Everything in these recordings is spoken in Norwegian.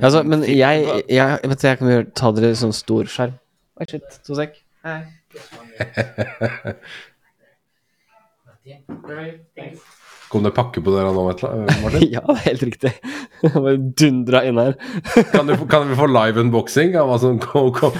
Altså, men jeg, jeg, vet du, jeg kan gjøre, ta dere sånn stor skjerm. Oi, shit. To sek. Kom det pakke på dere nå, Martin? ja, er helt riktig. Bare dundra inn her. Kan, du, kan vi få live unboxing av hva som kom, kom?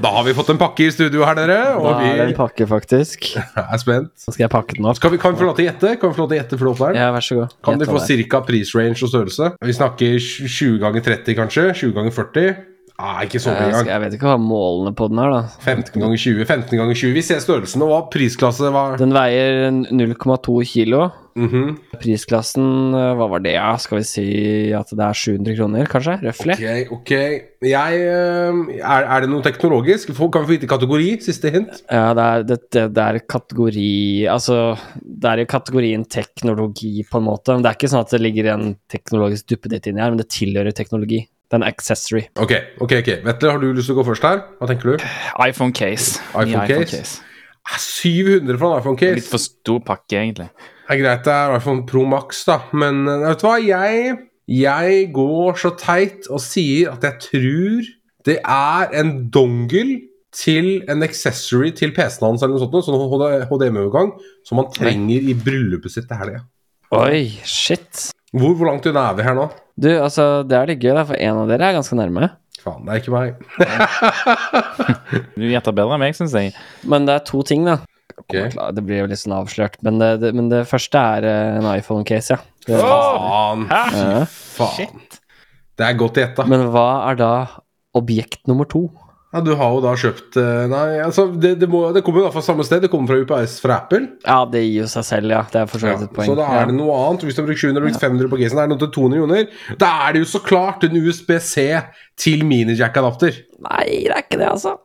Da har vi fått en pakke i studio her, dere. Og Da er det en pakke, faktisk. er spent. Så skal jeg pakke den opp. Skal vi, kan vi få lov til å gjette? Kan vi få lov til å gjette for? Ja, vær så god. Kan de få ca. prisrange og størrelse? Vi snakker 20 ganger 30, kanskje? 20 ganger 40? Ah, ikke så mye engang. jeg vet ikke hva målene på den er, da. 15 ganger 20, 15 ganger 20. Vi ser størrelsen og hva prisklasse var. Den veier 0,2 kilo. Mhm. Prisklassen, eh, hva var det? Ja, skal vi si at det er 700 kroner, kanskje? Røftlig? Ok, ok. Jeg eh, er, er det noe teknologisk? Kan vi få vite kategori? Siste hint? Ja, det er, det, det, det er kategori Altså, det er i kategorien teknologi, på en måte. Men det er ikke sånn at det ligger en teknologisk duppeditt inni her, men det tilhører teknologi. Det er en accessory. Ok, ok, ok. Vetle, har du lyst til å gå først her? Hva tenker du? iPhone case. iPhone iPhone case? Ah, 700 for en iPhone case. Litt for stor pakke, egentlig. Det er greit, det er iPhone Pro Max, da. Men eh, vet du hva? Jeg, jeg går så teit og sier at jeg tror det er en dongel til en accessory til PC-en hans eller noe sånt, sånn HDMI-overgang, som man trenger i bryllupet sitt til helga. Oi, shit. Hvor, hvor langt unna er vi her nå? Du, altså, det er litt gøy, da, for en av dere er ganske nærme. Faen, det er ikke meg. Du gjetter bedre enn meg, syns jeg. Men det er to ting, da. Okay. Det blir jo litt sånn avslørt. Men det, det, men det første er eh, en iPhone-case, ja. Det, Faen. Ja. Faen. Det er godt gjetta. Men hva er da objekt nummer to? Ja, du har jo da kjøpt eh, Nei, altså, det, det, må, det kommer jo da fra samme sted. Det kommer fra UPS fra Apple. Ja, det gir jo seg selv, ja. Det er for så vidt et poeng. så da er det noe annet. Hvis du har brukt 700 og brukt 500 på casen, er det noe til 200 kroner. Da er det jo så klart en USB-C til minijack-adapter. Nei, det er ikke det, altså.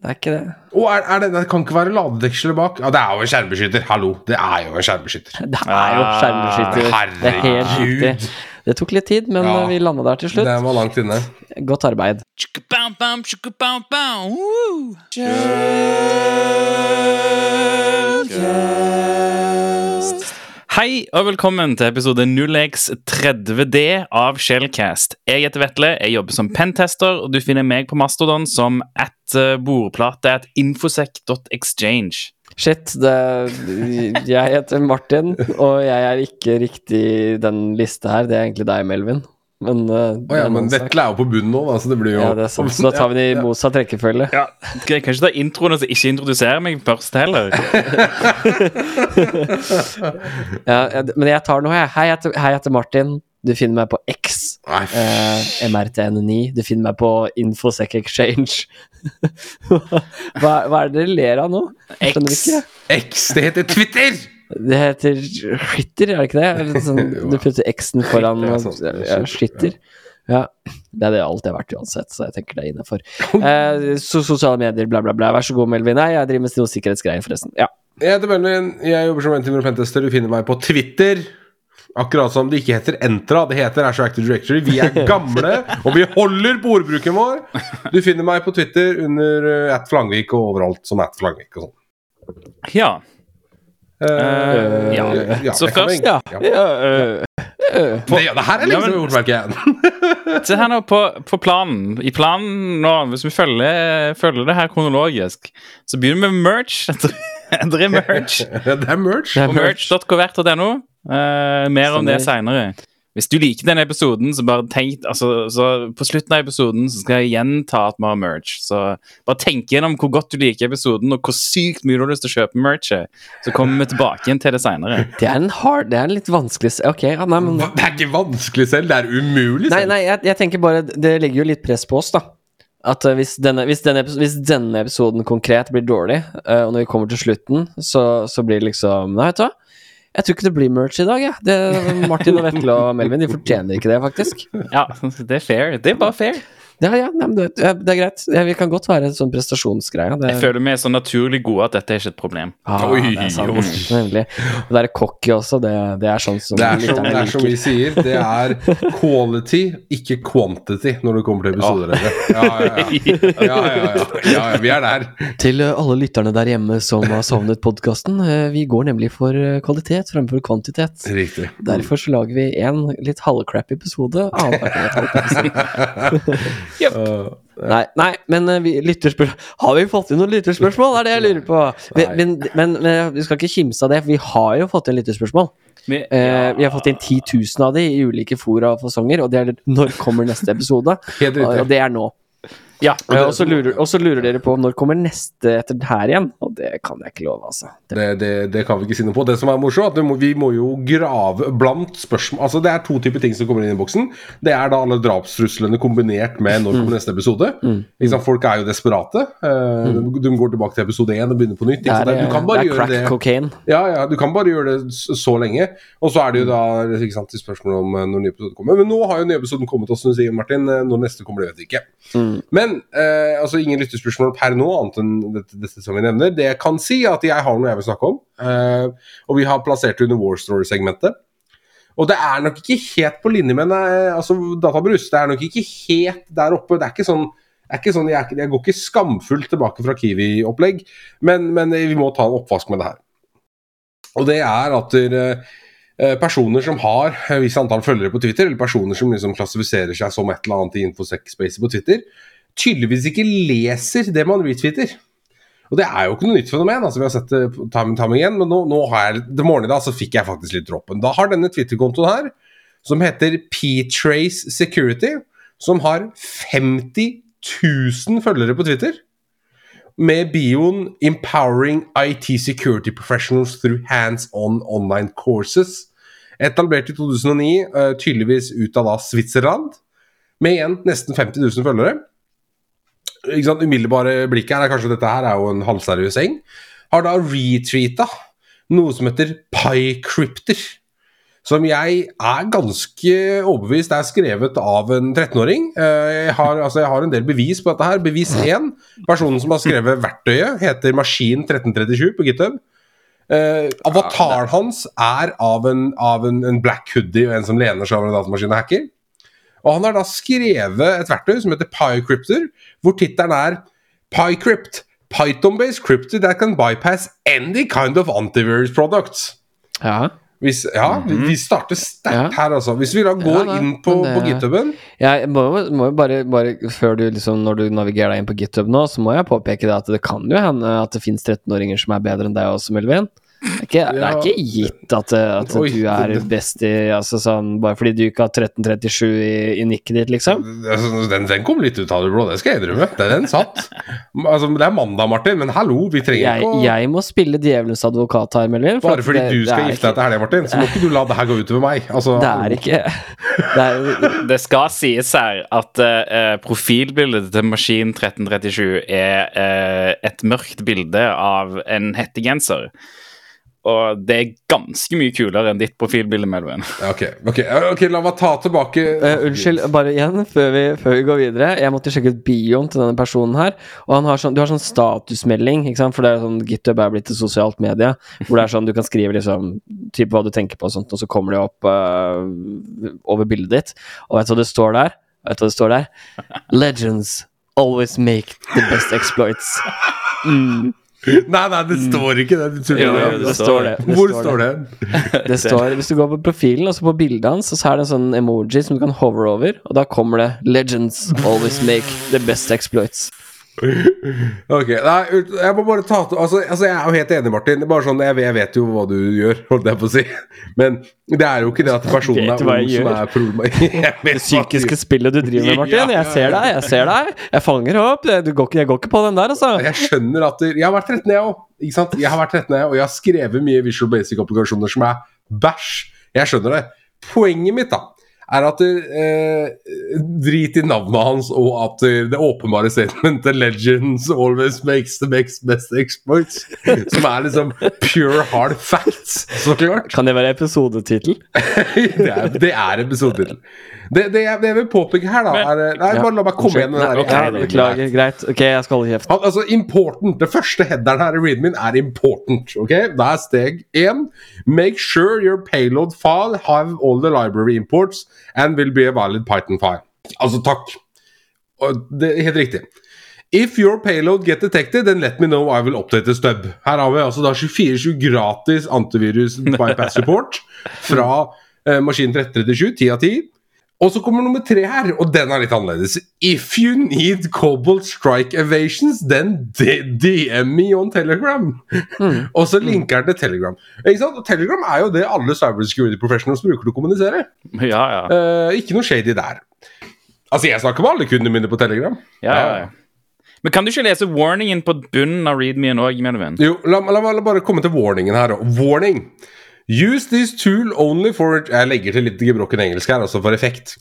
Det er ikke det. Og er, er det, det kan ikke være ladedeksler bak? Ja, det er jo en skjermbeskytter. Hallo, det er jo en skjermbeskytter. Det er jo skjermbeskytter. Det er helt riktig. Det tok litt tid, men Ja. eh, vi landa der til slutt. Den var langt inne. Godt arbeid. Hei og velkommen til episode 0x30D av Shellcast. Jeg heter Vetle, jeg jobber som pentester, og du finner meg på Mastodon som at eh, bordplate at infosec.exchange. Shit, det, jeg heter Martin, og jeg er ikke riktig den lista her. Det er egentlig deg, Melvin. Men, uh, oh, ja, men. Vetle er jo på bunnen nå, da, så det blir jo Ja, det er sant. Så da tar vi den i Ja, ja. motsatt rekkefølge. Ja, Jeg kan ikke ta introen og så ikke introdusere meg først heller. Ja, jeg- men jeg tar den nå, jeg. Hei, jeg heter Martin. Du finner meg på X. Eh, MRTN9. Du finner meg på Infosec Exchange. hva, hva er det dere ler av nå? X. X, det heter Twitter! Det heter Twitter, er det ikke det? Sånn, du putter X-en foran Ja, sånn. ja, Skytter. Ja. Det er det alt jeg har vært uansett, så jeg tenker det er innafor. Eh, so sosiale medier, bla, bla, bla. Vær så god, Melvin. Nei, jeg driver med noe sikkerhetsgreier, forresten. Ja. Jeg heter Melvin, jeg jobber som Antimer Pentester. Du finner meg på Twitter. Akkurat som det ikke heter Entra, det heter Azure Active Directory. Vi er gamle, og vi holder på ordbruken vår. Du finner meg på Twitter under uh, at Flangvik og overalt som at Flangvik og sånn. Ja. Uh, ja. Så kan vi- først- Ja. ja. ja. Det, det her er Ja, gjort, merker jeg. Se her nå på, på planen. I planen nå, hvis vi følger, følger det her kronologisk, så begynner vi med merch. Det er merch. Det er merch. Det er merch. merch.covert.no. Eh, mer om det seinere. Hvis du liker denne episoden, så bare tenk altså, så På slutten av episoden så skal jeg gjenta at vi har merch. Så bare tenk gjennom hvor godt du liker episoden, og hvor sykt mye du har lyst til å kjøpe merchet. Så kommer vi tilbake igjen til det seinere. Det er en hard Det er en litt vanskelig Ok, ja, nei, men Det er ikke vanskelig selv, det er umulig selv. nei, jeg, jeg tenker bare Det legger jo litt press på oss, da. At eh, hvis, denne, hvis, denne, episoden, hvis denne episoden konkret blir dårlig, eh, og når vi kommer til slutten, så, så blir det liksom Nei, vet du hva? Jeg tror ikke det blir merch i dag, jeg. Ja. Martin og Vetle og Melvin de fortjener ikke det, faktisk. Ja, det er fair. Det er bare fair. Ja, ja, nei, det, det er greit. Ja, vi kan godt være en sånn prestasjonsgreie. Det, Jeg føler vi er så naturlig gode at dette er ikke et problem. ah, Oi, det er sant. Nemlig. Og det er cocky også. Det, det er sånn som Det er, som, det er som vi sier, det er quality, ikke quantity, når det kommer til episoder. Ja, ja, ja. ja, ja, ja. ja, ja. Vi er der. Til eh, alle lytterne der hjemme som har savnet podkasten. Vi går nemlig for eh, kvalitet fremfor kvantitet. Riktig. Derfor så lager vi en litt halvcrap episode. annenhver episode. Uh, Nei, nei, men eh, vi, Har vi fått inn noen lytterspørsmål? Det er det jeg lurer på. Vi, men, men, men vi skal ikke kimse av det, for vi har jo fått inn lytterspørsmål. Vi, uh, vi har fått inn 10 000 av de i ulike fora og fasonger, og det er når kommer neste episode? Og det er nå. Ja, Og så lurer, lurer dere på når kommer neste etter her igjen, og det kan jeg ikke love, altså. Det, Det, det, det kan vi ikke si noe på. Det som er morsomt, at vi må, vi må jo grave blant spørsmål Altså Det er to typer ting som kommer inn i boksen. Det er da alle drapstruslene kombinert med når kommer neste episode. Mm. Sant? Folk er jo desperate. Eh, de, de går tilbake til episode 1 og begynner på nytt. det er. Du kan bare det er gjøre det cocaine. Ja, ja, du kan bare gjøre det så, lenge. Og så er det jo da ikke sant, til spørsmålet om eh, når nye episoder kommer. Men nå har jo nye episoden kommet, og som du sier, Martin. eh, Når neste kommer, det vet vi ikke. Mm. Men eh, altså ingen lyttespørsmål per nå, annet enn dette, dette som vi nevner. Det jeg kan si, er at jeg har noe jeg vil snakke om. eh, og vi har plassert det under War Story-segmentet. Og det er nok ikke helt på linje med eh, altså, Databrus. Det er nok ikke helt der oppe. Det er ikke sånn er ikke sånn, jeg, jeg går ikke skamfullt tilbake fra Kiwi-opplegg, men, men vi må ta en oppvask med det her. Og det er at eh, personer som har et visst antall følgere på Twitter, eller personer som liksom klassifiserer seg som et eller annet i infosec-spacet på Twitter, tydeligvis ikke leser det man retweeter. Og det er jo ikke noe nytt fenomen. altså Vi har sett det time and time igjen, men nå, nå har jeg til morgenen i dag så fikk jeg faktisk litt droppen. Da har denne Twitter-kontoen her, som heter P-Trace Security, som har 50 000 følgere på Twitter, med bioen 'Empowering IT Security Professionals through Hands-on Online Courses'. Etablert i 2009, eh, tydeligvis ut av da Switzerland, med igjen nesten 50 000 følgere. Sant, Umiddelbare blikket her er kanskje dette her er jo en halvseriøs gjeng. Har da retreata noe som heter PyCrypter. Som jeg er ganske overbevist er skrevet av en 13-åring. Eh, Jeg, altså jeg har en del bevis på dette her. Bevis 1. Personen som har skrevet verktøyet, heter Maskin1337 på GitHub. Uh, avataren hans er av, en, av en, en black hoodie og en som lener seg over en datamaskin og hacker. Og han har da skrevet et verktøy som heter PyCrypter, hvor tittelen er PyCrypt. Python-based crypto that can bypass any kind of antivirus products. Ja. Hvis, ja, vi- vi starter sterkt Ja. her, altså. Hvis vi da går da, inn på, det, på GitHuben Jeg må jo bare, bare Før du liksom Når du navigerer deg inn på GitHub nå, så må jeg påpeke det at det kan jo hende at det finnes 13-åringer som er bedre enn deg også, Melvin. Det er ikke, det er ikke gitt at, at Oi, du er best i altså sånn, Bare fordi du ikke har 1337 i, i nikket ditt, liksom. altså, den, den kom litt ut av det blå, det skal jeg innrømme. Den, den satt. Altså, det er mandag, Martin, men hallo, vi trenger Jeg, ikke å jeg må spille djevelens advokat her, Melin. Bare fordi det- du skal gifte deg til helga, Martin, så må ikke du la det her gå utover meg. Altså, Det er ikke det er, Det skal sies her at uh, profilbildet til Maskin 1337 er uh, et mørkt bilde av en hettegenser. Og det er ganske mye kulere enn ditt profilbilde, Melvin. Okay, ok, ok, la meg ta tilbake uh, unnskyld, bare igjen, før vi, før vi går videre. Jeg måtte sjekke ut bioen til denne personen her. Og han har sånn, du har sånn statusmelding, ikke sant? for det er sånn GitHub er blitt et sosialt medie. Hvor det er sånn du kan skrive liksom typ hva du tenker på og sånt, og så kommer det opp uh, over bildet ditt. Og vet du hva det står der? Vet du hva det står der? Legends always make the best exploits. Mm, Nei, nei, det står ikke det. det. Jo, det, det står det. Hvor står står det? Det står, Hvis du går på profilen, og så på bildet hans, så er det en sånn emoji som du kan hover over, og da kommer det 'Legends always make the best exploits'. Ok, nei, jeg må bare ta til altså, altså, jeg er jo helt enig, Martin. Bare sånn, jeg, vet- jeg vet jo hva du gjør, holdt jeg på å si. Men det er jo ikke det at personen er ung som er problemet. Det psykiske spillet du driver med, Martin. Jeg ser deg, jeg ser deg. Jeg fanger opp. Du går ikke, jeg går ikke på den der, altså. Jeg skjønner at Jeg har vært 13, jeg òg. Jeg har vært 13, jeg, og jeg har skrevet mye Visual Basic-applikasjoner som er bæsj. Jeg skjønner det. Poenget mitt da er at eh, Drit i navnet hans og at det åpenbare statementet 'Legends always makes the best, best exploits', som er liksom pure hard facts, så klart. Kan det være episodetittel? det, er, det er episodetittel. Det, det, jeg- det jeg vil påpeke her, da, er Nei, Ja. bare la meg komme igjen med det der Greit. Ok, jeg skal holde kjeft. Han, altså, important. Det første headeren her i readmin er important. ok? Det er steg én. Make sure your payload file have all the library imports and will be a valid Python file. Altså, takk. Og det er helt riktig. If your payload get detected, then let me know I will update the stub. Her har vi altså da 24-7 gratis antivirus bypass support fra eh, maskin 1337, 10 av 10. Og så kommer nummer tre her, og den er litt annerledes. If you need Cobalt Strike Evasions, then DM me on Telegram. og så linker den til Telegram. Ikke sant? Og Telegram er jo det alle cybersecurity professionals bruker til å kommunisere. Ja, ja. Uh, ikke noe shady der. Altså, jeg snakker med alle kundene mine på Telegram. ja, ja, ja. Men kan du ikke lese warningen på bunnen av readmeen òg, Melvin? Jo, la, la meg bare komme til warningen her. òg. Warning! Use this tool only for Jeg legger til litt gebrokken engelsk her, altså for effekt.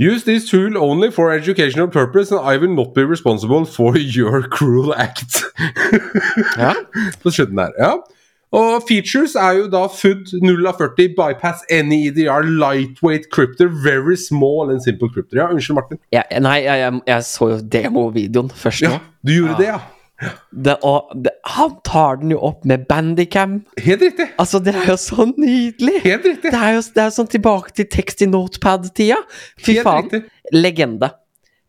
Use this tool only for educational purpose, and I will not be responsible for your cruel act. Ja. På slutten der, ja. Og features er jo da FUD 0 av 40, bypass any EDR, lightweight crypter, very small and simple crypter. Ja, unnskyld, Martin. Ja, nei, jeg, jeg, jeg så jo demovideoen først. Ja, du gjorde det, ja. Det, og det, han tar den jo opp med bandicam. Helt riktig. Altså, det er jo så nydelig! Helt riktig. Det er jo det er sånn tilbake til tekst i notepad-tida. Fy Helt faen. riktig. Legende.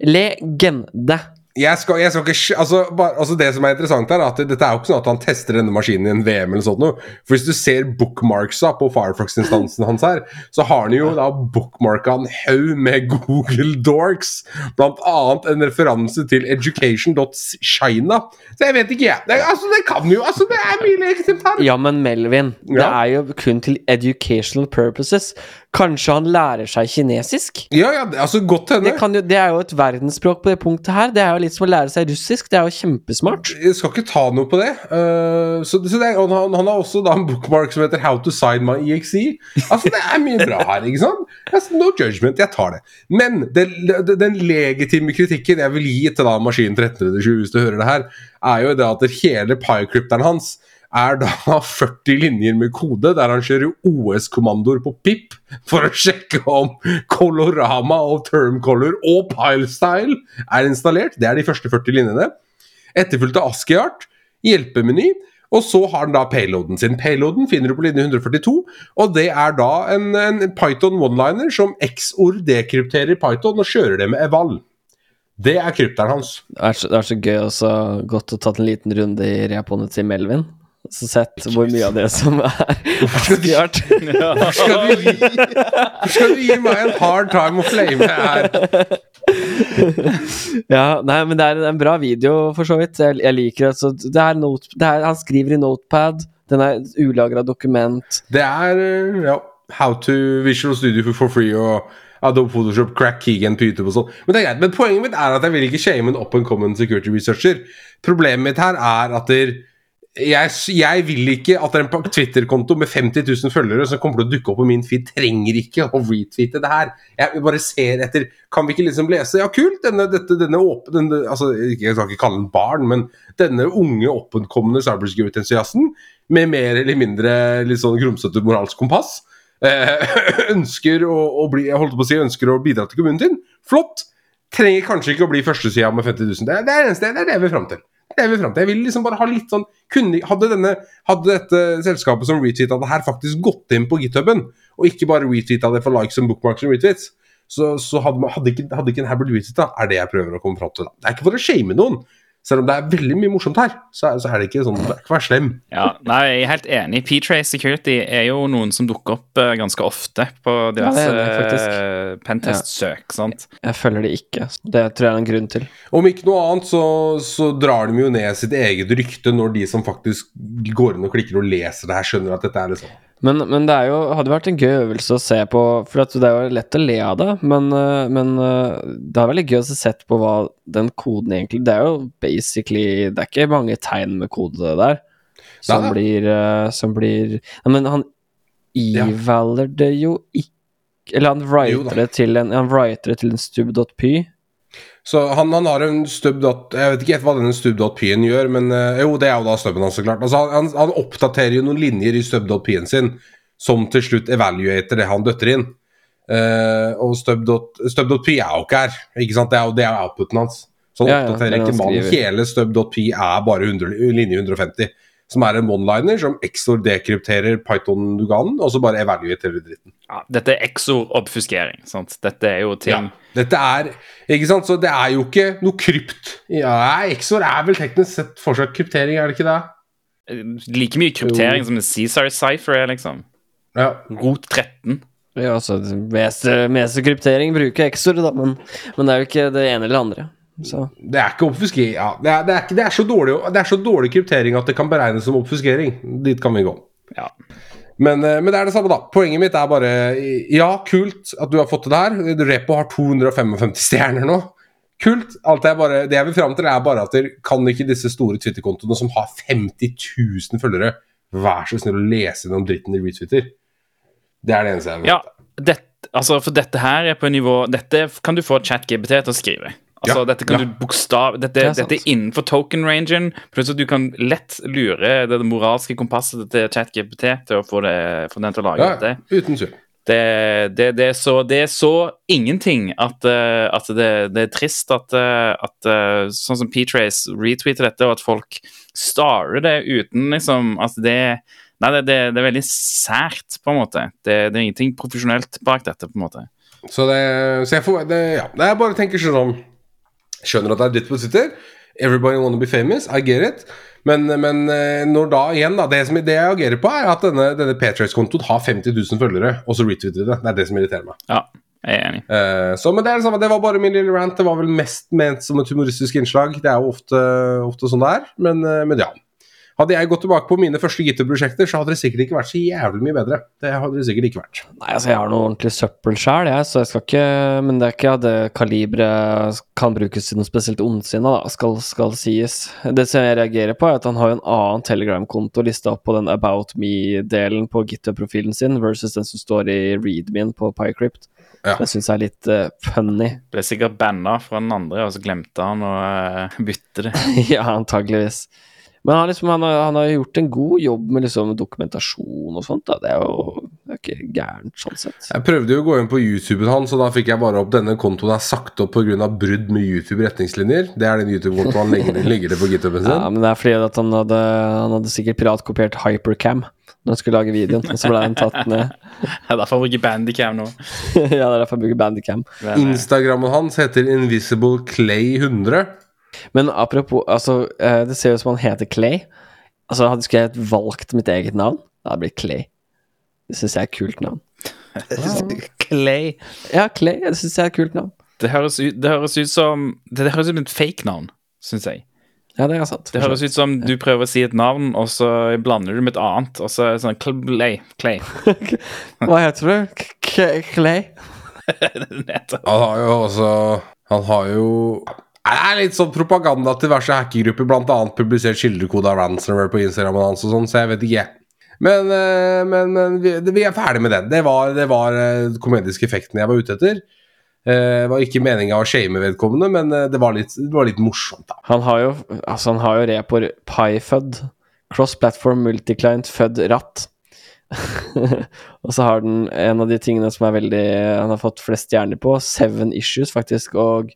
Legende. Jeg skal, jeg skal ikke altså, bare, altså Det som er interessant, her er at dette er jo ikke sånn at han tester denne maskinen i en VM. eller sånt noe. For Hvis du ser bookmarksa på Firefox-instansen hans her, så har han jo da bookmarka en haug med Google Dorks. Blant annet en referanse til education.china. Så jeg vet ikke, jeg. Det, altså, det kan jo altså, Det er mye legitimt her. Ja, men Melvin, det er jo kun til educational purposes. Kanskje han lærer seg kinesisk? Ja, ja, altså Godt hende. Det, kan jo, det er jo et verdensspråk på det punktet her. Det er jo litt som å lære seg russisk. Det er jo kjempesmart. Jeg skal ikke ta noe på det. Uh, så, så det han, han har også da en bookmark som heter 'How to sign my EXE'. Altså Det er mye bra her. ikke sant? Altså, no judgment, jeg tar det. Men det, den legitime kritikken jeg vil gi til da maskinen 1327, hvis du hører det her, er jo det at hele pie-crypteren hans er da 40 linjer med kode der han kjører OS-kommandoer på pip for å sjekke om Colorama og Termcolor og Pilestyle er installert. Det er de første 40 linjene etterfulgt av ASCII-art, hjelpemeny, og så har den da payloaden sin. Payloaden finner du på linje 142, og det er da en, en Python one-liner som X-ord dekrypterer Python og kjører det med eval. Det er krypteren hans. Det er så, det er så gøy også godt å tatt en liten runde i reaponet til Melvin. Så sett hvor mye av det som er skjørt. Hvorfor skal du gi, hvorfor skal du gi meg en hard time å flame her? Ja, nei, men det er en bra video, for så vidt. Jeg, jeg liker det. Så det er note, det er, han skriver i notepad. Den er ulagra dokument. Det er eh, ja, How to Visual Studio for free og Adobe Photoshop, crack keygen på YouTube og sånn. Men det er greit, men poenget mitt er at jeg vil ikke shame en up and common security researcher. Problemet mitt her er at der, jeg, jeg vil ikke at en Twitter-konto med 50 000 følgere som kommer til å dukke opp på min feed, trenger ikke å retweete det her. Jeg bare ser etter Kan vi ikke liksom lese Ja, kult! Denne, dette, denne åpen, denne, altså, Jeg skal ikke kalle den barn, men denne unge, oppkommende cybersecurity-entusiasten med mer eller mindre litt sånn grumsete moralsk kompass eh, ønsker å, å bli Jeg holdt på å si ønsker å bidra til kommunen din. Flott! Trenger kanskje ikke å bli førstesida med 50 000. Det er det, eneste, det er jeg vil fram til. Jeg vil fram til. Jeg vil liksom bare ha litt sånn kunne, hadde, denne, hadde dette selskapet som retweeta det her, faktisk gått inn på githuben, og ikke bare retweeta det for likes og bookmarks og retweets, så, så hadde, man- hadde, ikke, hadde ikke den her blitt retweeta, er det jeg prøver å komme fram til. Da. Det er ikke for å shame noen. Selv om det er veldig mye morsomt her, så er, så er det ikke sånn Det er ikke vær slem. Ja, nei, jeg er helt enig. P-Trace Security er jo noen som dukker opp eh, ganske ofte på diverse Ja, eh, pentest-søk. sant? Jeg følger det ikke. Det tror jeg er en grunn til. Om ikke noe annet, så, så drar de jo ned sitt eget rykte når de som faktisk går inn og klikker og leser det her, skjønner at dette er liksom Men, men det jo, hadde vært en gøy øvelse å se på, for det er jo lett å le av det. Men, øh, men øh, det er veldig gøy å se sett på hva den koden egentlig Det er jo basically Det er ikke mange tegn med kode der som Nei, blir øh, Som blir Men han evaler det jo ikke Eller han writer det til en Han writer det til en stub.py. Så han, han har en stubb Jeg vet ikke hva denne stub.p-en gjør, men eh, jo, det er jo da stubben hans, så klart. Altså, han, han, oppdaterer jo noen linjer i stub.p-en sin som til slutt evaluater det han døtter inn. Uh, og stub.p er jo ikke her, ikke sant? Det er jo det er outputen hans. Så han Ja, er oppdaterer ja, ikke mannen. Hele stub.p er bare 100, linje 150. Som er en one-liner som Exor dekrypterer Python-duganen, og så bare evaluerer dritten. Ja, dette er exo-obfuskering. Dette er jo ting Dette er Ikke sant, så det er jo ikke noe krypt. Ja, Exor er vel teknisk sett fortsatt kryptering, er det ikke det? Like mye kryptering som en Cæsar Cypher er, liksom. Ja. Rot 13. Ja, altså, meste, meste kryptering bruker Exor, da, men, men det er jo ikke det ene eller det andre. Så Det er ikke obfuskering. Ja, det, er, det, er ikke, det, er så dårlig, det er så dårlig kryptering at det kan beregnes som obfuskering. Dit kan vi gå. Ja. Men, eh, men det er det samme, da. Poenget mitt er bare Ja, kult at du har fått til det her. Repo har 255 stjerner nå. Kult. Alt er bare, det jeg vil fram til, er bare at dere kan ikke disse store Twitter-kontoene som har 50 000 følgere, vær så snill å lese gjennom dritten de retweeter. Det er det eneste jeg vil Ja, det, altså, for dette her er på en nivå Dette kan du få ChatGBT til å skrive. Altså, Ja, dette kan ja. du bokstav Dette, Det er dette er innenfor token-rangen. Plutselig du kan lett lure det moralske kompasset til ChatGPT til å få, det, få den til å lage Ja, dette. uten tvil. Det, det, det, er så, det er så ingenting at, eh, at det, det er trist at, eh, at eh, sånn som P-Trace retweeter dette, og at folk starer det uten liksom at det Nei, det, det, det er veldig sært, på en måte. Det, det er ingenting profesjonelt bak dette, på en måte. Så det Så jeg får det, Ja. jeg bare å tenke sånn om Skjønner at det er dritt på Twitter. Everybody wanna be famous. I get it. Men, men eh, når da igjen da, det, som, det jeg agerer på, er at denne, denne Patriot-kontoen har 50 000 følgere, og så retweeter de det. Det er det som irriterer meg. Ja, jeg er enig. Uh, så, men det er det samme. Det var bare min lille rant. Det var vel mest ment som et humoristisk innslag. Det er jo ofte, ofte sånn det er. Men, eh, men ja. Hadde jeg gått tilbake på mine første GitHub-prosjekter, så hadde det sikkert ikke vært så jævlig mye bedre. Det hadde det sikkert ikke vært. Nei, altså, jeg har noe ordentlig søppel sjæl, jeg, så jeg skal ikke Men det er ikke at det kaliberet kan brukes til noe spesielt ondsinna, da, skal, skal sies. Det som jeg reagerer på, er at han har jo en annen Telegram-konto lista opp på den About Me-delen på GitHub-profilen sin, versus den som står i readmeen på PyCrypt. Ja. Det syns jeg er litt uh, funny. Ble sikkert banna fra den andre, og så glemte han å uh, bytte det. ja, antageligvis. Men han, liksom, han, har, han har gjort en god jobb med liksom, dokumentasjon og sånt. Da. Det er jo det er ikke gærent, sånn sett. Jeg prøvde jo å gå inn på YouTuben hans, og da fikk jeg bare opp denne kontoen er sagt opp pga. brudd med YouTube-retningslinjer. Det er den YouTube-kontoen han legger, legger det på GitHuben sin. Ja, men det er fordi at han hadde, han hadde sikkert piratkopiert Hypercam når han skulle lage videoen, og så ble den tatt ned. Det er derfor bruker Bandicam nå. ja, det er derfor jeg bruker Bandicam. Eh, Instagrammen hans heter Invisible Clay 100. Men apropos, altså, eh, det ser ut som han heter Clay. Altså, hadde skulle jeg valgt mitt eget navn, det hadde blitt Clay. Det syns jeg er et kult navn. Clay. Ja, Clay, det syns jeg er et kult navn. Det høres ut, det høres ut som Det, det høres ut som et fake navn, syns jeg. Ja, det er sant. Det høres ut som du prøver å si et navn, og så blander du med et annet. Og så er det sånn Clay. Clay. Hva heter du? Clay? Nettopp. Han har jo også Han har jo Det er litt sånn propaganda til diverse hackergrupper, bl.a. publisert kildekode av ransomware på Instagram og sånn, så jeg vet ikke. Men, eh, men, men vi, vi er ferdig med den. Det var, det var eh, komediske effekten jeg var ute etter. Eh, Det var ikke meninga å shame vedkommende, men eh, det var litt, det var litt morsomt, da. Han har jo Altså, han har jo repor PyFud. Cross-platform multiclient fud ratt. og så har den en av de tingene som er veldig Han har fått flest stjerner på, seven issues, faktisk, og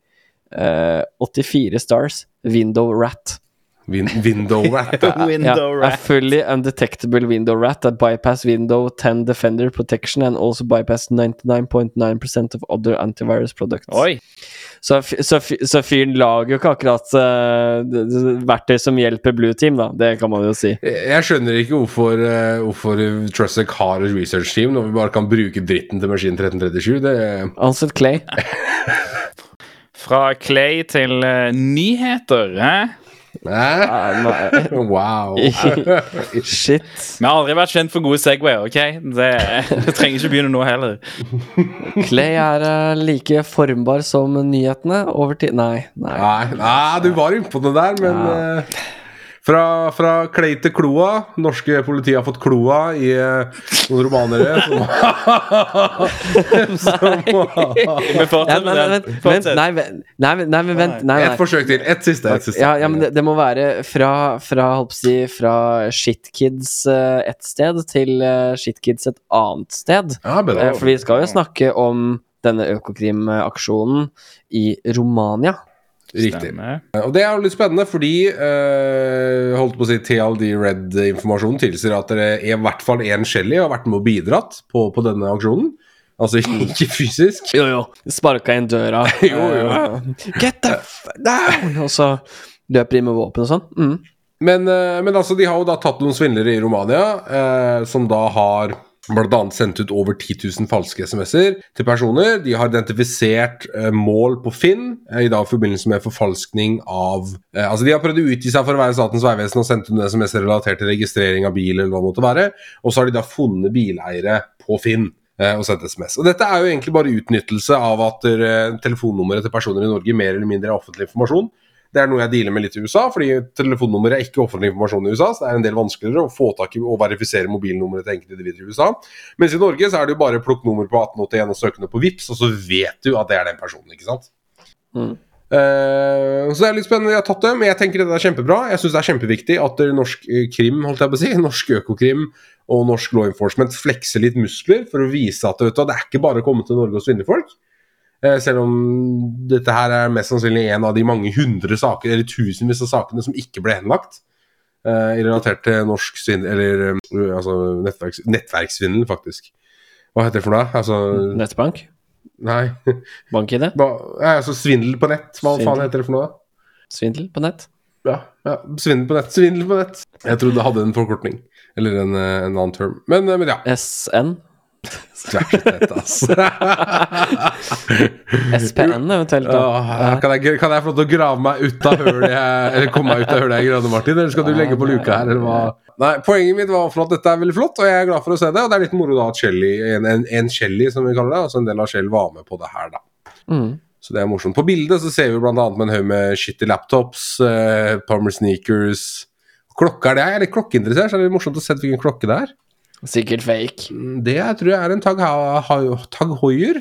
eh, 84 stars. Window rat. Win window rat. Window A fully undetectable window rat that bypass window 10 defender protection and also bypass 99.9% of other antivirus products. Oi. Så, så, så fyren lager jo ikke akkurat d- verktøy som hjelper Blue Team, da. Det kan man jo si. Jeg skjønner ikke hvorfor, uh, hvorfor Trustec har et research team når vi bare kan bruke dritten til Maskin 1337. Det, Ansett Clay. Fra Clay til uh, nyheter, hæ? Nei. Wow. Shit. Vi har aldri vært kjent for gode Segway, OK? Det, det trenger ikke begynne nå heller. Clay er uh, like formbar som nyhetene over tid Nei, nei. Nei, nei, du var innpå det der, men Ja. eh, Fra, fra klei til kloa. Norske politiet har fått kloa i eh, noen romanere som, som men, Fortsett. nei, men- vent nei, Et forsøk til. Ett siste. Et siste. Ja, ja, men det, det må være fra, fra, si, fra Shitkids uh, ett sted til uh, Shitkids et annet sted. Ja. Eh, for vi skal jo snakke om denne Økokrim-aksjonen i Romania. Riktig. Og det er jo litt spennende, fordi eh, holdt på å si TLD Red-informasjonen tilsier at det er i hvert fall én Shelly har vært med og bidratt på, på denne aksjonen. Altså ikke fysisk. Jo, jo. Sparka inn døra. Jo, jo. Eh, Get the f down! Og så løper de med våpen og sånn. Mm. Men, eh, men altså, de har jo da tatt noen svindlere i Romania, eh, som da har annet sendt ut over 10 000 falske SMS-er til personer. De har identifisert eh, mål på Finn eh, i dag i forbindelse med forfalskning av eh, Altså, de har prøvd å utgi seg for å være Statens vegvesen og sendt ut SMS relatert til registrering av bil, eller hva det måtte være. Og så har de da funnet bileiere på Finn. eh, Og sendt SMS. Og Dette er jo egentlig bare utnyttelse av at eh, telefonnummeret til personer i Norge mer eller mindre er offentlig informasjon. Det er noe jeg dealer med litt i USA, fordi telefonnummeret er ikke offentlig informasjon i USA. Så det er en del vanskeligere å få tak i og verifisere mobilnummeret til enkeltindivider i USA. Mens i Norge så er det jo bare plukk nummer på 1881 og søkende på VIPS, og så vet du at det er den personen, ikke sant. Mm. Uh, så det er litt spennende jeg har tatt det, men jeg tenker det er kjempebra. Jeg syns det er kjempeviktig at norsk eh, krim, holdt jeg på å si, norsk økokrim og norsk law enforcement flekser litt muskler for å vise at du, det er ikke bare å komme til Norge og svindle folk. Eh, selv om dette her er mest sannsynlig en av de mange hundre saker, eller tusenvis av sakene som ikke ble henlagt. I relatert til norsk svindel Eller eh, altså nettverks, nettverkssvindel, faktisk. Hva heter det for noe? Altså Nettbank? Nei. Bank-ID? Ja, altså svindel på nett. Hva Svindel. faen heter det for noe? Svindel på nett? Ja, ja, svindel på nett. Svindel på nett. Jeg trodde det hadde en forkortning. Eller en, eh, en annen term. Men, eh, men ja. SN? Nett, altså. SPN eventuelt? Åh, kan, jeg, kan jeg få lov til å grave meg ut av hølet Eller komme meg ut av hølet jeg grønne, Martin? Eller skal du legge på luka her, eller hva? Nei, Poenget mitt var for at dette er veldig flott, og jeg er glad for å se det. Og det er litt moro da at Shelly, en, en, en Shelly, som vi kaller det, altså en del av Shell, var med på det her, da. Mm. Så det er morsomt. På bildet så ser vi annet med en haug med shitty laptops, uh, Palmer sneakers Klokka er det. Jeg er litt klokkeinteressert, så er det litt morsomt å se hvilken klokke det er. Sikkert fake. Mm, Det jeg tror jeg er en Tag, Tag Hoier.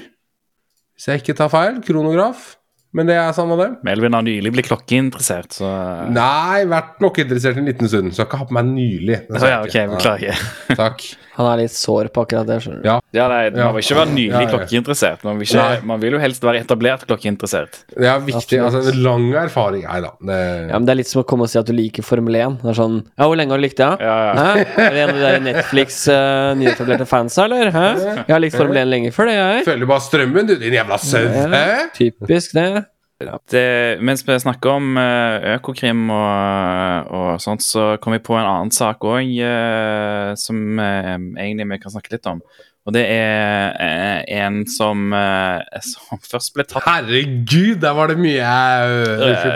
hvis jeg ikke tar feil. Kronograf. Men det er samme det. Melvin har nylig blitt klokkeinteressert, så Nei, vært klokkeinteressert en liten stund. Skal ikke ha på meg nylig. Oh, ja, jeg ok, beklager. Takk. Han er litt sår på akkurat det, skjønner du. Ja. Ja, nei, Man vil ikke være nylig Ja, ja. klokkeinteressert. Man vil, ikke, man vil jo helst være etablert klokkeinteressert. Det er viktig. Absolutt. Altså, en lang erfaring. Nei da. Det... Ja, men Det er litt som å komme og si at du liker Formel 1. Det er sånn Ja, hvor lenge har du likt det? da? Ja, ja. Hæ? Er det en av de der Netflix uh, nyetablerte fansa, eller? Hæ? Jeg har likt Formel 1 lenge før det, jeg. Følger bare strømmen, du, din jævla sau. Hæ? typisk det. Det, mens vi snakker om eh, Økokrim og, og sånt, så kom vi på en annen sak òg som eh, egentlig vi kan snakke litt om. Og det er eh, en som, eh, som først ble tatt Herregud, der var det mye jeg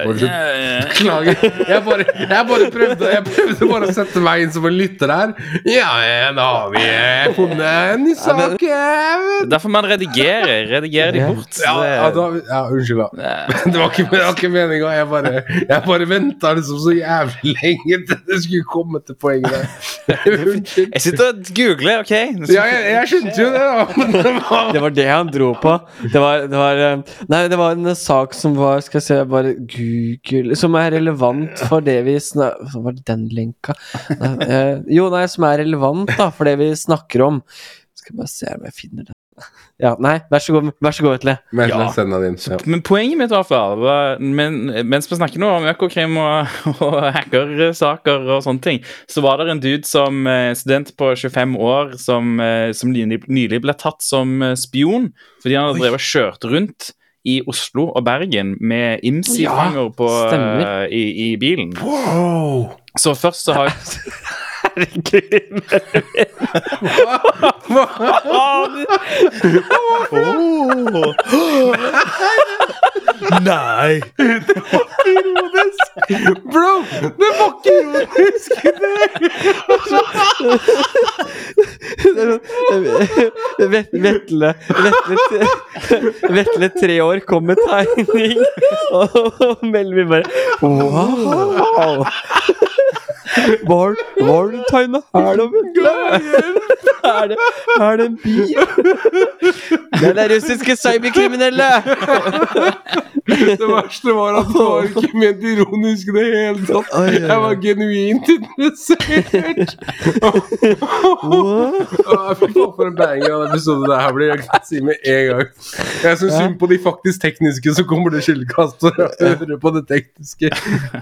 unnskyld. Eh, Beklager. Jeg bare, jeg bare prøvde Jeg prøvde bare å sette meg inn som en lytter her. Ja, da har vi eh, funnet en ny sak. eh. Derfor man redigerer. Redigerer de bort. Ja, ja, da, ja unnskyld, da. Eh, Det var ikke, det var ikke meninga. Jeg bare, jeg bare venta liksom så jævlig lenge til det skulle komme til poenget. Jeg sitter og googler, OK? Ja, jeg, jeg skjønte jo det, da. Men det var Det var det han dro på. Det var, det var eh, Nei, det var en sak som var Skal jeg se, bare Google Som er relevant for det vi snakker var det den lenka? Nei, eh, jo, nei, som er relevant da for det vi snakker om. Skal bare se om jeg finner den. Ja, nei, vær så god, vær så god, Vetle. Ja. send den inn. Ja. Men poenget mitt i hvert fall var men, Mens vi snakker nå om Økokrim og, og hackersaker og sånne ting, så var det en dude som eh, student på 25 år som, eh, som nylig, ble tatt som eh, spion fordi han hadde drevet kjørt rundt i Oslo og Bergen med IMSI-fanger ja, i, i bilen. Wow. Så først så har Herregud. Nei! Ironisk! Bro, det var ikke ironisk! Vet- Vetle Vetle, Vetle tre år kom med tegning, og Melvin bare Wow! Hva har du tegna her, da, Vetle? Er det, er det en bil? Det er de russiske cyberkriminelle! Det verste var at det var ikke ment ironisk i det hele tatt. Jeg var genuint interessert. Fy faen, for en banger av episode det her blir. Jeg kan si med en gang. Jeg syns synd på de faktisk tekniske som kommer til skillkast og hører på det tekniske.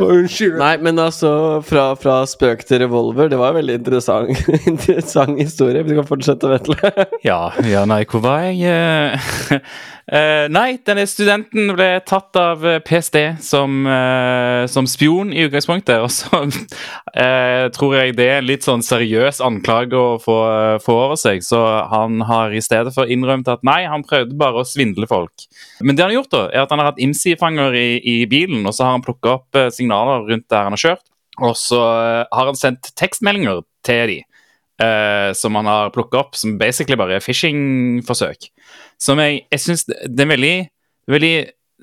Og unnskyld. Nei, men altså, fra, fra spøk til revolver, det var en veldig interessant, interessant historie. Vi kan fortsette, Vetle. Ja, ja, nei, hvor var jeg? Eh, nei, denne studenten ble tatt av eh, PST som, uh, som spion i utgangspunktet. Og så uh, tror jeg det er en litt sånn seriøs anklage å få, få over seg. Så han har i stedet for innrømt at nei, han prøvde bare å svindle folk. Men det han har gjort, da, er at han har hatt IMSI-fanger i, i bilen, og så har han plukka opp signaler rundt der han har kjørt. Og så eh, har han sendt tekstmeldinger til de uh, som han har plukka opp, som basically bare er phishing-forsøk. Som jeg, jeg syns det er veldig, veldig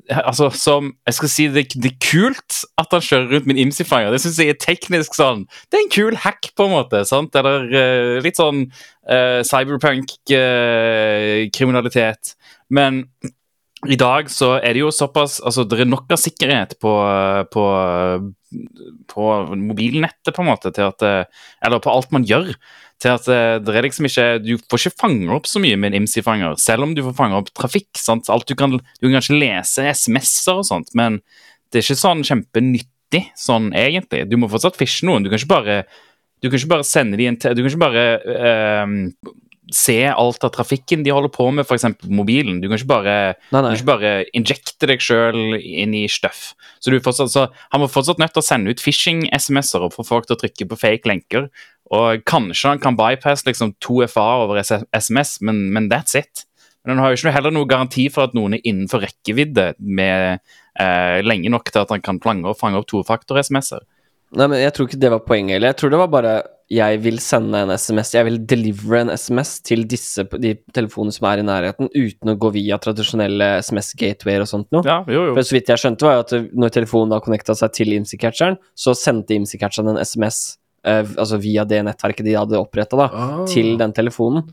Altså, som Jeg skal si det, det er kult at han kjører rundt med en IMSI-fanger. Det syns jeg er teknisk sånn Det er en kul hack, på en måte. sant? Eller uh, litt sånn uh, cyberpunk-kriminalitet. Men i dag så er det jo såpass Altså, det er nok av sikkerhet på, på, på mobilnettet, på en måte, til at Eller på alt man gjør. Til at det, er liksom ikke Du får ikke fange opp så mye med en IMSI-fanger, selv om du får fange opp trafikk. sant? Alt Du kan, du kan kanskje lese SMS-er og sånt, men det er ikke sånn kjempenyttig sånn egentlig. Du må fortsatt fishe noen. Du kan ikke bare du kan ikke bare sende de en te- Du kan ikke bare ehm, se alt av trafikken de holder på med, f.eks. mobilen. Du kan ikke bare Nei, nei. ikke bare injekte deg sjøl inn i stuff. Så, du fortsatt, så han var fortsatt nødt til å sende ut phishing-SMS-er og få folk til å trykke på fake lenker. Og kanskje han kan bypasse liksom to FA over SMS, men, men that's it. Men han har jo ikke heller noen garanti for at noen er innenfor rekkevidde med eh, lenge nok til at han kan plange og fange opp tofaktor-SMS-er. Nei, men Jeg tror ikke det var poenget. Eller jeg tror det var bare jeg vil sende en SMS. Jeg vil deliver en SMS til disse de telefonene som er i nærheten, uten å gå via tradisjonelle SMS-gatewayer og sånt noe. Ja, jo, jo. For så vidt jeg skjønte, var jo at når telefonen da connecta seg til IMSI-catcheren, så sendte IMSI-catcheren en SMS eh, altså via det nettverket de hadde oppretta, da, Ah. til den telefonen.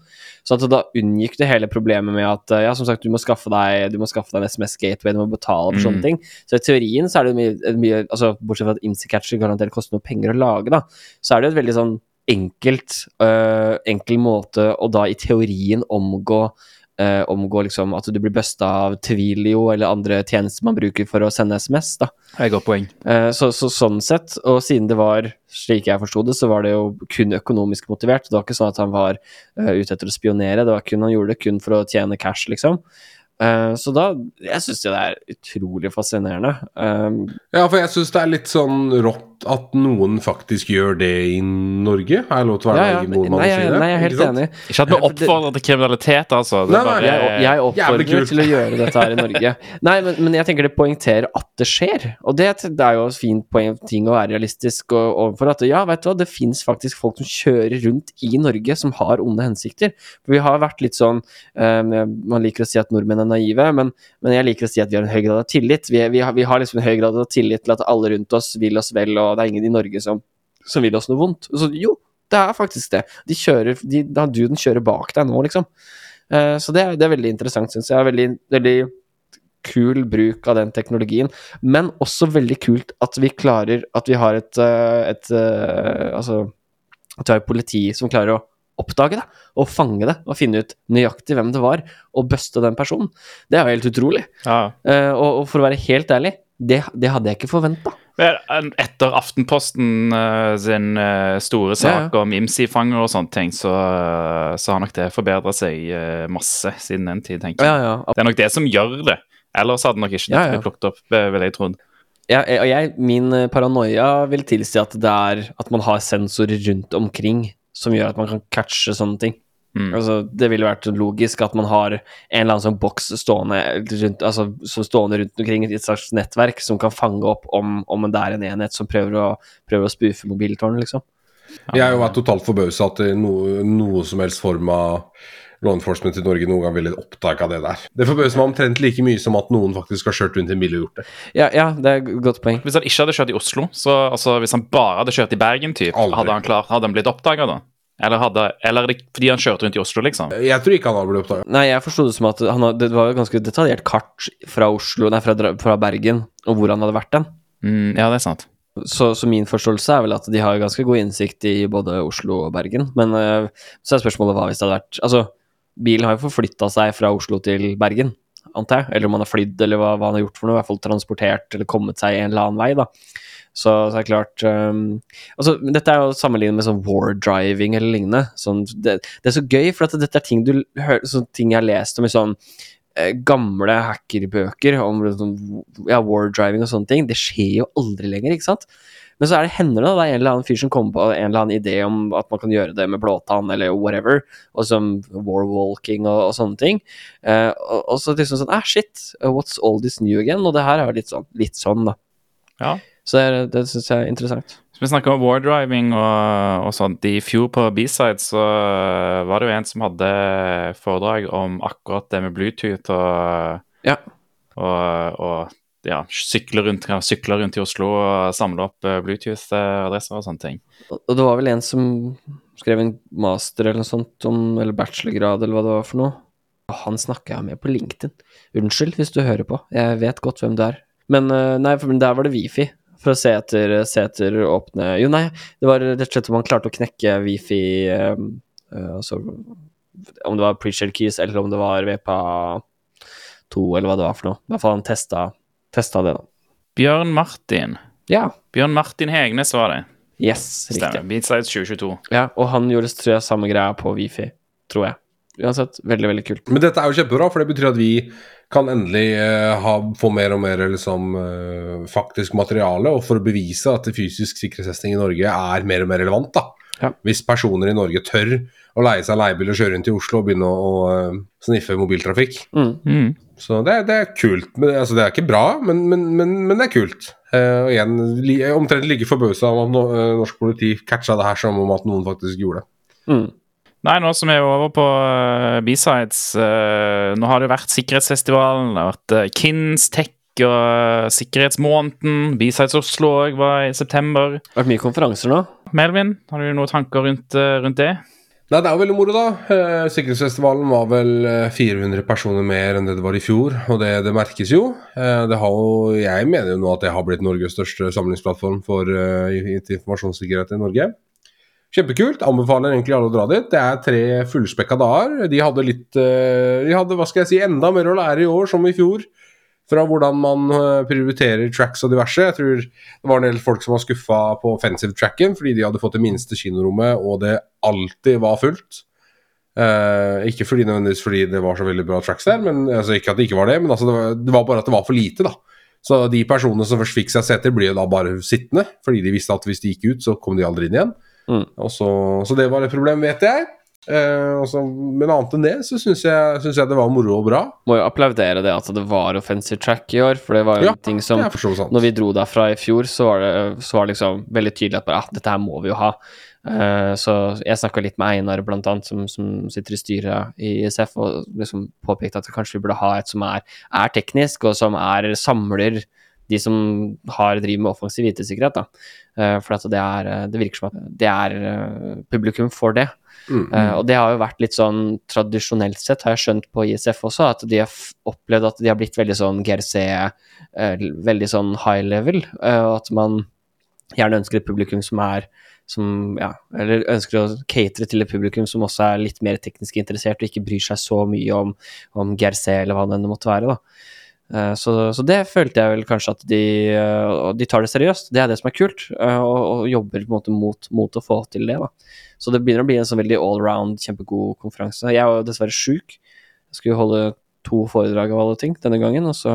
Så at da unngikk du hele problemet med at eh, ja, som sagt, du må skaffe deg, du må skaffe deg en SMS-gateway, du må betale for Mm. sånne ting. Så i teorien så er det mye, mye altså Bortsett fra at IMSI-catcher garantert koster noe penger å lage, da, så er det jo et veldig sånn enkelt uh, enkel måte å da i teorien omgå uh, omgå liksom at du blir busta av Twilio eller andre tjenester man bruker for å sende SMS. da. Det er godt poeng. Uh, Så, så sånn sett, og siden det var, slik jeg forsto det, så var det jo kun økonomisk motivert. Det var ikke sånn at han var uh, ute etter å spionere, det var kun, han gjorde det kun for å tjene cash, liksom. Eh, så da Jeg syns det er utrolig fascinerende. Um, Ja, for jeg syns det er litt sånn rått at noen faktisk gjør det i Norge. Har jeg lov til å være ja, ja, nordmann nei, og si det? nei, jeg er helt Ikke enig. Ikke at vi oppfordrer til kriminalitet, altså. Det Nei, nei, bare, Jeg, jeg oppfordrer kult. til å gjøre dette her i Norge. Nei, men, men jeg tenker det poengterer at det skjer. Og det, det er jo et fint poeng, ting å være realistisk og- overfor. At ja, vet du hva, det fins faktisk folk som kjører rundt i Norge som har onde hensikter. For vi har vært litt sånn um, Man liker å si at nordmenn er naive, men, men jeg liker å si at vi har en høy grad av tillit. Vi, vi, har, vi har liksom en høy grad av tillit til at alle rundt oss vil oss vel, og det er ingen i Norge som, som vil oss noe vondt. Så jo, det er faktisk det. De kjører, de, da duden kjører bak deg nå, liksom. Eh, Så det det er veldig interessant, syns jeg. Veldig, veldig kul bruk av den teknologien. Men også veldig kult at vi klarer At vi har et, eh, et eh, Altså at vi har et politi som klarer å oppdage det, og fange det, og finne ut nøyaktig hvem det var, og buste den personen. Det er jo helt utrolig. ja. Og, og for å være helt ærlig, det, det hadde jeg ikke forventa. Etter Aftenposten uh, sin uh, store sak Ja, om IMSI-fanger og sånne ting, så, eh, så har nok det forbedra seg uh, masse siden den tid, tenker jeg. Ja, ja, Det er nok det som gjør det. Ellers hadde nok ikke Ja, ja. blitt plukket opp, vil jeg trodd. Ja, og jeg, min paranoia vil tilsi at det er at man har sensorer rundt omkring som gjør at man kan catche sånne ting. Mm. Altså, det ville vært logisk at man har en eller annen sånn boks stående rundt, altså, som stående rundt omkring et slags nettverk som kan fange opp om, om det er en enhet som prøver å, prøver å spoofe mobiltårnet, liksom. Jeg har jo vært totalt forbausa at noe, noe som helst form av law enforcement i Norge noen gang ville oppdaga det der. Det forbauser meg omtrent like mye som at noen faktisk har kjørt rundt i en bil og gjort det. Ja, ja, det er et godt poeng. Hvis han ikke hadde kjørt i Oslo, så altså, hvis han bare hadde kjørt i Bergen, typ, hadde han klart, hadde han blitt oppdaga da? Eller, hadde, eller er det fordi han kjørte rundt i Oslo, liksom? Jeg tror ikke han har blitt oppdaga. Nei, jeg forsto det som at han, det var jo ganske detaljert kart fra Oslo, nei, fra, fra Bergen, og hvor han hadde vært den. Mm, ja, det er sant. Så, så min forståelse er vel at de har ganske god innsikt i både Oslo og Bergen. Men eh, så er spørsmålet hva hvis det hadde vært Altså, bilen har jo forflytta seg fra Oslo til Bergen, antar jeg. Eller om han har flydd, eller hva, hva han har gjort for noe. I hvert fall transportert eller kommet seg en eller annen vei, da. Så, så er det klart um, altså, Dette er jo sammenlignet med sånn war driving eller lignende. Sånn, det, det er så gøy, for dette er ting, du, sånn, ting jeg har lest om i sånn eh, gamle hackerbøker om sånn, ja, war driving og sånne ting. Det skjer jo aldri lenger, ikke sant? Men så er det hender da, det er en eller annen fyr som kommer på en eller annen idé om at man kan gjøre det med blåtann eller whatever, og som warwalking og, og sånne ting. Eh, og, og så liksom sånn Ah, shit, what's all this new again? Og det her er litt sånn, litt sånn da. Ja. Så det, det syns jeg er interessant. Hvis vi snakker om wardriving og, og sånt, i fjor på B-side så var det jo en som hadde foredrag om akkurat det med Bluetooth og, Ja. og, og ja, sykle rundt, sykle rundt i Oslo og samle opp eh, Bluetooth-adresser og sånne ting. Og det var vel en som skrev en master eller noe sånt om, eller bachelorgrad eller hva det var for noe. Han snakka jeg med på LinkedIn. Unnskyld hvis du hører på, jeg vet godt hvem du er. Men eh, nei, for der var det wifi. For å se etter, se etter åpne Jo, nei, det var rett og slett om han klarte å knekke wifi um, uh, Altså om det var pre-shared keys, eller om det var VPA2, eller hva det var for noe. I hvert fall han testa, testa det, da. Bjørn Martin. Ja. Bjørn Martin Hegnes var det. Yes. Stemmer. riktig. Beatsides 2022. Ja, og han gjorde tror jeg, samme greia på Wifi, tror jeg. Uansett, veldig, veldig kult. Men dette er jo kjempebra, for det betyr at vi kan endelig uh, ha, få mer og mer liksom, uh, faktisk materiale, og for å bevise at fysisk sikkerhetstesting i Norge er mer og mer relevant. da. Ja. Hvis personer i Norge tør å leie seg leiebil og kjøre inn til Oslo og begynne å, eh, sniffe mobiltrafikk. Mm. Mm. Så det, det er kult. Men, altså, det er ikke bra, men, men, men, men det er kult. Uh, og igjen, li, omtrent like forbausa om at no, norsk politi catcha det her som om at noen faktisk gjorde det. Mm. Nei, nå som vi er over på uh, B-sides uh, Nå har det vært Sikkerhetsfestivalen, det har vært uh, Kins Tech og uh, Sikkerhetsmåneden. B-sides Oslo òg var i september. Det har vært mye konferanser nå. Melvin, har du noen tanker rundt, rundt det? Nei, det er jo veldig moro, da. Sikkerhetsfestivalen var vel eh, 400 personer mer enn det det var i fjor, og det, det merkes jo. Det har jo. Jeg mener jo nå at det har blitt Norges største samlingsplattform for informasjonssikkerhet i Norge. Kjempekult. Anbefaler egentlig alle å dra dit. Det er tre fullspekka dager. De hadde litt eh, De hadde hva skal jeg si, enda mer å lære i år, som i fjor. Fra hvordan man eh, prioriterer tracks og diverse. Jeg tror det var en del folk som var skuffa på offensive tracken fordi de hadde fått det minste kinorommet, og det alltid var fullt. Eh, ikke fordi nødvendigvis fordi det var så veldig bra tracks der, men altså, ikke at det ikke var det, men altså, det, var, det var bare at det var for lite, da. Så de personene som først fikk seg seter, jo da bare sittende, fordi de visste at hvis de gikk ut, så kom de aldri inn igjen. Mm. Og så, så det var et problem, vet jeg. Eh, også, men annet enn det så syns jeg, synes jeg det var moro og bra. Må jo applaudere det at det var offensive track i år, for det var jo Ja, en ting som. Når vi dro derfra i fjor, så var det, så var det liksom veldig tydelig at bare, ah, dette her må vi jo ha. Eh, så jeg snakka litt med Einar, blant annet, som, som sitter i styret i ISF, og liksom påpekte at kanskje vi burde ha et som er, er teknisk, og som er samler de som har driver med offensiv IT-sikkerhet. da. Eh, for at det, er, det virker som at det er eh, publikum for det. Mm. Eh, og det har jo vært litt sånn tradisjonelt sett, har jeg skjønt på ISF også, at de har opplevd at de har blitt veldig sånn GRC, eh, veldig sånn high level, eh, og at man gjerne ønsker et publikum som er som, ja, eller ønsker å catere til et publikum som også er litt mer teknisk interessert og ikke bryr seg så mye om, om GRC eller hva det enn måtte være. da. Eh, Så, så det følte jeg vel kanskje at de, eh, de tar det seriøst. Det er det som er kult, eh, og, og jobber på en måte mot, mot å få til det. da. Så det begynner å bli en sånn veldig allround, kjempegod konferanse. Jeg var dessverre sjuk. Jeg skulle holde to foredrag av alle ting denne gangen, og så,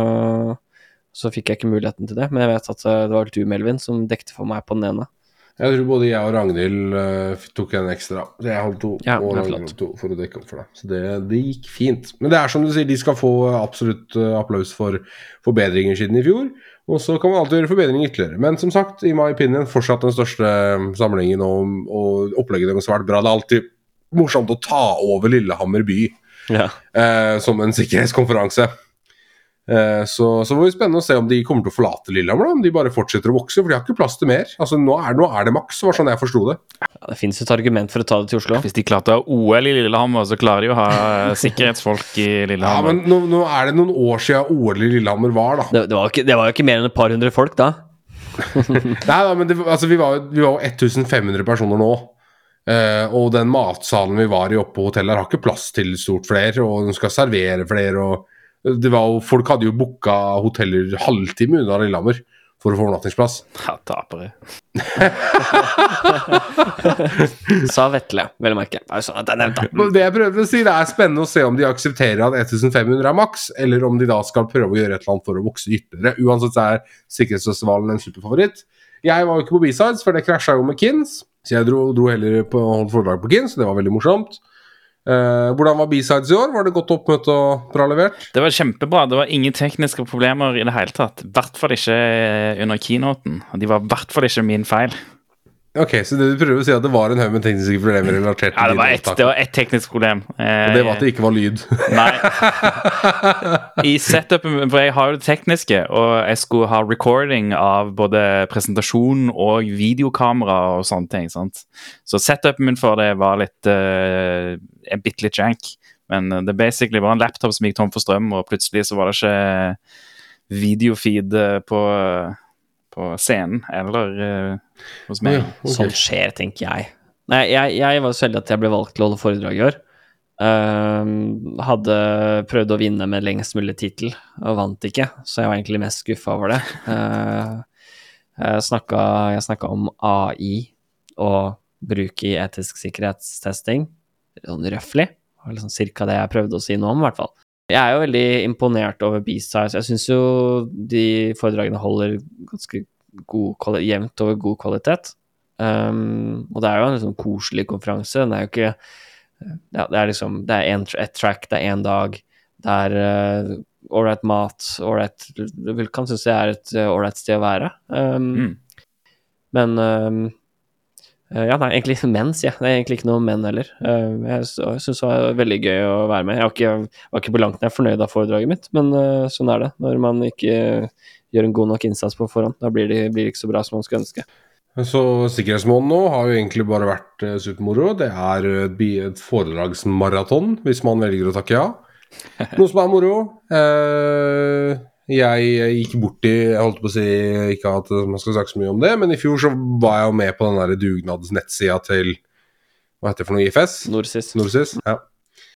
så fikk jeg ikke muligheten til det. Men jeg vet at det var du, Melvin, som dekte for meg på den ene. Jeg tror både jeg og Ragnhild uh, tok en ekstra. Jeg holdt to, Ja, og det Ragnhild holdt to for å dekke opp for deg. Så det, det gikk fint. Men det er som du sier, de skal få absolutt uh, applaus for forbedringer siden i fjor. Og så kan man alltid gjøre forbedringer ytterligere. Men som sagt, i my opinion, fortsatt den største eh, samlingen, og, og opplegget deres har vært bra. Det er alltid morsomt å ta over Lillehammer by Ja. uh, som en sikkerhetskonferanse. Eh, så, så det blir spennende å se om de kommer til å forlate Lillehammer, om de bare fortsetter å vokse. For de har ikke plass til mer. Altså Nå er, nå er det maks, var sånn jeg forsto det. Ja, det fins et argument for å ta det til Oslo. Hvis de klarte å ha OL i Lillehammer, så klarer de å ha eh, sikkerhetsfolk i Lillehammer. Ja, men nå, nå er det noen år siden OL i Lillehammer var, da. Det, det, var ikke, det var jo ikke mer enn et par hundre folk da. Nei da, men det, altså, vi var jo vi var jo 1500 personer nå. Uh, og den matsalen vi var i oppe på hotellet, har ikke plass til stort flere. Og de skal servere flere. Og det var jo, folk hadde jo booka hoteller halvtime unna Lillehammer for å få overnattingsplass. Ja, tapere. Sa Vetle, vel å merke. Det sånn Det jeg prøver å si, det er spennende å se om de aksepterer at 1500 er maks, eller om de da skal prøve å gjøre et eller annet for å vokse ytterligere. Uansett så er Sikkerhetsfestivalen en superfavoritt. Jeg var jo ikke på B-sides, for det krasja jo med Kins. Så jeg dro, dro heller på holdt foredrag på Kins, det var veldig morsomt. Eh, hvordan var B-sides i år? Var det godt oppmøte og bra levert? Det var kjempebra. Det var ingen tekniske problemer i det hele tatt. I hvert fall ikke eh, under keynoten. Og de var i hvert fall ikke min feil. Ok, Så det du prøver å si at det var en haug med tekniske problemer relatert til Ja, det var ett opptak. det var et teknisk problem. Eh, Og det var at det ikke var lyd. Nei. I setupen For jeg har jo det tekniske, og jeg skulle ha recording av både presentasjon og videokamera og sånne ting. sant? Så setupen min for det var litt uh, En bitte litt jank. Men eh, det basically var en laptop som gikk tom for strøm, og plutselig så var det ikke videofeed eh, på, på scenen eller uh, hos meg. Ja, okay. Sånt skjer, tenker jeg. Nei, jeg, jeg var så heldig at jeg ble valgt til å holde foredrag i år. Uh, hadde prøvd å vinne med lengst mulig tittel, og vant ikke, så jeg var egentlig mest skuffa over det. Uh, jeg snakka jeg snakka om AI og bruk i etisk sikkerhetstesting, sånn røftlig. Det var liksom cirka det jeg prøvde å si noe om, i hvert fall. Jeg er jo veldig imponert over B-size. Jeg syns jo de foredragene holder ganske god jevnt over god kvalitet. Um, og det er jo en liksom koselig konferanse. Den er jo ikke ja, Det er liksom Det er en, ett track, det er én dag. Det er uh, ålreit mat, ålreit Du kan synes det er et uh, ålreit sted å være. Um, Mm. Men um, uh, Ja, nei, egentlig menn, sier jeg. Det er egentlig ikke noe menn heller. Uh, jeg sy- syns det var veldig gøy å være med. Jeg var ikke, var ikke på langt nær fornøyd av foredraget mitt, men uh, sånn er det når man ikke gjør en god nok innsats på forhånd. Da blir det, ikke så bra som man skulle ønske. Så sikkerhetsmåneden nå har jo egentlig bare vært eh, supermoro. Det er eh, et foredragsmaraton, hvis man velger å takke ja. Noe som er moro. Eh, jeg gikk borti Jeg holdt på å si ikke at man skal snakke så mye om det, men i fjor så var jeg jo med på den der dugnadsnettsida til Hva heter det for noe? IFS? Norsis. Norsis. Ja.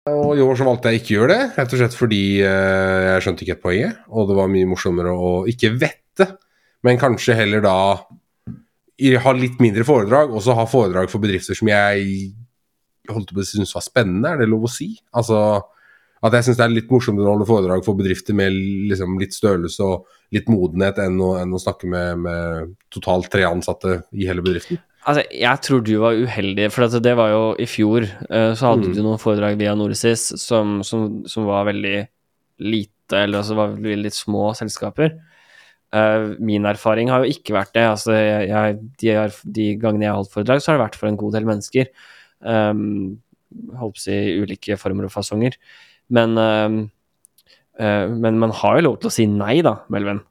Og i år så valgte jeg ikke å gjøre det, rett og slett fordi eh, jeg skjønte ikke et poenget. Og det var mye morsommere å ikke vette, men kanskje heller da ha litt mindre foredrag, og så ha foredrag for bedrifter som jeg holdt på å synes var spennende, er det lov å si? Altså at jeg syns det er litt morsommere å holde foredrag for bedrifter med liksom litt størrelse og litt modenhet enn å, enn å snakke med, med totalt tre ansatte i hele bedriften. Altså, jeg tror du var uheldig, for at det var jo i fjor. eh, så hadde Mm. du noen foredrag via Norsis som, som, som var veldig lite, eller altså var veldig litt små selskaper. Eh, min erfaring har jo ikke vært det. Altså, jeg, de, de gangene jeg har holdt foredrag, så har det vært for en god del mennesker. Um, holdt på å si ulike former og fasonger. Men, um, eh, men man har jo lov til å si nei, da, Melvin.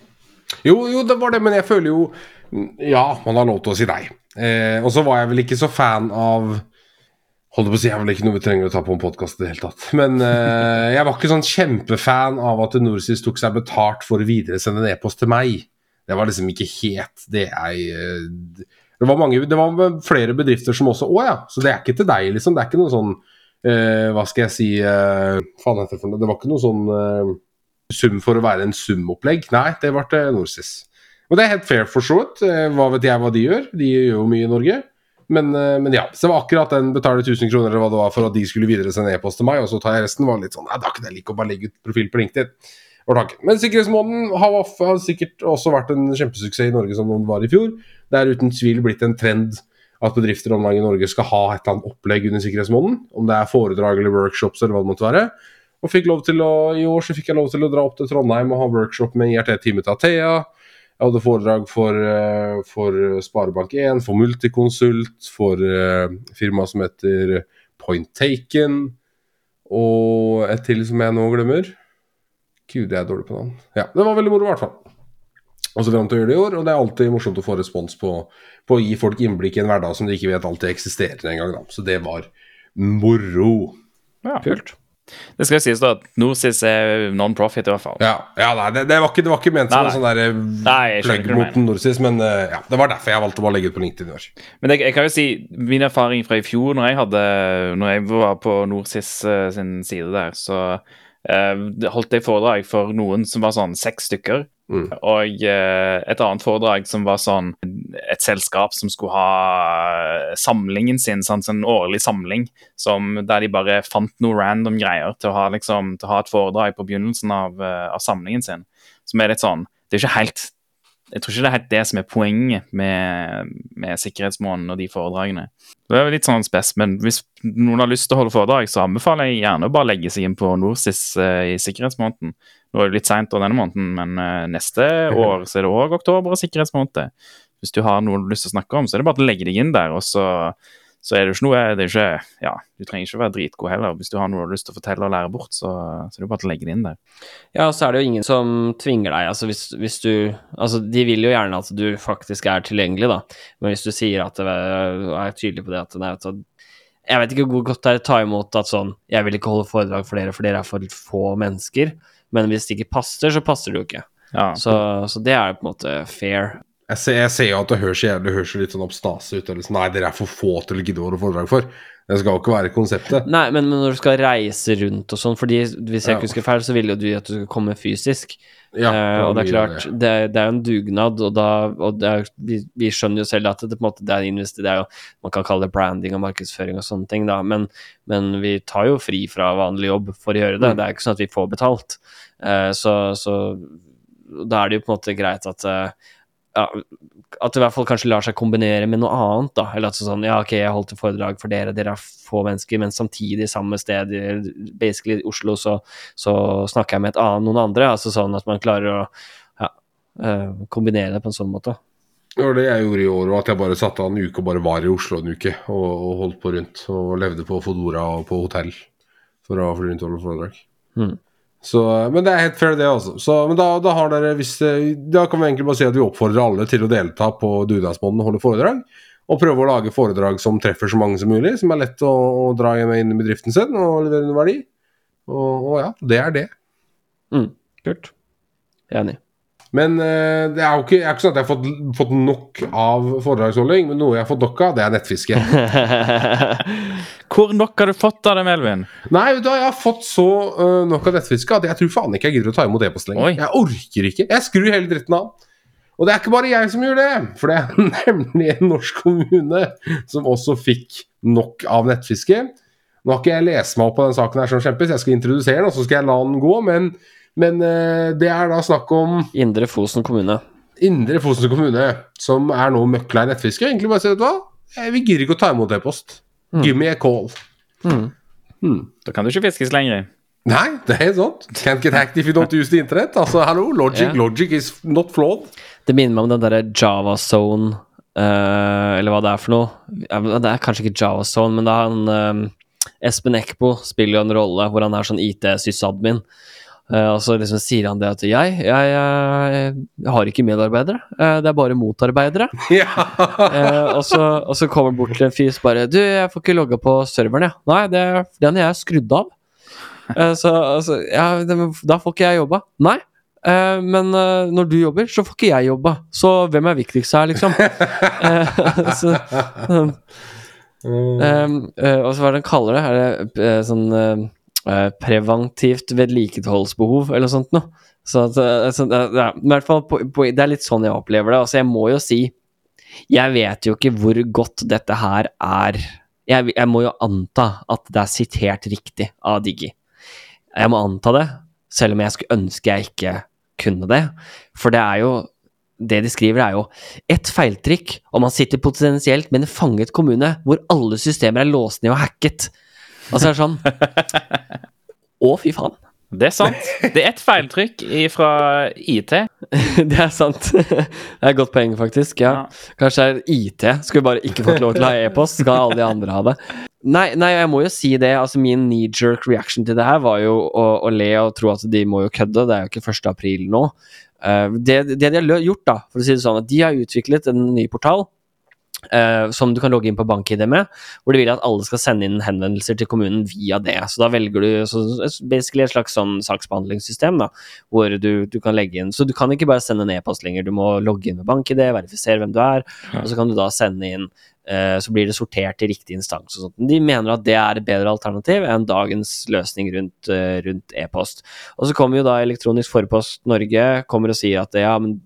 Jo, jo, det var det, men jeg føler jo Ja, man har lov til å si nei. Eh, og så var jeg vel ikke så fan av Holdt på å si, jeg er vel ikke noe vi trenger å ta på en podkast i det hele tatt. Men eh, jeg var ikke sånn kjempefan av at Norsis tok seg betalt for å videresende en e-post til meg. Det var liksom ikke helt det jeg eh, Det var mange, det var flere bedrifter som også Å ja, så det er ikke til deg, liksom. Det er ikke noe sånn eh, Hva skal jeg si eh, Faen det var ikke noe sånn eh, sum for å være en sumopplegg. Nei, det ble Norsis. Og det er helt fair for så vidt. Eh, Hva vet jeg hva de gjør? De gjør jo mye i Norge. Men, eh, men ja, så det var akkurat den betaler 1000 kroner eller hva det var for at de skulle videre sende e-post til meg, og så tar jeg resten. var litt sånn, nei, Da kunne jeg like å bare legge ut profil på LinkedIn. Men sikkerhetsmåneden har, har sikkert også vært en kjempesuksess i Norge som den var i fjor. Det er uten tvil blitt en trend at bedrifter online i Norge skal ha et eller annet opplegg under sikkerhetsmåneden. Om det er foredrag eller workshops eller hva det måtte være. Og fikk lov til å, I år så fikk jeg lov til å dra opp til Trondheim og ha workshop med IRT-teamet til Athea. Jeg hadde foredrag for, eh, for Sparebank1, for Multiconsult, for uh, firmaet som heter Point Taken, og et til som jeg nå glemmer. Gud, jeg er dårlig på navn. Ja, det var veldig moro, i hvert fall. Og så fram til å gjøre det i år, og det er alltid morsomt å få respons på, på å gi folk innblikk i en hverdag som de ikke vet alltid eksisterer engang. Så det var moro. Ja. Kult. Det skal sies da at Norsis er non-profit, i hvert fall. Ja, ja nei, det, det, var ikke, det, var ikke, ment som en sånn der nei, plugg mot Norsis, men uh, ja, det var derfor jeg valgte å bare legge ut på LinkedIn Også. Men jeg, jeg, kan jo si min erfaring fra i fjor, når jeg, hadde, når jeg var på Norsis uh, sin side der, så uh, holdt jeg foredrag for noen som var sånn seks stykker. Mm. Og uh, et annet foredrag som var sånn et selskap som skulle ha samlingen sin, sånn, sånn årlig samling, som, der de bare fant noe random greier til å ha, liksom, til å ha et foredrag på begynnelsen av, uh, av, samlingen sin. Som er litt sånn Det er ikke helt Jeg tror ikke det er helt det som er poenget med, med sikkerhetsmåneden og de foredragene. Det er litt sånn spes, men hvis noen har lyst til å holde foredrag, så anbefaler jeg gjerne å bare legge seg inn på Norsis uh, i sikkerhetsmåneden. Nå er det litt seint denne måneden, men uh, neste år så er det òg oktober og sikkerhetsmåned. Hvis du har noe du har lyst til å snakke om, så er det bare å legge deg inn der. og så, så er det ikke noe det er ikke, ja, Du trenger ikke å være dritgod heller. Hvis du har noe du har lyst til å fortelle og lære bort, så, så er det bare å legge det inn der. Ja, og så er det jo ingen som tvinger deg. altså hvis, hvis, du, altså De vil jo gjerne at du faktisk er tilgjengelig, da. Men hvis du sier at det er tydelig på det at nei, jeg vet ikke hvor godt det er å ta imot at sånn Jeg vil ikke holde foredrag for dere, for dere er for få mennesker. Men hvis det ikke passer, så passer det jo ikke. Ja. Så, så, det er på en måte fair. Jeg ser, jeg ser jo at det høres jævlig høres litt sånn oppstase ut. Liksom. Nei, dere er for få til å gidde å holde foredrag for. Det skal jo ikke være konseptet. Nei, men, men, når du skal reise rundt og sånn, fordi hvis jeg ikke husker feil, så ville jo du at du skulle komme fysisk. Ja, uh, og det er klart, det, det, er jo en dugnad, og, da, og er, vi, vi, skjønner jo selv at det, måte, det er investi, det er jo, Man kan kalle det branding og markedsføring og sånne ting, da, men, men vi tar jo fri fra vanlig jobb for å gjøre det. Mm. Det er ikke sånn at vi får betalt. Uh, så, så, da er det jo på en måte greit at uh, ja, at det i hvert fall kanskje lar seg kombinere med noe annet. da, eller at sånn, ja, ok, jeg holdt et foredrag for dere, dere er få mennesker, men samtidig samme sted, basically i Oslo, så, så snakker jeg med et annet, noen andre. altså Sånn at man klarer å ja, uh, kombinere det på en sånn måte. Det var det jeg gjorde i år, at jeg bare satte av en uke og bare var i Oslo en uke. Og, og holdt på rundt, og levde på Fodora og på hotell for å fly rundt og holde foredrag. Mm. Så, men det er helt fair, det, altså. Så, men da, da, har dere hvis, da kan vi egentlig bare si at vi oppfordrer alle til å delta på dugnadsmåneden og holde foredrag. Og prøve å lage foredrag som treffer så mange som mulig, som er lett å, å dra inn i bedriften sin og levere noe verdi. Og, og, ja, det er det. Mm, kult. Enig. Men uh, det er jo ikke, er ikke sånn at jeg har fått, fått nok av foredragsholding, men noe jeg har fått nok av, det er nettfiske. Hvor nok har du fått av det, Melvin? Nei, du jeg har fått så uh, nok av nettfiske at jeg tror faen ikke jeg gidder å ta imot e-post lenger. Oi. Jeg orker ikke. Jeg skrur hele dritten av. Og det er ikke bare jeg som gjør det, for det er nemlig en norsk kommune som også fikk nok av nettfiske. Nå har ikke jeg lest meg opp på den saken her som kjempes, jeg skal introdusere den, og så skal jeg la den gå, men, men uh, det er da snakk om Indre Fosen kommune. Indre Fosen kommune, som er nå møkla i nettfiske. Egentlig bare si, vet du hva, vi gidder ikke å ta imot e-post. Mm. Give me a call. Mm. Mm. Da kan du ikke fiskes lenger. Nei, det er sånt. Can't get hacked if you don't use the internet. Altså, hallo, logic, yeah. logic is not flawed. Det minner meg om den derre Javazone, uh, eller hva det er for noe. Det er kanskje ikke Javazone, men det er han uh, Espen Eckbo spiller jo en rolle hvor han er sånn IT-sysadmin. Uh, og så liksom sier han det at jeg, jeg, jeg, jeg har ikke medarbeidere, uh, det er bare motarbeidere. Ja. uh, og, så, og, så, kommer han bort til en fyr og bare Du, jeg får ikke logga på serveren, jeg. Nei, det, den er jeg skrudd av. så altså, ja, da får ikke jeg jobba. Nei. men når du jobber, så får ikke jeg jobba. Så hvem er viktigst her, liksom? så, um, og så hva er det han kaller det? Er det sånn Eh, preventivt vedlikeholdsbehov, eller sånt noe. Så, at, så ja, i hvert fall det er litt sånn jeg opplever det. Altså, jeg må jo si Jeg vet jo ikke hvor godt dette her er jeg, jeg må jo anta at det er sitert riktig av Diggi. Jeg må anta det. selv om jeg skulle ønske jeg ikke kunne det. For det er jo Det de skriver, er jo et feiltrykk, og man sitter potensielt med en fanget kommune hvor alle systemer er låst ned og hacket. Altså så er det sånn Å, fy faen. Det er sant. Det er et feiltrykk fra IT. Det er sant. Det er et godt poeng, faktisk. Ja. Kanskje det er IT. Skulle bare ikke fått lov til å ha e-post. Skal alle de andre ha det? Nei, nei, jeg må jo si det. Altså, min knee-jerk reaction til det her var jo å, å le og tro at de må jo kødde. Det er jo ikke 1. april nå. Eh, det, det de har gjort, da, for å si det sånn, at de har utviklet en ny portal eh, som du kan logge inn på BankID med, hvor de vil at alle skal sende inn henvendelser til kommunen via det. Så da velger du så, basically et slags sånn saksbehandlingssystem, da, hvor du, du kan legge inn Så du kan ikke bare sende en e-post lenger, du må logge inn med BankID, verifisere hvem du er, og så kan du da sende inn uh, så blir det sortert til riktig instans. og sånt. De mener at det er et bedre alternativ enn dagens løsning rundt, uh, rundt e-post. Og så kommer jo da Elektronisk Forpost Norge kommer og sier at ja, men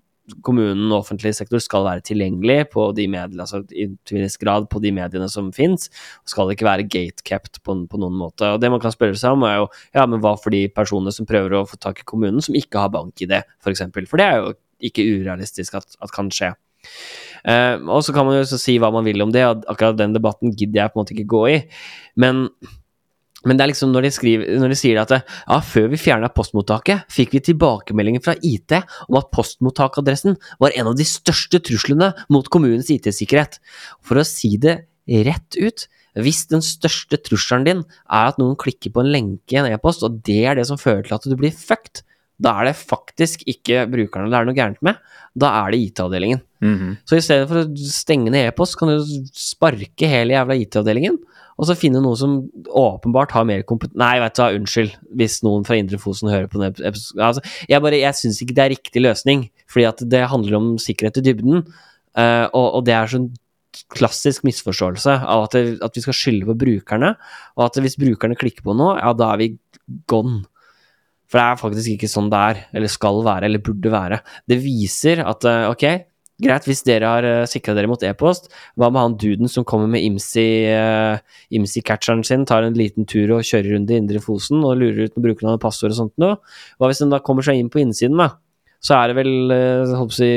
kommunen og offentlig sektor skal være tilgjengelig på de mediene, altså i viss grad på de mediene som finnes, og skal ikke være gatekept på, på noen måte. Og det man kan spørre seg om, er jo ja, men hva for de personene som prøver å få tak i kommunen, som ikke har bank-ID, f.eks. For, for det er jo ikke urealistisk at, at kan skje. Eh, og så kan man jo si hva man vil om det, akkurat den debatten gidder jeg på en måte ikke gå i. Men, men det er liksom når de, skriver, når de sier at ja, før vi fjerna postmottaket, fikk vi tilbakemeldinger fra IT om at postmottakadressen var en av de største truslene mot kommunens IT-sikkerhet. For å si det rett ut, hvis den største trusselen din er at noen klikker på en lenke i en e-post, og det er det som fører til at du blir fucked, da er det faktisk ikke brukerne det er noe gærent med, da er det IT-avdelingen. Mhm. Så i stedet for å stenge ned e-post, kan du sparke hele jævla IT-avdelingen, og så finne noen som åpenbart har mer kompetanse Nei, vet du hva, unnskyld hvis noen fra Indre Fosen hører på den episoden. Altså, jeg bare, jeg syns ikke det er riktig løsning, fordi at det handler om sikkerhet i dybden, Uh, og, og det er sånn klassisk misforståelse av at, det, at vi skal skylde på brukerne, og at hvis brukerne klikker på noe, ja, da er vi gone. For det er faktisk ikke sånn det er, eller skal være, eller burde være. Det viser at uh, ok, greit, hvis dere har uh, sikra dere mot e-post, hva med han duden som kommer med IMSI, uh, IMSI-catcheren sin, tar en liten tur og kjører rundt i Indre Fosen og lurer ut med brukernavn av passord og sånt noe? Hva hvis den da kommer seg inn på innsiden, da? Så er det vel, uh, på å si,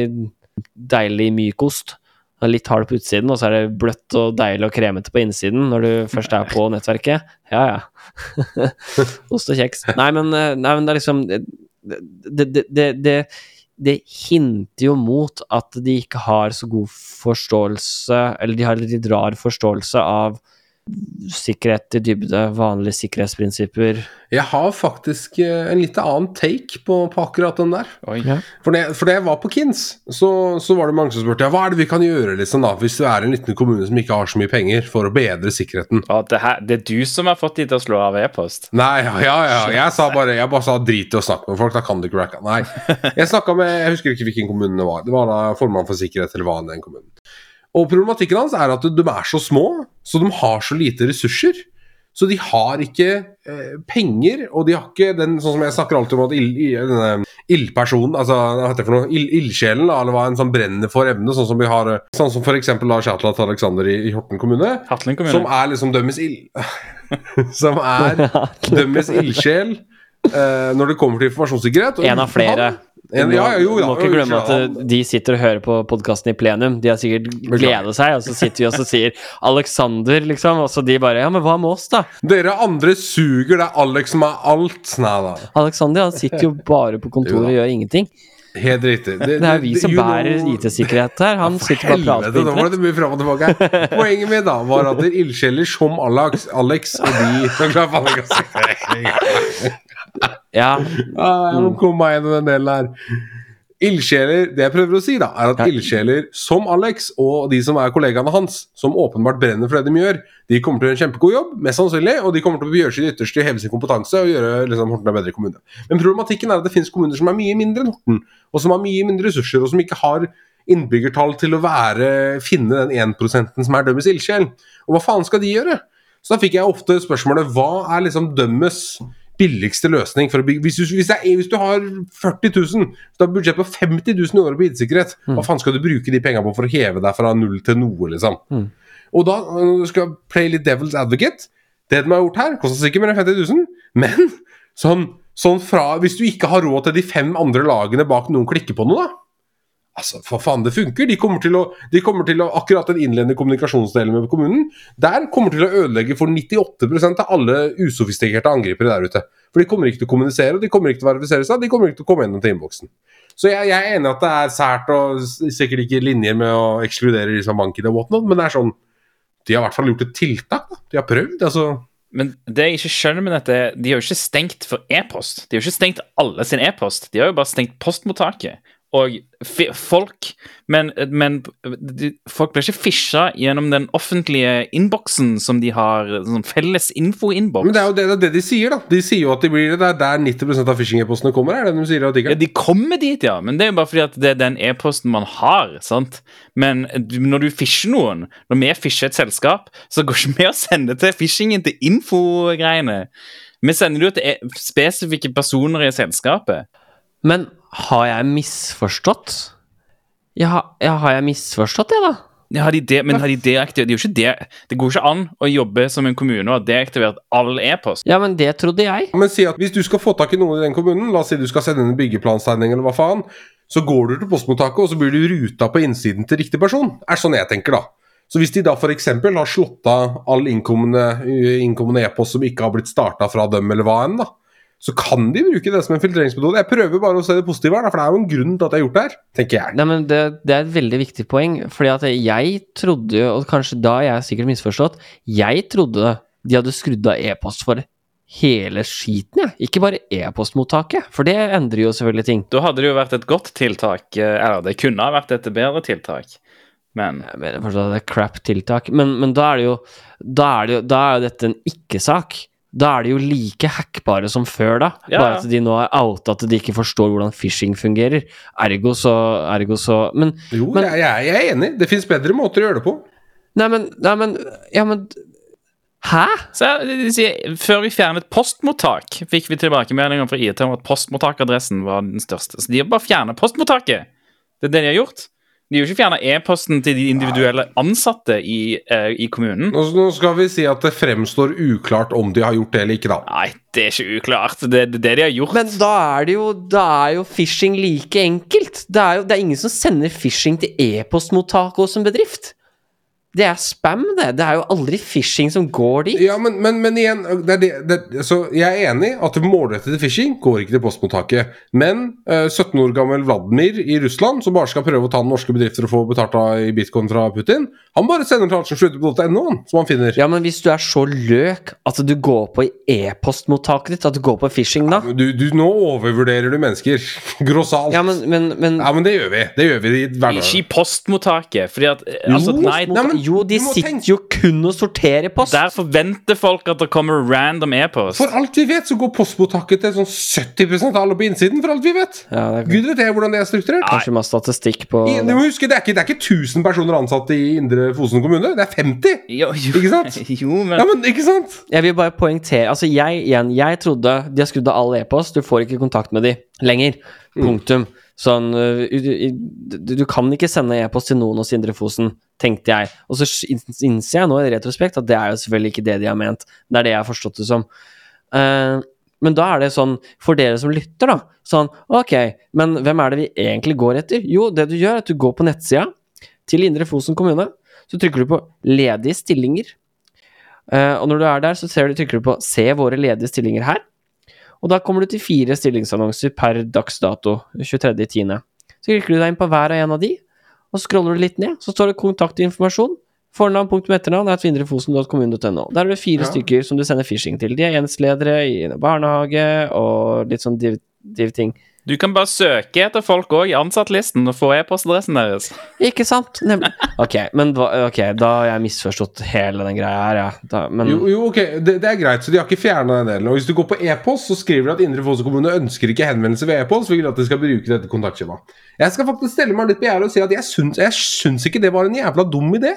deilig mykost. Litt hard på utsiden, og så er det bløtt og deilig og kremete på innsiden når du først er på nettverket. Ja, ja. Ost og kjeks. Nei, men, eh, nei, men det er liksom Det, det, det, det, det hinter jo mot at de ikke har så god forståelse, eller de har litt rar forståelse av sikkerhet i dybde, vanlige sikkerhetsprinsipper. Jeg har faktisk eh, en litt annen take på, på akkurat den der. Oi. Ja. For det, for det jeg var på Kins, så, så var det mange som spurte ja, hva er det vi kan gjøre liksom da, hvis du er en liten kommune som ikke har så mye penger, for å bedre sikkerheten. Og det, her, det er du som har fått de til å slå av e-post? Nei, ja, ja, ja. Jeg sa bare jeg bare sa drit i å snakke med folk, da kan du ikke racka. Nei. Jeg snakka med Jeg husker ikke hvilken kommune det var. Det var da formann for sikkerhet eller hva enn den kommunen. Og problematikken hans er at de er så små, så de har så lite ressurser. Så de har ikke eh, penger, og de har ikke den sånn som jeg snakker alltid om at ild, denne ildpersonen, altså hva heter det for noe, ild, ildsjelen, da, eller hva en sånn brenner for evne, sånn som vi har eh, Sånn som for eksempel da Shatlat Alexander i, i Horten kommune, kommune. som er liksom dømmes ild... som er dømmes ildsjel eh, når det kommer til informasjonssikkerhet. En av flere. han- ja, ja, jo, ja, må ikke glemme at eh, de sitter og hører på podkasten i plenum. De har sikkert gleda seg, og så sitter vi og så sier 'Alexander', liksom. Og så de bare 'Ja, men hva med oss, da?' Dere andre suger, det er Alex som er alt. Nei da. Alexander han sitter jo bare på kontoret og gjør ingenting. Helt riktig. Det er vi som bærer know- IT-sikkerhet her. Han sitter bare og prater på nå var internett. det mye fram og tilbake her. Poenget mitt da var at det er ildsjeler som Alex, Alex og de Ja, Jeg må komme meg gjennom den delen her. Ildsjeler, Det jeg prøver å si, da, er at Ja. ildsjeler som Alex og de som er kollegaene hans, som åpenbart brenner for det de gjør, de kommer til å gjøre en kjempegod jobb, mest sannsynlig, og de kommer til å gjøre sitt ytterste til å heve sin kompetanse og gjøre liksom, Horten en bedre kommune. Men problematikken er at det finnes kommuner som er mye mindre enn Horten, og som har mye mindre ressurser, og som ikke har innbyggertall til å være, finne den 1% som er dømmes ildsjel. Og hva faen skal de gjøre? Så da fikk jeg ofte spørsmålet hva er liksom dømmes billigste løsning for å bygge Hvis du, hvis er, hvis du har 40 000, hvis du har budsjett på 50 000 i året på IT-sikkerhet, hva faen skal du bruke de pengene på for å heve deg fra null til noe, liksom? Mm. Og da øh, skal jeg play litt devil's advocate. Det de har gjort her, koster sikkert mer enn 50 000, men sånn Sånn fra Hvis du ikke har råd til de fem andre lagene bak noen klikker på noe, da. Altså, for faen, det funker. De kommer til å, de kommer til å Akkurat den innledende kommunikasjonsdelen med kommunen, der kommer til å ødelegge for 98% av alle usofistikerte angripere der ute. For de kommer ikke til å kommunisere, og de kommer ikke til å verifisere seg, de kommer ikke til å komme gjennom til innboksen. Så jeg, jeg er enig at det er sært og sikkert ikke linjer med å ekskludere liksom bank-ID og whatnot, men det er sånn De har i hvert fall gjort et tiltak, da. De har prøvd. altså Men det jeg ikke skjønner med dette, de har jo ikke stengt for e-post. De har jo ikke stengt alle sin e-post. De har jo bare stengt postmottaket. Og folk Men, men de, folk blir ikke fisha gjennom den offentlige innboksen som de har, sånn felles info-innboks. Men det er jo det, det, er det de sier, da. De sier jo at de blir det. Er der 90% av phishing-e-postene kommer. er det de sier at i Ja, de kommer dit, ja, men det er jo bare fordi at det er den e-posten man har. sant? Men når du fisher noen, når vi fisher et selskap, så går ikke vi og sender til phishingen til infogreiene. Vi sender det jo til e- spesifikke personer i selskapet. Men har jeg misforstått? Ja, ja har jeg misforstått det, da? Ja, har de det, men har de deaktivert Det er jo ikke det. Det går ikke an å jobbe som en kommune og ha deaktivert all e-post. Ja, men det trodde jeg. Men si at hvis du skal få tak i noen i den kommunen, la oss si du skal sende en byggeplantegning eller hva faen, så går du til postmottaket, og så blir du ruta på innsiden til riktig person. er sånn jeg tenker, da. Så hvis de da f.eks. har slått av all innkommende innkommende e-post som ikke har blitt starta fra dem, eller hva enn, da, så kan de bruke det som en filtreringsmetode. Jeg prøver bare å se det positive her, for det er jo en grunn til at jeg har gjort det her, tenker jeg. Nei, men det, det er et veldig viktig poeng, fordi at jeg trodde jo, og kanskje da jeg er sikkert misforstått, jeg trodde de hadde skrudd av e-post for hele skiten, jeg. Ikke bare e-postmottaket, for det endrer jo selvfølgelig ting. Da hadde det jo vært et godt tiltak. eh, Eller det kunne ha vært et bedre tiltak. Men Jeg mener fortsatt at det er crap-tiltak, men, men da er det jo Da er, det jo, da er jo dette en ikke-sak. Da er de jo like hackbare som før, da. Ja, Bare at de nå er outa at de ikke forstår hvordan phishing fungerer. Ergo så, ergo så Men Jo, Men- jeg, jeg, jeg er enig. Det fins bedre måter å gjøre det på. Nei, men, nei, men Ja, men Hæ? Så Før vi fjernet postmottak, fikk vi tilbakemeldinger fra IT om at postmottakadressen var den største. Så de har bare fjernet postmottaket. Det er det de har gjort. De har jo ikke fjerna e-posten til de individuelle ansatte i, uh, i kommunen. Nå, nå skal vi si at det fremstår uklart om de har gjort det eller ikke, da. Nei, det er ikke uklart. Det er det, det de har gjort. Men da er det jo Da er jo phishing like enkelt. Det er jo det er ingen som sender phishing til e-postmottak hos en bedrift. Det er spam, det. Det er jo aldri phishing som går dit. Ja, men, men, men igjen det er det, det, Så jeg er enig at målrettet phishing går ikke til postmottaket. Men eh, 17 år gammel Vladimir i Russland, som bare skal prøve å ta norske bedrifter og få betalt av i bitcoin fra Putin, han bare sender til alt som slutter på .no, han, som han finner. Ja, men hvis du er så løk at du går på e-postmottaket ditt, at du går på phishing da Du, du, nå overvurderer du mennesker. Grossalt. Ja, men, men, men Ja, men det gjør vi. Det gjør vi i hverdagen. Ikke i postmottaket, fordi at eh, altså, Jo, Nei, nei, men- Jo, de sitter tenke- jo kun og sorterer post. der forventer folk at det kommer random e-post. For alt vi vet, så går postmottaket til sånn 70 av alle på innsiden. For alt vi vet. Ja, det er Gud vet jeg hvordan det er strukturert. kanskje masse statistikk på I, du må huske, det er, ikke, det er ikke 1000 personer ansatt i Indre Fosen kommune. Det er 50! Jo, jo, Ikke sant? Jo, men, Ja, men ikke sant? Jeg vil bare poengtere Altså, jeg igjen, jeg trodde de har skrudd av all e-post. Du får ikke kontakt med de lenger. Punktum. Sånn øh, du, du, kan ikke sende e-post til noen hos Indre Fosen, tenkte jeg. Og så innser jeg nå i retrospekt at det er jo selvfølgelig ikke det de har ment. Det er det jeg har forstått det som. Uh, men da er det sånn, for dere som lytter, da Sånn, ok, men hvem er det vi egentlig går etter? Jo, det du gjør, er at du går på nettsida til Indre Fosen kommune. Så trykker du på 'ledige stillinger'. Uh, og når du er der, så du, trykker du på 'se våre ledige stillinger her'. Og da kommer du til fire stillingsannonser per dags dato, 23.10. Så klikker du deg inn på hver og en av de, og så scroller du litt ned. Så står det kontaktinformasjon. Fornavn, punktum etternavn er tvindrefosen.kommune.no. Der er det fire Ja. stykker som du sender phishing til. De er enhetsledere i barnehage og litt sånn div- div-ting. Du kan bare søke etter folk òg i ansattlisten og få e-postadressen deres. Ikke sant? Nemlig. Ok, men ok, da har jeg misforstått hele den greia her, ja. Da, men Jo, jo ok, det, det er greit, så de har ikke fjerna den delen. Og hvis du går på e-post, så skriver de at Indre Fosen kommune ønsker ikke henvendelse ved e-post. Vi vil at de skal bruke dette kontaktskjemaet. Jeg skal faktisk stelle meg litt på gjerdet og si at jeg syns, jeg syns ikke det var en jævla dum idé.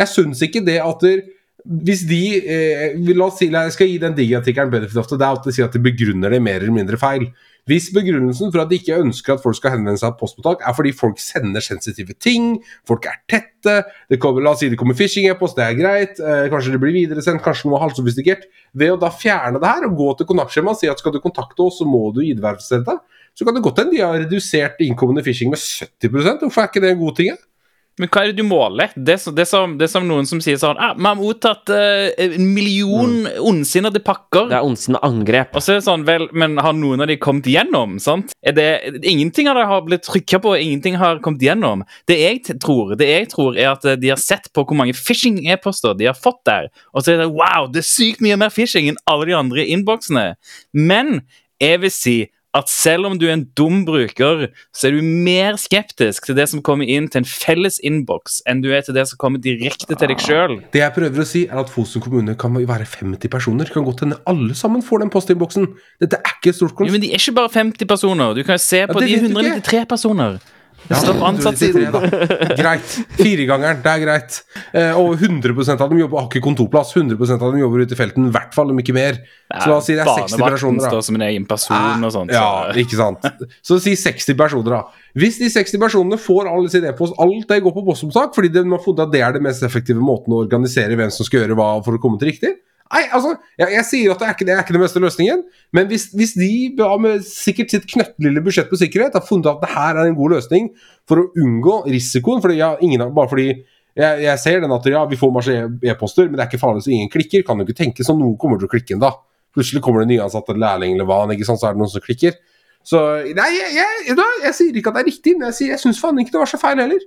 Jeg syns ikke det at der, hvis de eh, La oss si, jeg skal gi den digiartikkelen benefit of the doubt og si at de begrunner det mer eller mindre feil. Hvis begrunnelsen for at de ikke ønsker at folk skal henvende seg til postmottak, er fordi folk sender sensitive ting, folk er tette, kommer, la oss si det kommer phishing-e-post, det er greit, eh, kanskje det blir videresendt, kanskje noe halvsofistikert Ved å da fjerne det her og gå til kontaktskjemaet og si at skal du kontakte oss, så må du ID-verifisere deg, så kan det godt hende de har redusert innkommende phishing med 70% Hvorfor er ikke det en god ting? Ja? Men hva er det du måler? Det er, det er, som, det er som noen som sier sånn ah, 'Vi har mottatt eh, en million mm. ondsinnede pakker.' Det er ondsinnede angrep. Og så er det sånn, vel, Men har noen av de kommet igjennom? sant? Er det, ingenting av det har blitt trykka på, ingenting har kommet igjennom. Det jeg tror, det jeg tror er at eh, de har sett på hvor mange phishing-e-poster de har fått der, og så er det wow, det er sykt mye mer phishing enn alle de andre innboksene. Men jeg vil si at selv om du er en dum bruker, så er du mer skeptisk til det som kommer inn til en felles innboks, enn du er til det som kommer direkte til deg sjøl. Det jeg prøver å si, er at Fosen kommune kan være 50 personer. Kan godt hende alle sammen får den postinnboksen. Dette er ikke et stort konsept. Ja, men de er ikke bare 50 personer. Du kan jo se på ja, de 193 personer. Stopp ansattssiden. Greit. Firegangeren, det er greit. Eh, og 100% av dem jobber, har ikke kontorplass. 100% av dem jobber ute i felten. I hvert fall, om ikke mer. Så la oss si det er 60 personer. står som en egen person og sånt. Ja, ikke sant. Så si 60 personer, da. Hvis de 60 personene får alle sin e-post, alt det går på postomsak, fordi de har funnet at det er det mest effektive måten å organisere hvem som skal gjøre hva for å komme til riktig, Nei, altså, jeg, jeg, sier at det er ikke det er ikke den beste løsningen, men hvis, hvis de med sikkert sitt knøttlille budsjett på sikkerhet har funnet at det her er en god løsning for å unngå risikoen fordi ja, ingen, Bare fordi jeg, jeg, ser den at ja, vi får masse e-poster, men det er ikke farlig så ingen klikker. Kan jo ikke tenke sånn, noen kommer til å klikke ennå. Plutselig kommer det nyansatte lærling eller hva, ikke sant, så er det noen som klikker. Så nei, jeg, jeg, jeg sier ikke at det er riktig, men jeg, sier, jeg syns faen ikke det var så feil heller.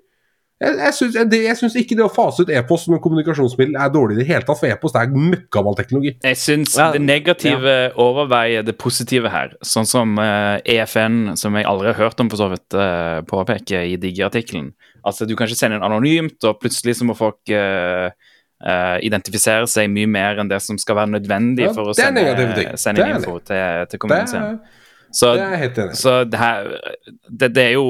Jeg, jeg, syns, jeg, syns, ikke det å fase ut e-post som en kommunikasjonsmiddel er dårlig i det hele tatt, for e-post er møkgammel teknologi. Jeg syns ja, det negative ja. overveier det positive her, sånn som uh, eh, EFN, som jeg aldri har hørt om for så vidt, uh, påpeker i Digi-artikkelen. Altså, du kan ikke sende en anonymt, og plutselig så må folk uh, identifisere seg mye mer enn det som skal være nødvendig ja, for å sende, sende info til, til kommunen sin. Så, det er helt enig. Så det, her, det, det, er jo,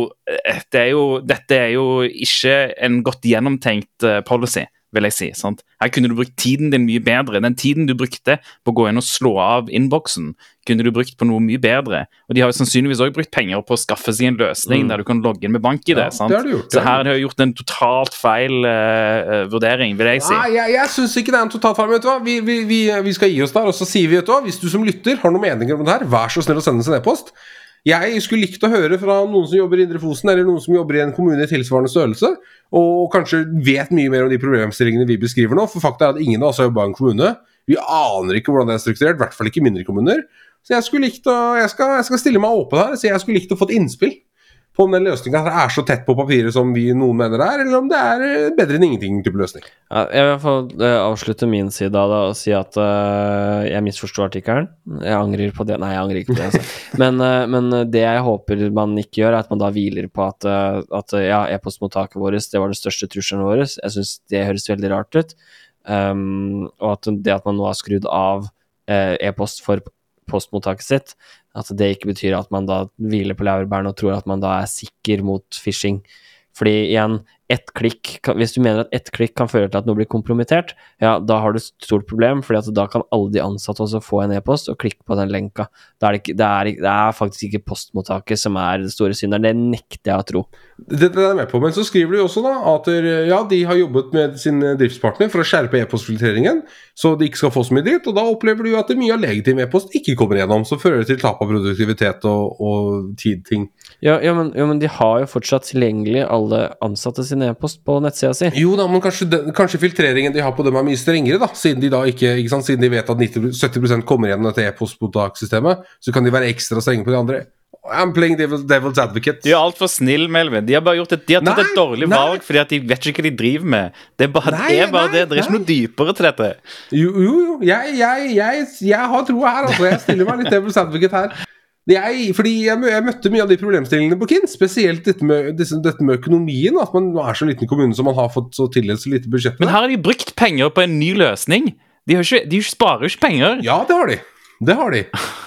det er jo Dette er jo ikke en godt gjennomtenkt uh, policy, vil jeg si. Sant? Her kunne du brukt tiden din mye bedre. Den tiden du brukte på å gå inn og slå av innboksen, kunne du brukt på noe mye bedre. Og de har jo sannsynligvis også brukt penger på å skaffe seg en løsning mm. der du kan logge inn med bank-ID. Ja, så her har de gjort en totalt feil uh, vurdering, vil jeg si. Nei, jeg, jeg syns ikke det er en totalt feil. vet du hva? Vi, vi, vi, vi, skal gi oss der, og så sier vi, vet du hva, hvis du som lytter har noen meninger om det her, vær så snill å sende oss en e-post. Jeg skulle likt å høre fra noen som jobber i Indre Fosen, eller noen som jobber i en kommune i tilsvarende størrelse, og kanskje vet mye mer om de problemstillingene vi beskriver nå. For fakta er at ingen av oss har jobba i en kommune. Vi aner ikke hvordan det er strukturert, i hvert fall ikke mindre kommuner. Så jeg skulle likt å Jeg skal, jeg skal stille meg åpen her, så jeg skulle likt å få et innspill på om den løsninga er så tett på papiret som vi noen mener det er, eller om det er eh, bedre enn ingenting type løsning. Ja, jeg vil få uh, avslutte min side av det og si at uh, jeg misforsto artikkelen. Jeg angrer på det Nei, jeg angrer ikke på det. Altså. Men, uh, men, det jeg håper man ikke gjør, er at man da hviler på at, at ja, e-postmottaket vårt det var den største trusselen vår. Jeg syns det høres veldig rart ut. Um, og at det at man nå har skrudd av e-post for postmottaket sitt, at det ikke betyr at man da hviler på laurbærene og tror at man da er sikker mot phishing. Fordi igjen, ett klikk Hvis du mener at ett klikk kan føre til at noe blir kompromittert, ja, da har du et stort problem, fordi da kan alle de ansatte også få en e-post og klikke på den lenka. Det er, det, er, det er, faktisk ikke postmottaket som er det store synderen. Det nekter jeg å tro. Dette er jeg med på, men så skriver de også da at ja, de har jobbet med sin driftspartner for å skjerpe e-postfiltreringen, så de ikke skal få så mye dritt, og da opplever du at mye av legitim e-post ikke kommer gjennom, så fører det til tap av produktivitet og, og tid-ting. Ja, ja, men, ja, men de har jo fortsatt tilgjengelig alle ansatte sine e-post på nettsida si. Jo da, men kanskje, den, kanskje, filtreringen de har på dem er mye strengere, da. Siden de da ikke, ikke sant, siden de vet at 90, 70% kommer gjennom dette e-postmottakssystemet, så kan de være ekstra strenge på de andre. I'm playing devil, devil's advocate. De er altfor snille, Melvin. De har bare gjort et, de har tatt nei, et dårlig nei. valg fordi at de vet ikke hva de driver med. Det er bare, nei, det, er bare det. Det er ikke noe dypere til dette. Jo, jo. jo. Jeg, jeg, jeg, jeg har troa her, altså. Jeg stiller meg litt devil's advocate her. Jeg, fordi jeg, møtte mye av de problemstillingene på Kinn, spesielt dette med, dette med, økonomien. At man er så liten kommune som man har fått så tildelt så lite budsjett. Men her har de brukt penger på en ny løsning. De, ikke, de sparer jo ikke penger. Ja, det har de. Det har de.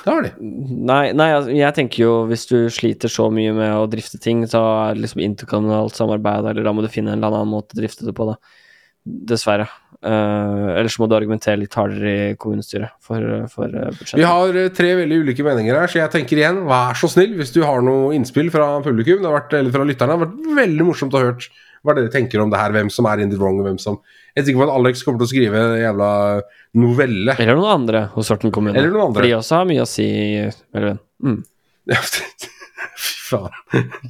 Det har de. nei, nei altså, jeg tenker jo hvis du sliter så mye med å drifte ting, så er det liksom interkommunalt samarbeid, eller da må du finne en eller annen måte å drifte det på, da. dessverre. Eh, ellers må du argumentere litt hardere i kommunestyret for, for eh, budsjettet. Vi har eh, tre veldig ulike meninger her, så jeg tenker igjen, vær så snill hvis du har noe innspill fra publikum det har vært, eller fra lytterne. Det har vært veldig morsomt å høre hva dere tenker om det her, hvem som er in the wrong, og hvem som Jeg er sikker på at Alex kommer til å skrive en jævla novelle. Eller noen andre hos Horten kommune. Eller noen andre. For de også har mye å si. Eller, mm. Fy faen.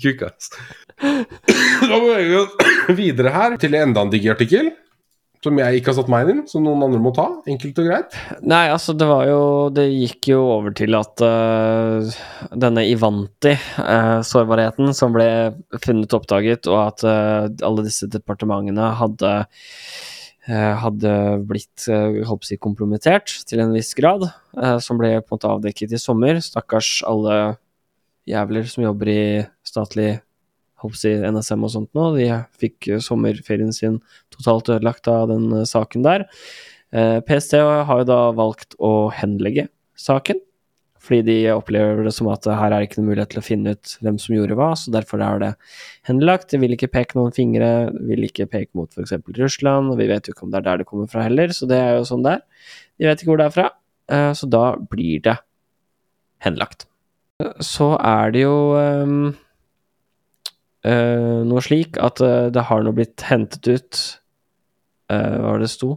Kukk, ass. Da beveger vi oss videre her til enda en digg artikkel. Som jeg ikke har satt meg inn i, som noen andre må ta. Enkelt og greit. Nei, altså, det var jo Det gikk jo over til at uh, denne Ivanti-sårbarheten som ble funnet oppdaget, og at uh, alle disse departementene hadde hadde blitt å si, kompromittert til en viss grad, øh, som ble på en måte avdekket i sommer. Stakkars alle jævler som jobber i statlig si, NSM og sånt nå. De fikk sommerferien sin totalt ødelagt av den saken der. Eh, PST har jo da valgt å henlegge saken, fordi de opplever det som at her er det ikke noen mulighet til å finne ut hvem som gjorde hva, så derfor er det henlagt. De vil ikke peke noen fingre, vil ikke peke mot f.eks. Russland, og vi vet jo ikke om det er der det kommer fra heller, så det er jo sånn der. De vet ikke hvor det er fra, eh, så da blir det henlagt. Så er det jo um, uh, noe slik at det har nå blitt hentet ut uh, Hva var det det sto?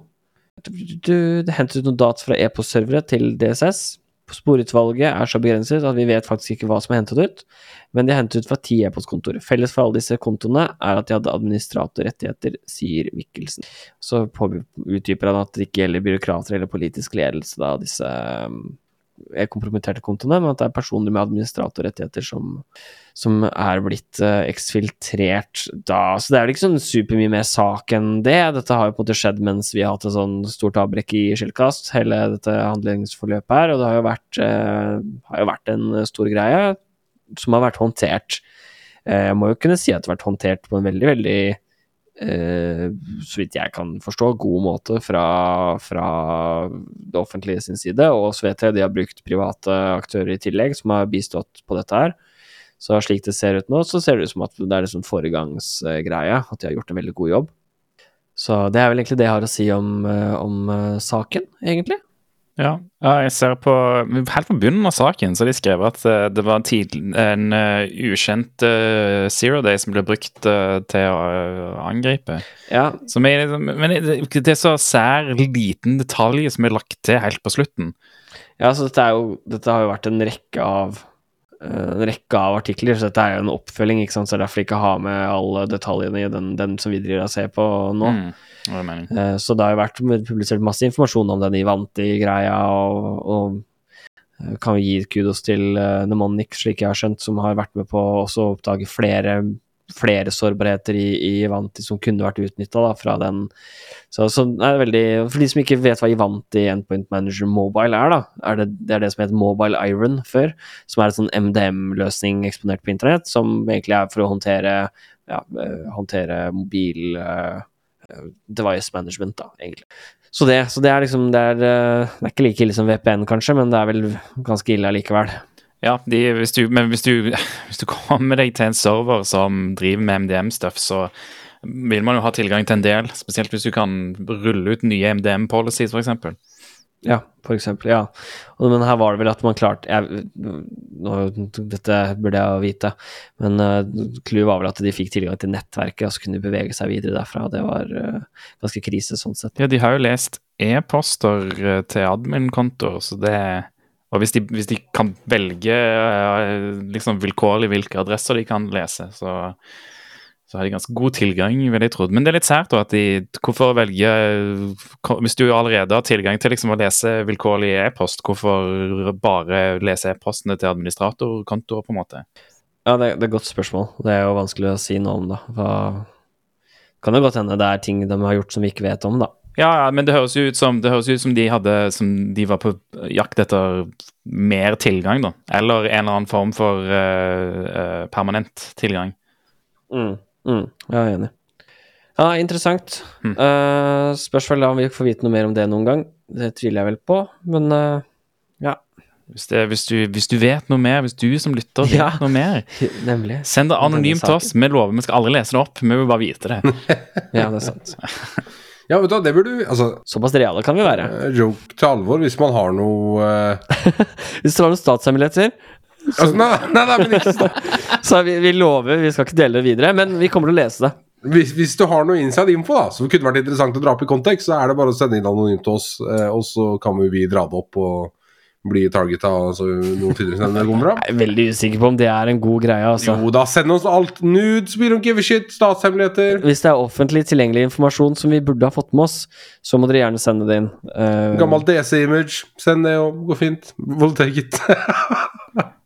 Det hentet ut noen data fra e-postservere til DSS. Sporutvalget er så begrenset at vi vet faktisk ikke hva som er hentet ut, men de er hentet ut fra ti e-postkontorer. Felles for alle disse kontoene er at de hadde administratorrettigheter, sier Mikkelsen. Så utdyper han at det ikke gjelder byråkrater eller politisk ledelse, da, disse um, er kompromitterte kontoene, men at det er personer med administratorrettigheter som, som er blitt uh, eksfiltrert da. Så det er vel ikke sånn supermye mer sak enn det. Dette har jo på en måte skjedd mens vi har hatt et sånn stort avbrekk i Skillkast, hele dette handlingsforløpet her, og det har jo vært, uh, har jo vært en stor greie som har vært håndtert. Uh, jeg må jo kunne si at det har vært håndtert på en veldig, veldig eh, så vidt jeg kan forstå, god måte fra, fra det offentlige sin side. Og SVT, de har brukt private aktører i tillegg, som har bistått på dette her. Så slik det ser ut nå, så ser det ut som at det er liksom foregangsgreie, at de har gjort en veldig god jobb. Så det er vel egentlig det jeg har å si om, eh, om eh, saken, egentlig. Ja, jeg ser på Helt på bunnen av saken så de skrevet at eh, det var en, tid, en eh, ukjent uh, zero day som ble brukt uh, til å angripe. Ja, er, liksom- men det, det er så sær liten detalj som er lagt til helt på slutten. Ja, så dette, jo, dette har jo vært en rekke av en rekke av artikler, så dette er jo en oppfølging, ikke sant, så det er derfor jeg ikke har med alle detaljene i den, den som vi driver og ser på nå. Mm, Eh, Så det har jo vært publisert masse informasjon om den Ivanti-greia, og, og eh, kan jo gi kudos til uh, Nemonic, slik jeg har skjønt, som har vært med på å oppdage flere, flere sårbarheter i, i Ivanti som kunne vært utnytta fra den. Så, så det er veldig For de som ikke vet hva Ivanti Endpoint Manager Mobile er, da, er det, det er det som het Mobile Iron før, som er en sånn MDM-løsning eksponert på internett, som egentlig er for å håndtere, ja, eh, håndtere mobil eh, device management, da, egentlig. Så det, så det er liksom det er, eh, det er ikke like ille som VPN, kanskje, men det er vel ganske ille allikevel. Ja, de, hvis du, men hvis du, hvis du kommer deg til en server som driver med MDM-stuff, så vil man jo ha tilgang til en del, spesielt hvis du kan rulle ut nye MDM-policies, f.eks. Ja, for eksempel. Ja. Men her var det vel at man klarte jeg, nå, Dette burde jeg vite, men uh, var vel at de fikk tilgang til nettverket, og så kunne de bevege seg videre derfra. Det var uh, ganske krise sånn sett. Ja, de har jo lest e-poster eh, til admin-kontoer, så det Og hvis de, hvis de kan velge uh, liksom vilkårlig hvilke adresser de kan lese, så så har de ganske god tilgang, vil jeg tro. Men det er litt sært da, at de Hvorfor velge Hvis du allerede har tilgang til liksom å lese vilkårlig e-post, hvorfor bare lese e-postene til administratorkontoer, på en måte? Ja, det, det er et godt spørsmål. Det er jo vanskelig å si noe om, da. Hva kan jo godt hende det er ting de har gjort som vi ikke vet om, da. Ja, ja, men det høres jo ut som, det ut som de hadde Som de var på jakt etter mer tilgang, da. Eller en eller annen form for uh, uh, permanent tilgang. Mm, mm, jeg er enig. Ja, interessant. Mm. Uh, spørs vel om vi får vite noe mer om det noen gang. Det tviler jeg vel på, men uh, ja. Hvis, det, hvis, du, hvis du vet noe mer, hvis du som lytter vet Ja. noe mer, Nemlig. send det anonymt til oss. Vi lover vi skal aldri lese det opp, vi vil bare vite det. Ja, det er sant. Ja, vet du hva, det burde du Altså, Såpass reale kan vi være. eh, joke til alvor hvis man har noe uh... Hvis det var noen statshemmeligheter, Altså, nei, nei, nei, men ikke så vi, vi lover vi skal ikke dele det videre, men vi kommer til å lese det. Hvis, hvis du har noe inside info da som kunne vært interessant å dra opp i kontekst, så er det bare å sende inn anonymt til oss, eh, og så kan vi vi dra det opp og bli targeta. Altså, noen det kommer fram. Jeg er veldig usikker på om det er en god greie, altså. Jo da, send oss alt. Nudes, we don't give a shit. Statshemmeligheter. Hvis det er offentlig tilgjengelig informasjon som vi burde ha fått med oss, så må dere gjerne sende det inn. Uh... Gammelt DC-image. Send det og gå fint. We'll take it.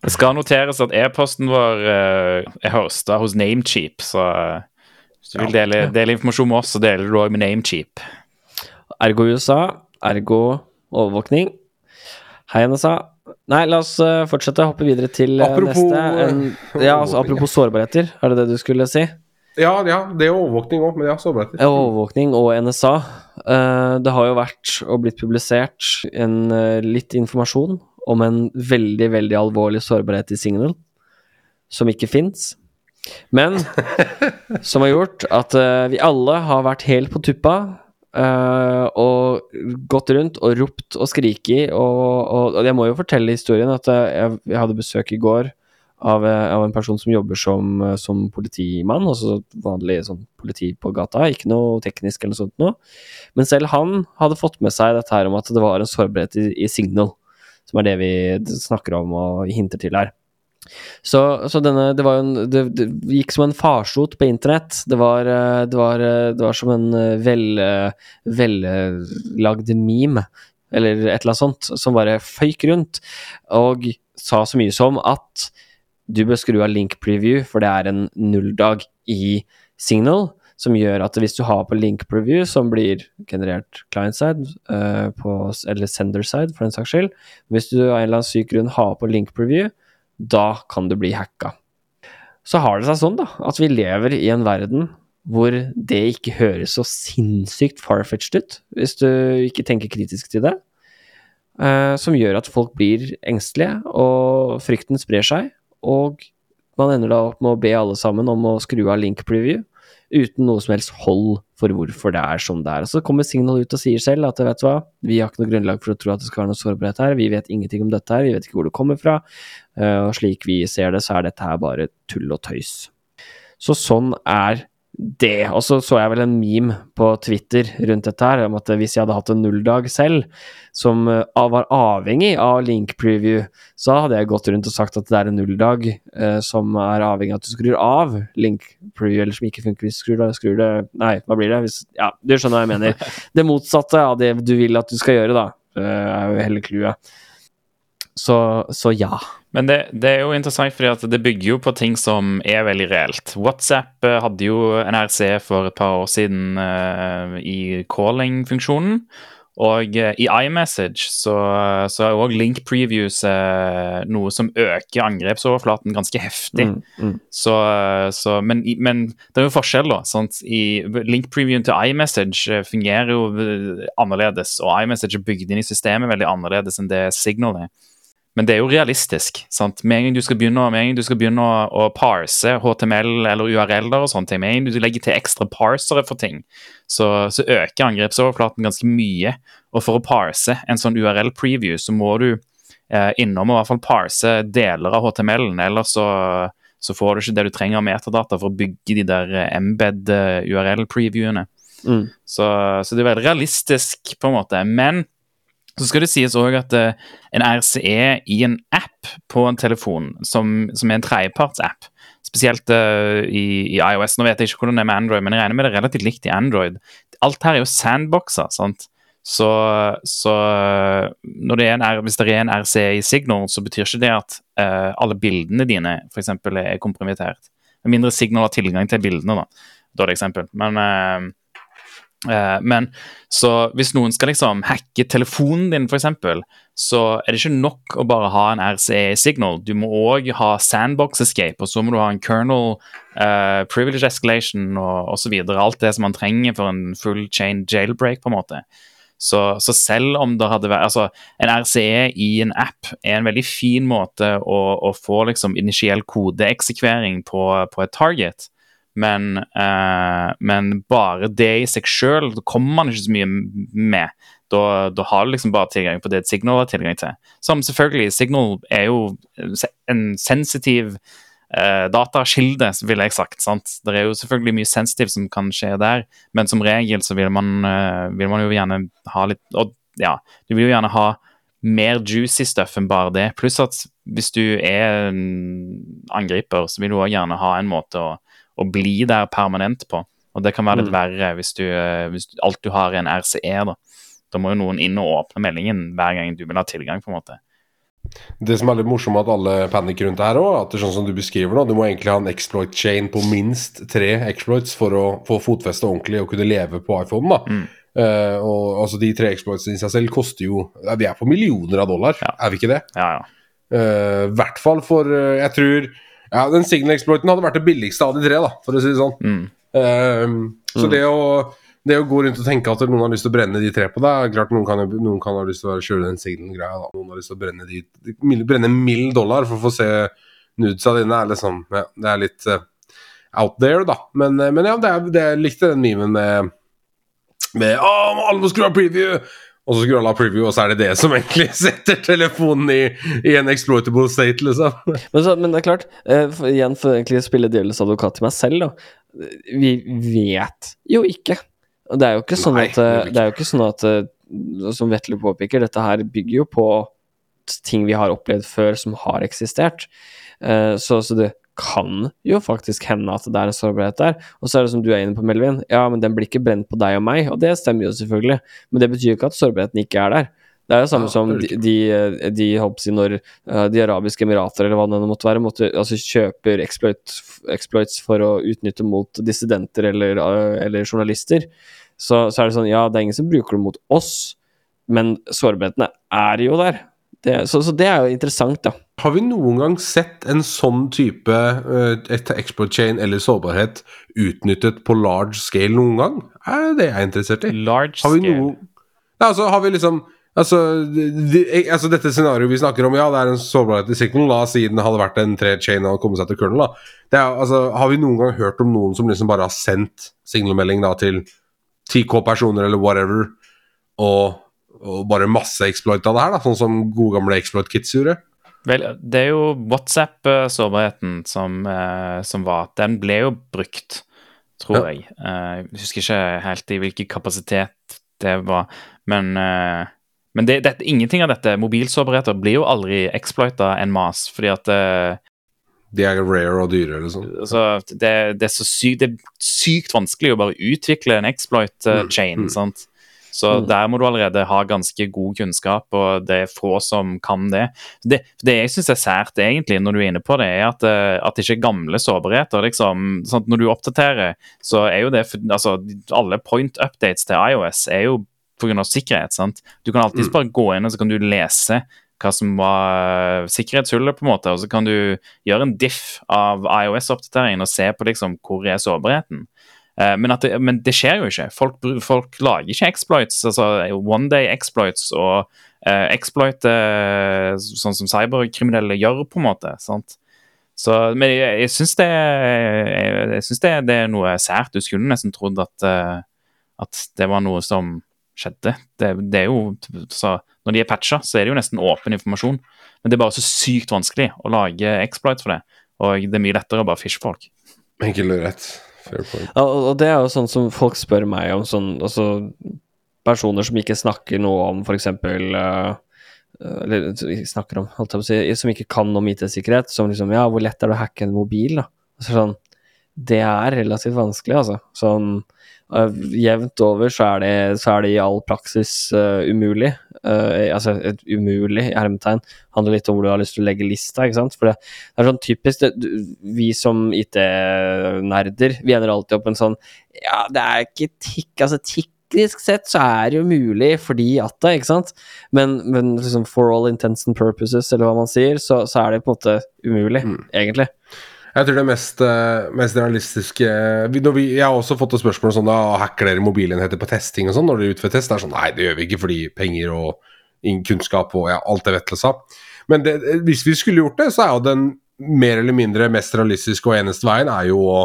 Det skal noteres at e-posten vår uh, er hosta hos Namecheap, så uh, hvis du vil dele, dele informasjon med oss, så deler du òg med Namecheap. Ergo USA, ergo overvåkning. Hei, NSA. Nei, la oss eh, fortsette. Hoppe videre til eh, Apropos, neste. En, ja, altså, apropos sårbarheter, er det det du skulle si? ja, ja, det er overvåkning òg, men ja, sårbarheter. Overvåkning og NSA. Eh, det har jo vært og blitt publisert en, eh, litt informasjon om en veldig, veldig alvorlig sårbarhet i Signal, som ikke fins. Men som har gjort at eh, vi alle har vært helt på tuppa eh, og gått rundt og ropt og skriket. Og, og, og jeg må jo fortelle historien at jeg, jeg hadde besøk i går av, eh, av en person som jobber som, eh, som politimann, altså vanlig sånn politi på gata, ikke noe teknisk eller noe sånt noe. Men selv han hadde fått med seg dette her om at det var en sårbarhet i, i Signal, som er det vi snakker om og hinter til her. Så, så denne, det en det, det gikk som en farsot på internett. Det var, eh, det var, eh, var som en eh, vel, meme, eller et eller annet sånt, som bare føyk rundt og sa så mye som at du bør skru av link preview, for det er en nulldag i Signal, som gjør at hvis du har på link preview, som blir generert client side, uh, på, eller sender side for den saks skyld, hvis du av en eller annen syk grunn har på link preview, da kan du bli hacka. Så har det seg sånn, da, at vi lever i en verden hvor det ikke høres så sinnssykt farfetched ut, hvis du ikke tenker kritisk til det, eh, som gjør at folk blir engstelige, og frykten sprer seg, og man ender da opp med å be alle sammen om å skru av link preview, uten noe som helst hold for hvorfor det er som det er. Og så kommer Signal ut og sier selv at vet du hva, vi har ikke noe grunnlag for å tro at det skal være noe sårbarhet her, vi vet ingenting om dette her, vi vet ikke hvor det kommer fra, eh, og slik vi ser det, så er dette her bare tull og tøys. Så sånn er det. Og så så jeg vel en meme på Twitter rundt dette her, om at hvis jeg hadde hatt en nulldag selv, som eh, var avhengig av link preview, så hadde jeg gått rundt og sagt at det er en nulldag eh, som er avhengig av at du skrur av link preview, eller som ikke funker hvis du skrur skrur det Nei, hva blir det? Hvis, ja, du skjønner hva jeg mener. Det motsatte av det du vil at du skal gjøre, da, eh, er jo hele clouet. Så, så ja. Men det, det er jo interessant, fordi det bygger jo på ting som er veldig reelt. WhatsApp eh, hadde jo en RCE for et par år siden uh, i calling-funksjonen. Og uh, i iMessage så, så er òg link previews uh, noe som øker angrepsoverflaten ganske heftig. Mm, mm. Så, så, men, men det er jo forskjell, da. Sant? I link previewen til iMessage fungerer jo annerledes, og iMessage er bygd inn i systemet veldig annerledes enn det Signal er. Men det er jo realistisk. sant? Med en gang du skal begynne, du skal begynne å, å parse HTML eller URL-er og sånne ting, med en gang du legger til ekstra parsere for ting, så, så øker angrepsoverflaten ganske mye. Og for å parse en sånn URL-preview, så må du eh, innom og i hvert fall parse deler av HTML-en, ellers så, så får du ikke det du trenger av metadata for å bygge de der eh, embed eh, URL-previewene. Mm. Så, så det er veldig realistisk, på en måte. Men så skal det sies òg at eh, en RCE i en app på en telefon, som, som er en tredjepartsapp, spesielt uh, i, i iOS Nå vet jeg ikke hvordan det er med Android, men jeg regner med det er relativt likt i Android. Alt her er jo sandboxer, sant. Så, så det en, hvis det er en RCE i Signal, så betyr ikke det at uh, alle bildene dine for eksempel, er kompromittert. Med mindre Signal har tilgang til bildene, da. Dårlig eksempel. Men Eh, men så hvis noen skal liksom hacke telefonen din, f.eks., så er det ikke nok å bare ha en RCE signal. Du må òg ha sandbox escape, og så må du ha en kernel uh, privilege escalation og osv. Alt det som man trenger for en full chain jailbreak, på en måte. Så, så selv om det hadde vært Altså, en RCE i en app er en veldig fin måte å, å få liksom initiell kodeeksekvering på, på et target. Men, eh, men bare det i seg sjøl kommer man ikke så mye med. Da, da har du liksom bare tilgang på det Signal har tilgang til. Som selvfølgelig, Signal er jo en sensitiv eh, datakilde, ville jeg sagt. sant? Det er jo selvfølgelig mye sensitivt som kan skje der, men som regel så vil man, eh, vil man jo gjerne ha litt Og ja, du vil jo gjerne ha mer juicy stuff enn bare det. Pluss at hvis du er en angriper, så vil du òg gjerne ha en måte å, å bli der permanent på. Og det kan være litt Mm. verre hvis, du, eh, hvis alt du har er en RCE. Da Da må jo noen inn og åpne meldingen hver gang du vil ha tilgang. på en måte. Det som er litt morsomt at alle panikker rundt det her òg, at det er sånn som du beskriver nå, du må egentlig ha en exploit chain på minst tre exploits for å få fotfeste ordentlig og kunne leve på iPhone. da. Mm. Uh, og altså De tre exploitsene i seg selv koster jo Vi er på millioner av dollar, Ja. er vi ikke det? Ja, ja. Uh, hvert fall for uh, Jeg tror ja, den signal-exploiten hadde vært det billigste av de tre, da, for å si det sånn. Mm. Eh, så Mm. det å det å gå rundt og tenke at noen har lyst til å brenne de tre på deg Klart noen kan, noen kan ha lyst til å kjøre den signal-greia. da. Noen har lyst til å brenne de brenne en mild dollar for å få se nudesa dine. Er liksom, ja, det er litt uh, out there, da. Men, eh, men ja, det er, det, jeg likte den memen med, med Å, alle må skru av preview! Og så skrur han av preview, og så er det det som egentlig setter telefonen i, i en exploitable state, liksom. Men, så, men det er klart, uh, for, igjen for egentlig å spille djevelens advokat til meg selv, da. Vi vet jo ikke. Det er jo ikke sånn Nei, at det eh, vi Det er jo ikke sånn at eh, Som Vetle påpeker, dette her bygger jo på ting vi har opplevd før som har eksistert. Uh, Så, så det kan jo faktisk hende at det er en sårbarhet der. Og så er det som du er inne på, Melvin. Ja, men den blir ikke brent på deg og meg, og det stemmer jo selvfølgelig. Men det betyr jo ikke at sårbarheten ikke er der. Det er jo samme Ja, som de, de, de håper når eh, De arabiske emirater eller hva det måtte være, måtte, altså kjøper exploit, exploits for å utnytte mot dissidenter eller, eh, eller journalister, så, så er det sånn Ja, det er ingen som bruker det mot oss, men sårbarhetene er jo der. Det, så, så det er jo interessant, da. Har vi noen gang sett en sånn type uh, export chain eller sårbarhet utnyttet på large scale noen gang? Er det det jeg er interessert i? Large Har vi scale. noe ja, altså, har vi liksom Altså, de, de, altså dette scenarioet vi snakker om, ja, det er en sårbarhet i Signal. La oss si den hadde vært en tre-chain og kommet seg til kernel. da. Det er, altså, har vi noen gang hørt om noen som liksom bare har sendt signalmelding da til 10K personer eller whatever, og, og bare masse exploit av det her, da, sånn som gode gamle exploit kits gjorde? Vel, det er jo WhatsApp-sårbarheten som, eh, som var Den ble jo brukt, tror Ja. jeg. Eh, jeg husker ikke helt i hvilken kapasitet det var, men eh, men det, det, ingenting av dette, mobilsårbarheter, blir jo aldri exploita en mas, fordi at eh, De er rare og dyre, liksom. altså, det, det, er så sykt, det er sykt vanskelig å bare utvikle en exploit-chain. Mm, mm. sant? Så Mm. der må du allerede ha ganske god kunnskap, og det er få som kan det. Det, det jeg syns er sært, egentlig, når du er inne på det, er at, eh, at det ikke er gamle sårbarheter. liksom, sånn Når du oppdaterer, så er jo det altså, Alle point updates til iOS er jo pga. sikkerhet. sant? Du kan alltids Mm. bare gå inn og så kan du lese hva som var sikkerhetshullet, på en måte, og så kan du gjøre en diff av IOS-oppdateringen og se på liksom hvor er sårbarheten. Eh, men, det, men det skjer jo ikke. Folk, folk lager ikke exploits, altså one day exploits og uh, exploit eh, sånn som cyberkriminelle gjør, på en måte. sant? Så, men jeg, jeg syns det, det, det er noe sært. Du skulle nesten trodd at, uh, at det var noe som skjedde. Det, det er jo, så Når de er patcha, så er det jo nesten åpen informasjon. Men det er bare så sykt vanskelig å lage exploits for det. Og det er mye lettere å bare fishe folk. Enkelt og rett. Fair point. Og og det er jo sånn som folk spør meg om sånn Altså personer som ikke snakker noe om f.eks. Uh, eller snakker om, holdt jeg på å si, som ikke kan om IT-sikkerhet. Som liksom Ja, hvor lett er det å hacke en mobil, da? Altså sånn Det er relativt vanskelig, altså. Sånn uh, jevnt over så er det, så er det i all praksis uh, umulig. Uh, altså et umulig hermetegn handler litt om hvor du har lyst til å legge lista, ikke sant. For det, det er sånn typisk det, Vi som IT-nerder, vi ender alltid opp en sånn Ja, det er ikke tikk, altså teknisk sett så er det jo mulig fordi at det, ikke sant. Men, men liksom for all intents and purposes, eller hva man sier, så, så er det på en måte umulig, Mm. egentlig. Jeg tror det mest, eh, mest realistiske når vi, Jeg har også fått et spørsmål sånn hacker dere mobilenheter på testing og sånn når dere utfører test. Det er sånn Nei, det gjør vi ikke fordi penger og kunnskap og ja, alt det Vetle sa. Men det, hvis vi skulle gjort det, så er jo den mer eller mindre mest realistiske og eneste veien er jo å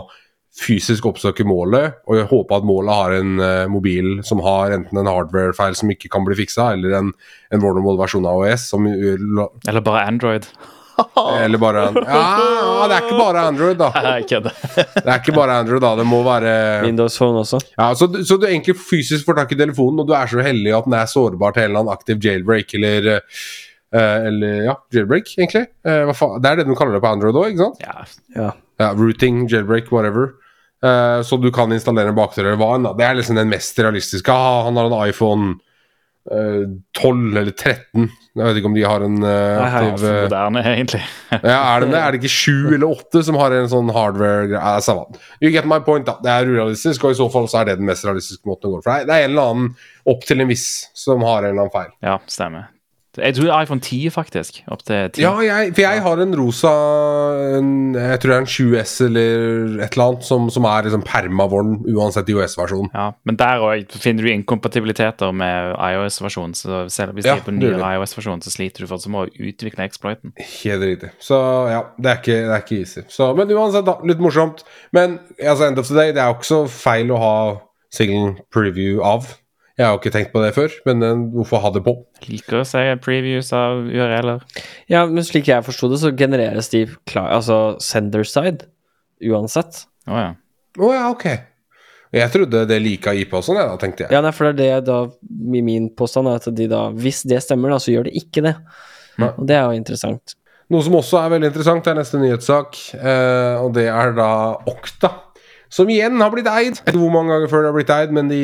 fysisk oppsøke målet, og håpe at målet har en uh, mobil som har enten en hardware-feil som ikke kan bli fiksa, eller en, en vulnerable versjon av OS som Eller bare Android. Eller bare Ja, det er ikke bare Android, da. Jeg kødder. Det er ikke bare Android, da. Det må være Windows Phone også. ja, så, du- så du egentlig fysisk får tak i telefonen, og du er så heldig at den er sårbar til en eller annen aktiv jailbreak, eller eh, Eller ja, jailbreak, egentlig. Eh, hva faen? Det er det de kaller det på Android òg, ikke sant? Ja, Ja. Ja, routing, jailbreak, whatever. Eh, så du kan installere en bakdør eller hva enn. da. Det er liksom den mest realistiske. Ah, han har en iPhone 12 eller 13. Jeg vet ikke om de har en uh, aktiv Nei, eh, moderne, egentlig. ja, er det det? Er det ikke 7 eller 8 som har en sånn hardware ja, samme. You get my point, da. Det er urealistisk, og i så fall så er det den mest realistiske måten å gå for. Det er en eller annen opp til en viss som har en eller annen feil. Ja, stemmer. Jeg tror det er iPhone 10, faktisk. Opp til 10. Ja, jeg, for jeg har en rosa en, Jeg tror det er en 7S eller et eller annet som, som er liksom permavorn uansett IOS-versjon. Ja, men der òg finner du inkompatibiliteter med iOS-versjonen. Så selv hvis Ja, de er på ny iOS-versjon, så sliter du fortsatt med å utvikle exploiten. Helt riktig. Så ja, det er ikke, det er ikke easy. Så, men uansett, da. Litt morsomt. Men altså, end of the day, det er jo ikke så feil å ha single preview av. Jeg har ikke tenkt på det før, men eh, hvorfor ha det på? Jeg Liker å se previews av URL-er. Ja, men slik jeg forsto det, så genereres de klar, altså sender side uansett. Å ja. Oh, ja, ok. Jeg trodde det lika IP og sånn, ja, tenkte jeg. Ja, nei, for det er det da min påstand er at de da Hvis det stemmer, da, så gjør det ikke det. Nei. Og det er jo interessant. Noe som også er veldig interessant, er neste nyhetssak, eh, og det er da Okta. Som igjen har blitt eid. Jeg vet ikke hvor mange ganger før det har blitt eid, men de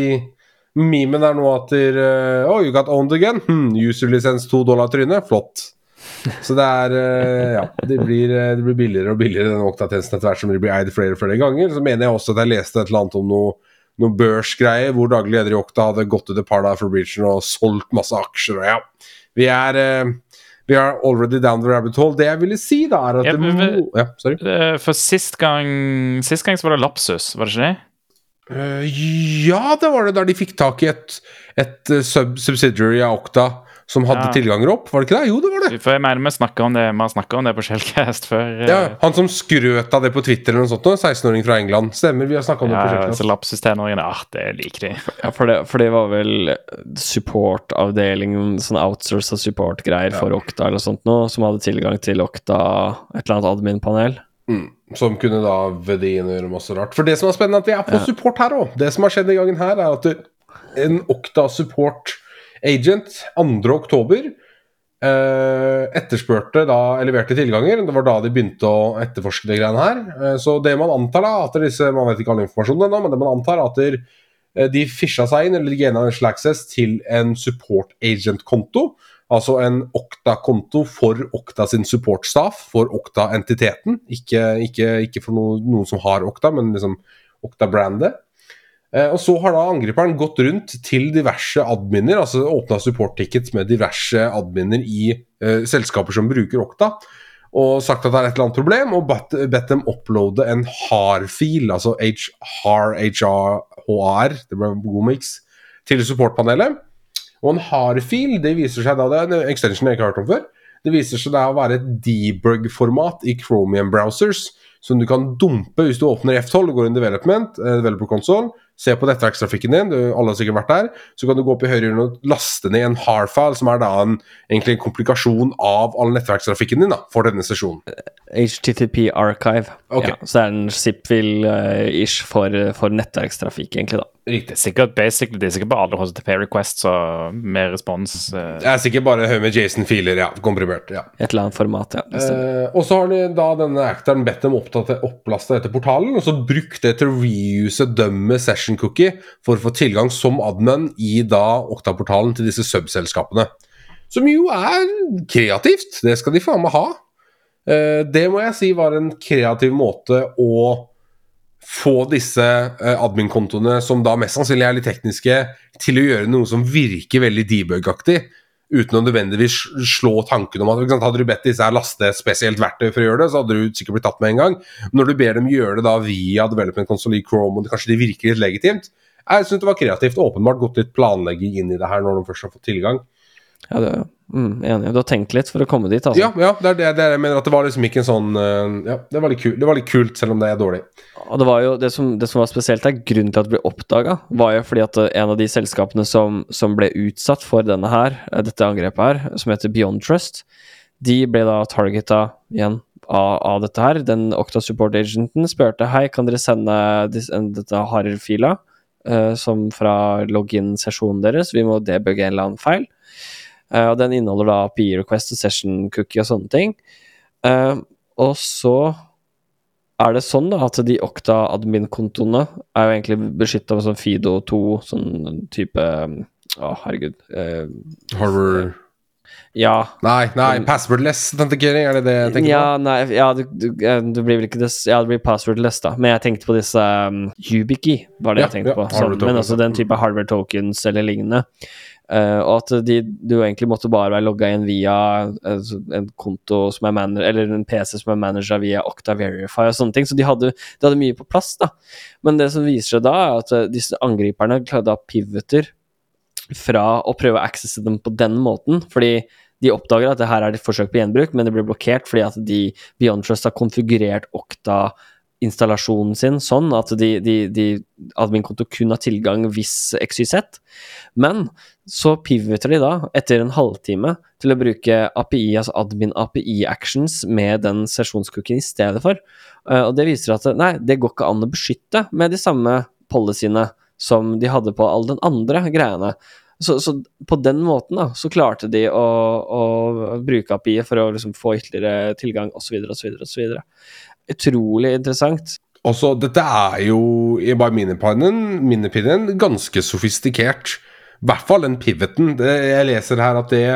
memen er nå at der, eh, Oh, you got owned again. Hmm, User-lisens to dollar trynet. Flott. Så det er eh, Ja, det blir, eh, det blir billigere og billigere, den Okta-tjenesten etter hvert som de blir eid flere og flere ganger. Så mener jeg også at jeg leste et eller annet om noe, noe børsgreier hvor daglig leder i Okta hadde gått ut et par dager for breachen og solgt masse aksjer. Og ja, vi er vi er already down the rabbit hole. Det jeg ville si, da, er at Ja, det må Ja, sorry. For sist gang Sist gang så var det Lapsus, var det ikke det? Eh, ja, det var det der de fikk tak i et, et eh, sub subsidiary av Okta som hadde Ja. tilganger opp. Var det ikke det? Jo, det var det. For jeg mener vi snakket om det Vi har om det på Shellcast før. eh, Ja, Han som skrøt av det på Twitter eller noe sånt, 16-åring fra England. Stemmer, vi har snakka om det på Shellcast. Ja, lapsus-tenåringene, ah, det liker de. Ja, for det, for det var vel supportavdelingen, sånn outsourca support-greier for Okta eller sånt noe, som hadde tilgang til Okta, et eller annet admin-panel. Mm, som kunne da ved det gjøre masse rart. For det som er spennende, er at vi er på support her òg. Det som har skjedd i gangen her, er at en Okta support agent 2. oktober eh, etterspurte da leverte tilganger. Det var da de begynte å etterforske de greiene her. Eh, så det man antar, da, at disse, man vet ikke all informasjonen ennå, men det man antar, er at der, eh, de fisha seg inn, eller gaina en access til en support agent-konto. Altså en Okta-konto for Okta sin support-staff, for Okta-entiteten. Ikke, ikke, ikke for noe, noen som har Okta, men liksom Okta-brandet. Eh, og så har da angriperen gått rundt til diverse adminer, altså åpna support-tickets med diverse adminer i eh, selskaper som bruker Okta, og sagt at det er et eller annet problem, og bedt, dem uploade en HAR-fil, altså HR, HR, det ble en god mix, til supportpanelet. Og en hardfil, det viser seg da, det er en extension jeg ikke har hørt om før, det viser seg da å være et debug-format i Chromium-browsers, som du kan dumpe hvis du åpner F12 og går inn i development, eh, developer console, se på nettverkstrafikken din, du, alle har sikkert vært der, så kan du gå opp i høyre hjørne og laste ned en hardfile, som er da en, egentlig en komplikasjon av all nettverkstrafikken din da, for denne sesjonen. HTTP Archive. Okay. Ja, så det en zip-fil-ish for, for nettverkstrafikk, egentlig, da. Riktig. Er sikkert basically, det er sikkert bare alle HTTP requests og mer respons. Uh... Det er sikkert bare haug med Jason-filer, ja, komprimert, ja. Et eller annet format, ja. Uh. Eh, og så har de da denne actoren bedt dem opplaste dette portalen, og så brukt det til å reuse dømme session cookie for å få tilgang som admin i da Okta-portalen til disse sub-selskapene. Som jo er kreativt, det skal de faen meg ha. Uh, det må jeg si var en kreativ måte å få disse eh, admin-kontoene, som da mest sannsynlig er litt tekniske, til å gjøre noe som virker veldig debug-aktig uten å nødvendigvis slå tanken om at sant, Hadde du bedt disse her laste spesielt verktøy for å gjøre det, så hadde du sikkert blitt tatt med en gang. Når du ber dem gjøre det da via development console i Chrome, og det kanskje det virker litt legitimt Jeg syns det var kreativt og åpenbart gått litt planlegging inn i det her når de først har fått tilgang. Ja, det, mm, enig. Du har tenkt litt for å komme dit, altså. Ja, ja det er det, det er, jeg mener at det var liksom ikke en sånn eh, Ja, det var litt kult, det var litt kult selv om det er dårlig. Og det var jo det som, det som var spesielt her, grunnen til at det ble oppdaga, var jo fordi at eh, en av de selskapene som, som ble utsatt for denne her, eh, dette angrepet her, som heter Beyond Trust, de ble da targeta igjen av, av dette her. Den Octa Support Agenten spurte hei, kan dere sende dette harer-fila eh, som fra login-sesjonen deres, vi må debugge en eller annen feil. Eh, og den inneholder da API request og session cookie og sånne ting. Eh, og så er det sånn da at de Okta admin-kontoene er jo egentlig beskytta med sånn Fido 2, sånn type Å, herregud. Eh, Harvard ja. Nei, nei, passwordless authenticating, er det det jeg tenker Ja, nei, ja, du, du, du, blir vel ikke det Ja, det blir passwordless, da. Men jeg tenkte på disse um, YubiKey, var det Ja, jeg tenkte ja, på. hardware Sånn, men også den type hardware tokens eller lignende. Eh, og at de, du egentlig måtte bare være logga inn via eh, en konto som er manager, eller en PC som er manager via Octa Verify og sånne ting. Så de hadde, de hadde mye på plass, da. Men det som viser seg da, er at eh, disse angriperne klarer da pivoter fra å prøve å accesse dem på den måten, fordi de oppdager at det her er et forsøk på gjenbruk, men det blir blokkert fordi at de Beyond Trust har konfigurert Okta-installasjonen sin sånn at de, de, de admin-konto kun har tilgang hvis XYZ. Men så pivoter de da, etter en halvtime, til å bruke API, altså admin API-actions med den sesjonscookien i stedet for. Eh, og det viser at nei, det går ikke an å beskytte med de samme policyene som de hadde på all den andre greiene. Så, så på den måten da, så klarte de å, å bruke API for å liksom få ytterligere tilgang osv. osv. osv. Utrolig interessant. Også, dette er jo, i bare min opinion, ganske sofistikert. I hvert fall den pivoten. Det, jeg leser her at det,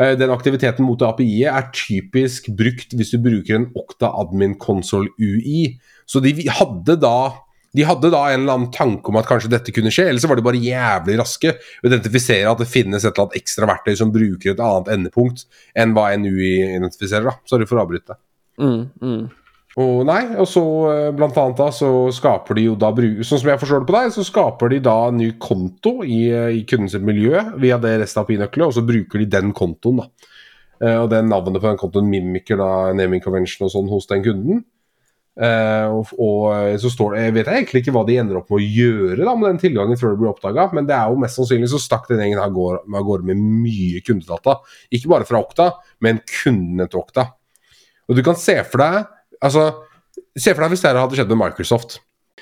eh, den aktiviteten mot API-et er typisk brukt hvis du bruker en Okta Admin Console UI. Så de hadde da de hadde da en eller annen tanke om at kanskje dette kunne skje, eller så var de bare jævlig raske å identifisere at det finnes et eller annet ekstra verktøy som bruker et annet endepunkt enn hva en UI identifiserer. da. Sorry for å avbryte. Mm, mm. Og nei, og så eh, blant annet da så skaper de jo da Sånn som jeg forstår det på deg, så skaper de da en ny konto i, eh, i kundens miljø via det REST-API-nøkkelet, og så bruker de den kontoen, da. Eh, og det navnet på den kontoen mimiker da naming convention og sånn hos den kunden. Og, og så står det Jeg vet egentlig ikke hva de ender opp med å gjøre da med den tilgangen før det blir oppdaga, men det er jo mest sannsynlig så stakk den gjengen går- av gårde med mye kundedata. Ikke bare fra Okta, men kundene til Okta. Og du kan se for deg Altså, se for deg hvis det her hadde skjedd med Microsoft.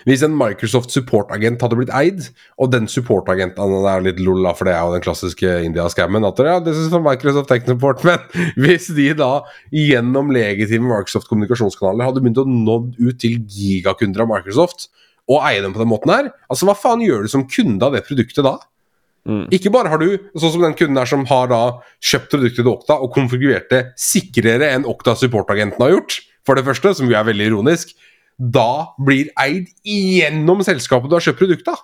Hvis en Microsoft support-agent hadde blitt eid, og den support-agenten Det er litt lol, for det er jo den klassiske India-scammen. At ja, det er Microsoft Tech Support, men hvis de da gjennom legitime Microsoft-kommunikasjonskanaler hadde begynt å nå ut til gigakunder av Microsoft, og eie dem på den måten her, altså hva faen gjør du som kunde av det produktet da? Mm. Ikke bare har du, sånn som den kunden her som har da kjøpt produktet til Okta og konfigurert det sikrere enn Okta support-agenten har gjort, for det første, som jo er veldig ironisk, da blir eid gjennom selskapet du har kjøpt produktet av.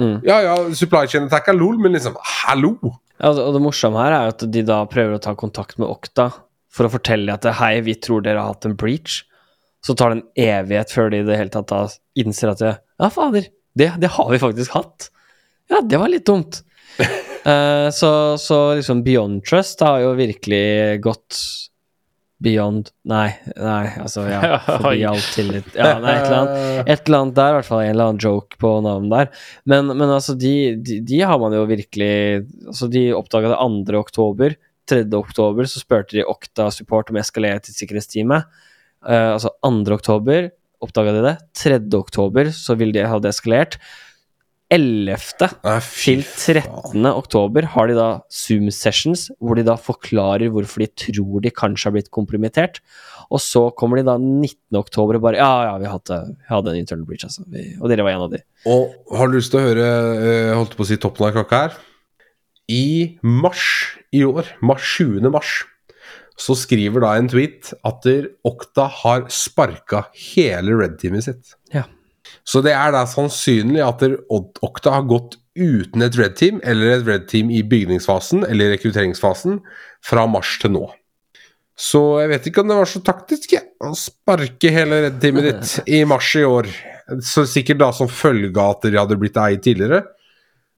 Mm. Ja ja, supply chain attack er lol, men liksom, hallo! Ja, altså, og det morsomme her er at de da prøver å ta kontakt med Okta for å fortelle at hei, vi tror dere har hatt en breach. Så tar det en evighet før de i det hele tatt da innser at det, ja, fader, det, det har vi faktisk hatt. Ja, det var litt dumt. uh, så, så liksom Beyond Trust har jo virkelig gått Beyond Nei, nei, altså ja, forbi all tillit. Ja, nei, et eller annet. Et eller annet der, i hvert fall en eller annen joke på navnet der. Men, men altså, de, de, de har man jo virkelig Altså, de oppdaga det 2. oktober. 3. oktober så spurte de Okta Support om å eskalere til sikkerhetsteamet. Uh, altså 2. oktober oppdaga de det. 3. oktober så ville de ha det eskalert. 11. Nei, til 13. oktober har de da Zoom-sessions, hvor de da forklarer hvorfor de tror de kanskje har blitt kompromittert. Og så kommer de da 19. oktober og bare Ja, ja, vi hadde, vi hadde en internal breach, altså. Vi, og dere var en av de. Og har du lyst til å høre jeg holdt på å si toppen av klokka her? I mars i år, mars 20. mars, så skriver da en tweet at Okta har sparka hele Red-teamet sitt. Ja. Så det er da sannsynlig at Okta har gått uten et Red-team, eller et Red-team i bygningsfasen eller rekrutteringsfasen, fra mars til nå. Så jeg vet ikke om det var så taktisk ja. å sparke hele Red-teamet ditt i mars i år. Så sikkert da som følge av at de hadde blitt eid tidligere.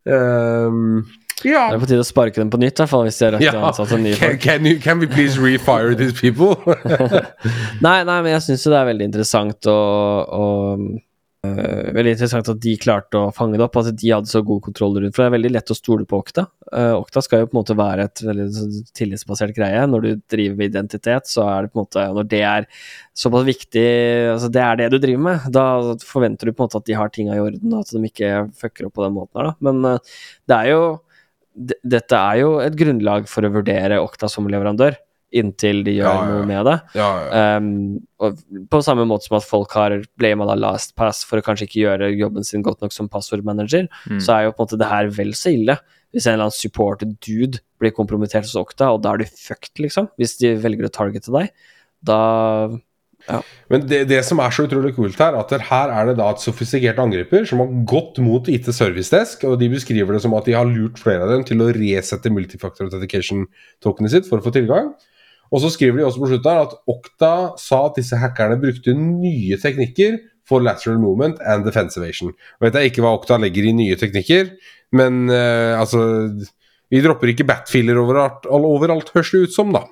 Um, Ja. Det er på tide å sparke dem på nytt, i hvert fall hvis de har rett til å ansette nye Can, folk. can, you, can we please refire these people? Nei, nei, men jeg syns jo det er veldig interessant å, øh, Veldig interessant at de klarte å fange det opp, at de hadde så god kontroll rundt For det er veldig lett å stole på Okta. Uh, Okta skal jo på en måte være et veldig sånn tillitsbasert greie. Når du driver med identitet, så er det på en måte Når det er såpass viktig Altså det er det du driver med, da forventer du på en måte at de har tinga i orden, at de ikke fucker opp på den måten her, da. Men øh, det er jo Dette er jo et grunnlag for å vurdere Okta som leverandør, inntil de gjør Ja, ja, ja. noe med det. ja, ja. Um, på samme måte som at folk har blama da LastPass for å kanskje ikke gjøre jobben sin godt nok som passordmanager, Mm. så er jo på en måte det her vel så ille. Hvis en eller annen supported dude blir kompromittert hos Okta, og da er du fucked, liksom. Hvis de velger å targete deg, da Men det, det som er så utrolig kult her, at her er det da et sofistikert angriper som har gått mot IT Service Desk, og de beskriver det som at de har lurt flere av dem til å resette multifactor authentication-tokenet sitt for å få tilgang. Og så skriver de også på slutten at Okta sa at disse hackerne brukte nye teknikker for lateral movement and defense evasion. Nå vet jeg ikke hva Okta legger i nye teknikker, men uh, altså Vi dropper ikke batfiller overalt, overalt, høres det ut som, da.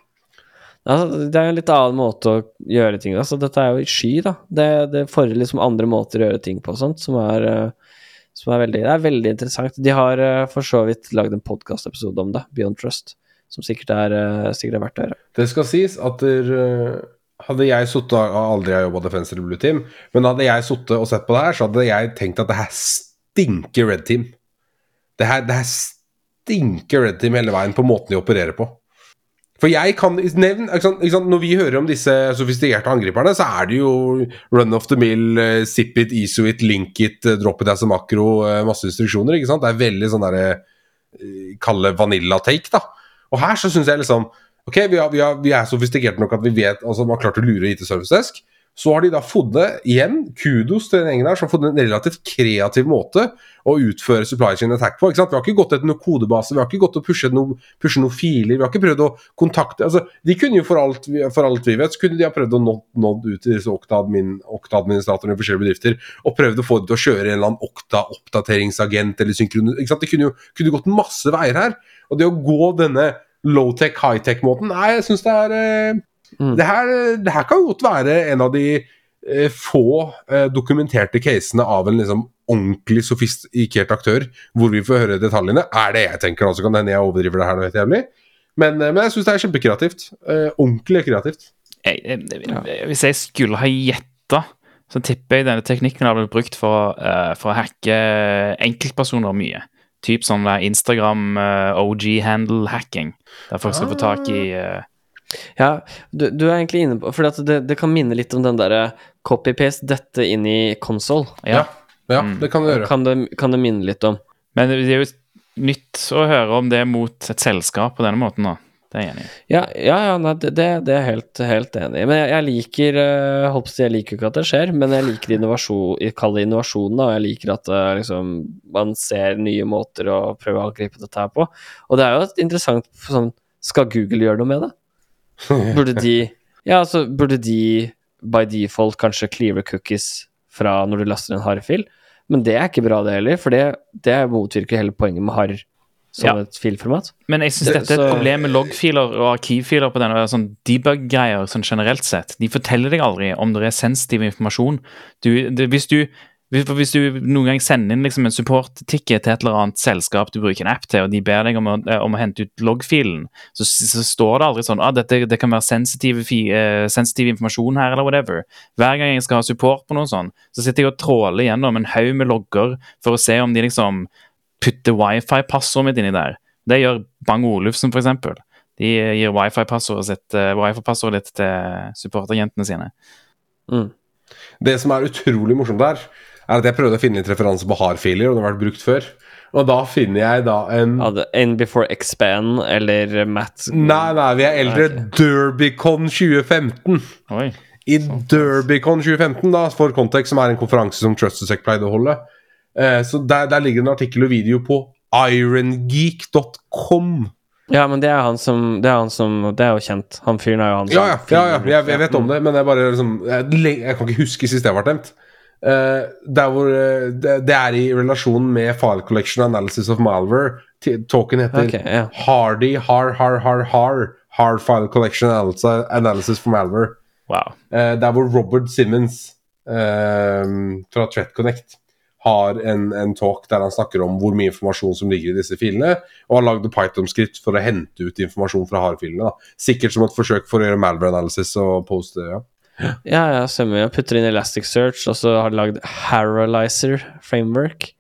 Altså, det er jo en litt annen måte å gjøre ting altså, Dette er jo i sky, da. Det, det fordrer liksom andre måter å gjøre ting på sånt, som er, eh, som er veldig Det er veldig interessant. De har eh, for så vidt lagd en podkastepisode om det, Beyond Trust, som sikkert er, eh, sikkert er verdt å høre. Det skal sies at der, eh, hadde jeg sittet Jeg har aldri jobba Defense eller Blue Team, men hadde jeg sittet og sett på det her, så hadde jeg tenkt at det her stinker Red Team. Det her, det her stinker Red Team hele veien på måten de opererer på. For jeg kan nevne ikke sant, ikke sant, Når vi hører om disse sofistikerte angriperne, så er det jo run of the mill, uh, zip it, iso it, link it, drop it as a makro, eh, masse instruksjoner. ikke sant? Det er veldig sånn derre Kalle vanilla-take, da. Og her så syns jeg liksom Ok, vi, har, vi, har, vi er sofistikerte nok at vi vet altså man har klart å lure IT Service Desk. Så har de da funnet, igjen, kudos til den gjengen her, som har funnet en relativt kreativ måte å utføre supply chain attack på. ikke sant? Vi har ikke gått etter noen kodebase, vi har ikke gått og pushet noen, pushe noen filer, vi har ikke prøvd å kontakte altså, De kunne jo for alt, for alt vi vet, så kunne de ha prøvd å nå, ut til disse Okta-admin- Okta-administratorene i forskjellige bedrifter og prøvd å få dem til å kjøre en eller annen Okta-oppdateringsagent eller synkron... ikke sant? Det kunne jo kunne gått masse veier her. Og det å gå denne low-tech, high-tech-måten Nei, jeg syns det er eh, Mm. det, her, det her kan godt være en av de eh, få eh, dokumenterte casene av en liksom ordentlig sofistikert aktør, hvor vi får høre detaljene. Er det jeg tenker, da, så kan det hende jeg overdriver det her noe helt jævlig. Men, eh, men jeg syns det er kjempekreativt. Eh, ordentlig kreativt. jeg, jeg, Hvis jeg skulle ha gjetta, så tipper jeg denne teknikken har blitt brukt for, uh, for å hacke enkeltpersoner mye. Typ sånn Instagram eh, OG-handle-hacking, der folk skal få tak i eh, Ja, du, du er egentlig inne på For det, det kan minne litt om den derre copy-paste dette inn i console. Ja. Ja, Mm. det kan det gjøre. Kan det, kan det minne litt om. Men det er jo nytt å høre om det mot et selskap på denne måten, da. Det er jeg enig i. Ja, ja, ja nei, det, det det er jeg helt, helt enig i. Men jeg, jeg liker uh, Jeg liker ikke at det skjer, men jeg liker innovasjon, jeg det innovasjonen. da, og Jeg liker at uh, liksom, man ser nye måter å prøve å angripe dette her på. Og det er jo interessant sånn Skal Google gjøre noe med det? Burde de Ja, altså, burde de by default kanskje cleare cookies fra når du laster en harrfil? Men det er ikke bra, det heller, for det, det motvirker hele poenget med harr som Ja. et filformat. Men jeg syns dette er et problem med loggfiler og arkivfiler på denne sånn debug-greier sånn generelt sett. De forteller deg aldri om det er sensitiv informasjon. Du, det, hvis, du, hvis, du noen gang sender inn liksom en support-ticket til et eller annet selskap du bruker en app til, og de ber deg om å, eh, om å hente ut loggfilen, så, så står det aldri sånn ah, dette, det kan være eh, sensitiv informasjon her, eller whatever. Hver gang jeg skal ha support på noe sånt, så sitter jeg og tråler gjennom en haug med logger for å se om de liksom putter wifi-passordet mitt inni der. Det gjør Bang Olufsen, for eksempel. De gir wifi-passordet eh, wifi litt til supporterjentene sine. Mm. Det som er utrolig morsomt der, er at jeg prøvde å finne litt referanse på hardfiler, og det har vært brukt før. Og da finner jeg da en In Before Expand eller Matt Nei, nei, vi er eldre. Okay. Derbycon 2015. Oi. I Derbycon 2015, da, for Context, som er en konferanse som TrustedSec pleide å holde, eh, så der, der ligger en artikkel og video på irongeek.com. Ja, men det er han som Det er han som Det er jo kjent. Han fyren er jo han som Ja, ja, ja, ja jeg, jeg vet om det, men jeg bare liksom jeg, jeg kan ikke huske sist det har vært nevnt. Hvor eh, det, det er i relasjon med File Collection Analysis of Malware. Talken heter okay, yeah. Hardy Har Har Har Har Hard File Collection Analysis, Analysis for Malware. Wow. Eh, der hvor Robert Simmons eh, fra Threat Connect har en, en talk der han snakker om hvor mye informasjon som ligger i disse filene, og har lagd Python-skritt for å hente ut informasjon fra hardfilene. da. Sikkert som et forsøk for å gjøre malware analysis og poste. ja. Ja, ja, stemmer. Jeg putter inn Elasticsearch, og så har de lagd Haralizer framework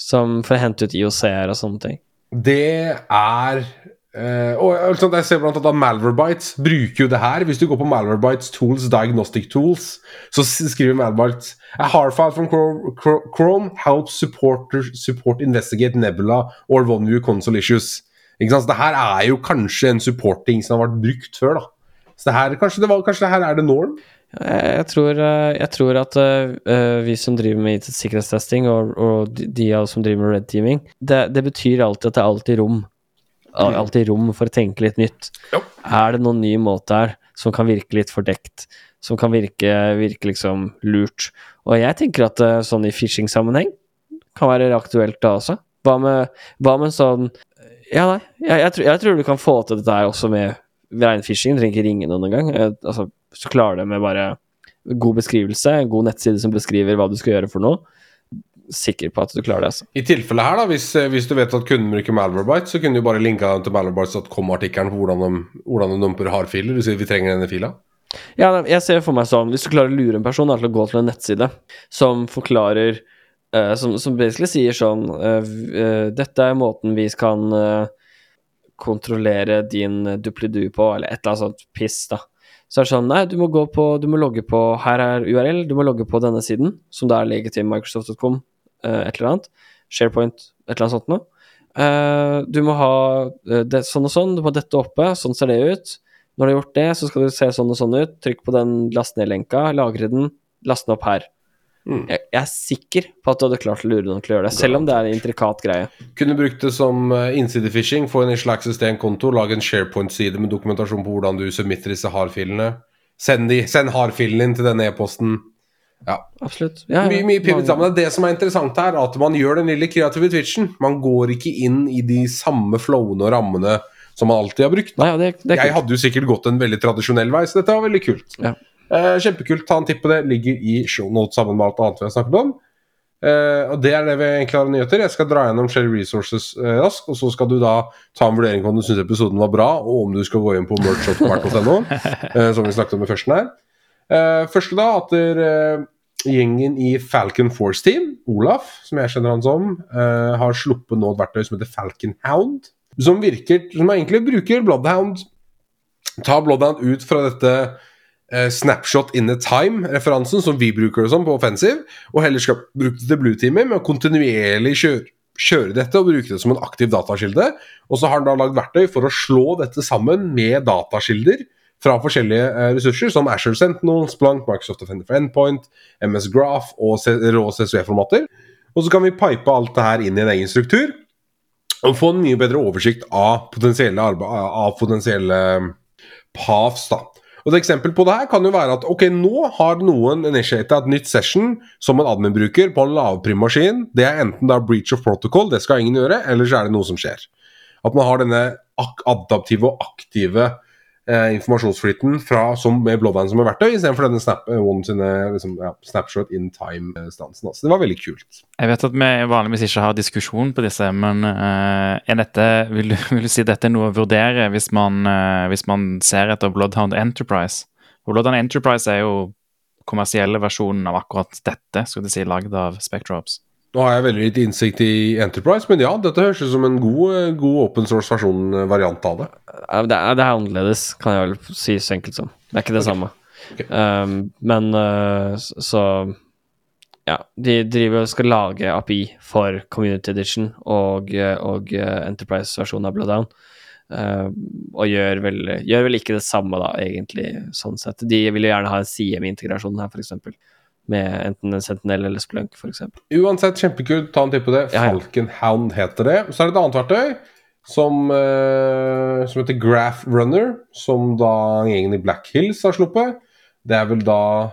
som for å hente ut IOC-er og sånne ting. Det er Uh, og altså, Jeg ser blant annet at Malwarebytes bruker jo det her. Hvis du går på Malwarebytes Tools, Diagnostic Tools, så skriver Malwarebytes A hard file from Chrome, helps support investigate Nebula or OneView console issues. Ikke sant? Så det her er jo kanskje en supporting som har vært brukt før. da Så det her, kanskje, det var, kanskje det her er det norm? Jeg, tror, eh, jeg tror at eh, eh, vi som driver med IT-sikkerhetstesting, og, og de, av oss som driver med red teaming, det, det betyr alltid at det er alltid rom. Al- Alltid rom for å tenke litt nytt. Jo. Er det noen ny måte her som kan virke litt fordekt? Som kan virke, virke liksom lurt? Og jeg tenker at sånn i phishing-sammenheng kan være aktuelt da også. Hva med, hva med sånn Ja, nei, jeg, jeg, tror, jeg tror du kan få til dette her også med Du trenger ikke ringe noen engang. Eh, Altså, hvis du klarer det med bare god beskrivelse, god nettside som beskriver hva du skal gjøre for noe, sikker på at du klarer det, altså. I tilfellet her, da, hvis, eh, hvis du vet at kunden bruker Malwarebyte, så kunne du bare linka dem til malwarebytes.com-artikkelen på hvordan de, hvordan de dumper hardfiler. Du sier vi trenger denne fila. Ja, jeg ser for meg sånn Hvis du klarer å lure en person da, til å gå til en nettside som forklarer uh, som, som basically sier sånn uh, eh, Dette er måten vi kan eh, kontrollere din dupledu på, eller et eller annet sånt piss, da. Så er det sånn Nei, du må gå på Du må logge på Her er URL, du må logge på denne siden, som da er legitim Microsoft.com, eh, et eller annet. SharePoint, et eller annet sånt noe. Eh, du må ha eh, det, sånn og sånn, du må ha dette oppe, sånn ser det ut. Når du har gjort det, så skal du se sånn og sånn ut. Trykk på den last ned-lenka, lagre den, last den opp her. Mm. Jeg, jeg er sikker på at du hadde klart å lure noen til å gjøre det, selv om det er en intrikat greie. Kunne brukt det som uh, innsidefishing. Få en en konto, lage en SharePoint-side med dokumentasjon på hvordan du submitter disse hardfilene. Send, de, send hardfilen inn til denne e-posten. Ja. Absolutt. Ja. Mye, mye pivot sammen. Det som er interessant her, er at man gjør den lille kreative twitchen. Man går ikke inn i de samme flowene og rammene som man alltid har brukt. Nei, ja, det, det Jeg hadde jo sikkert gått en veldig tradisjonell vei, så dette var veldig kult. Ja. Eh, kjempekult. Ta en titt på det. Ligger i shownote sammen med alt annet vi har snakket om. Eh, og Det er det vi egentlig har nyheter. Jeg skal dra gjennom Shell Resources eh, raskt, og så skal du da ta en vurdering på om du syns episoden var bra, og om du skal gå inn på merch.kvart.no, eh, som vi snakket om i førsten her. Eh, første da, at der, eh, gjengen i Falcon Force Team, Olaf, som jeg kjenner han som, eh, har sluppet nå et verktøy som heter Falcon Hound. Som virker, som egentlig bruker Bloodhound Ta Bloodhound ut fra dette eh, snapshot in a time-referansen som vi bruker det som på offensiv, og heller skal bruke det til blue-teamet med å kontinuerlig kjøre, kjøre dette og bruke det som en aktiv datakilde. Og så har han da lagd verktøy for å slå dette sammen med datakilder fra forskjellige eh, ressurser, som Asher Sentinel, Splunk, Microsoft Defender for Endpoint, MS Graph og rå CSV-formater. Og så kan vi pipe alt det her inn i en egen struktur og få en mye bedre oversikt av potensielle, av potensielle paths. da. Og Et eksempel på det her kan jo være at ok, nå har noen initiata et nytt session som en admin-bruker på en lavprimmaskin. Det er enten da breach of protocol, det skal ingen gjøre, eller så er det noe som skjer. At man har denne adaptive og aktive eh, informasjonsflyten fra, som, med Bloodhound som et verktøy, istedenfor denne snap, eh, sine, liksom, ja, snapshot in time-stansen. Altså. Det var veldig kult. Jeg vet at vi vanligvis ikke har diskusjon på disse, men eh, er dette, vil, vil du si dette er noe å vurdere hvis man, eh, hvis man ser etter Bloodhound Enterprise? Bloodhound Enterprise er jo kommersielle versjonen av akkurat dette, skulle du si, lagd av Spectrops. Nå har jeg veldig lite innsikt i Enterprise, men ja, dette høres ut som en god, eh, god open source-versjon-variant av det. Det, er, det er annerledes, kan jeg vel si så enkelt som. Det er ikke det samme. Okay. Um, men uh, så Ja, de driver og skal lage API for Community Edition og, og Enterprise-versjonen av Bloodown. Uh, og gjør vel, gjør vel ikke det samme, da, egentlig, sånn sett. De vil jo gjerne ha en side med integrasjon her, f.eks. Med enten en Sentinel eller Splunk, f.eks. Uansett, kjempekult. Ta en titt på det. Ja, ja. Falcon Hound heter det. Så er det et annet verktøy som, eh, som heter Graph Runner, som da gjengen i Black Hills har sluppet. Det er vel da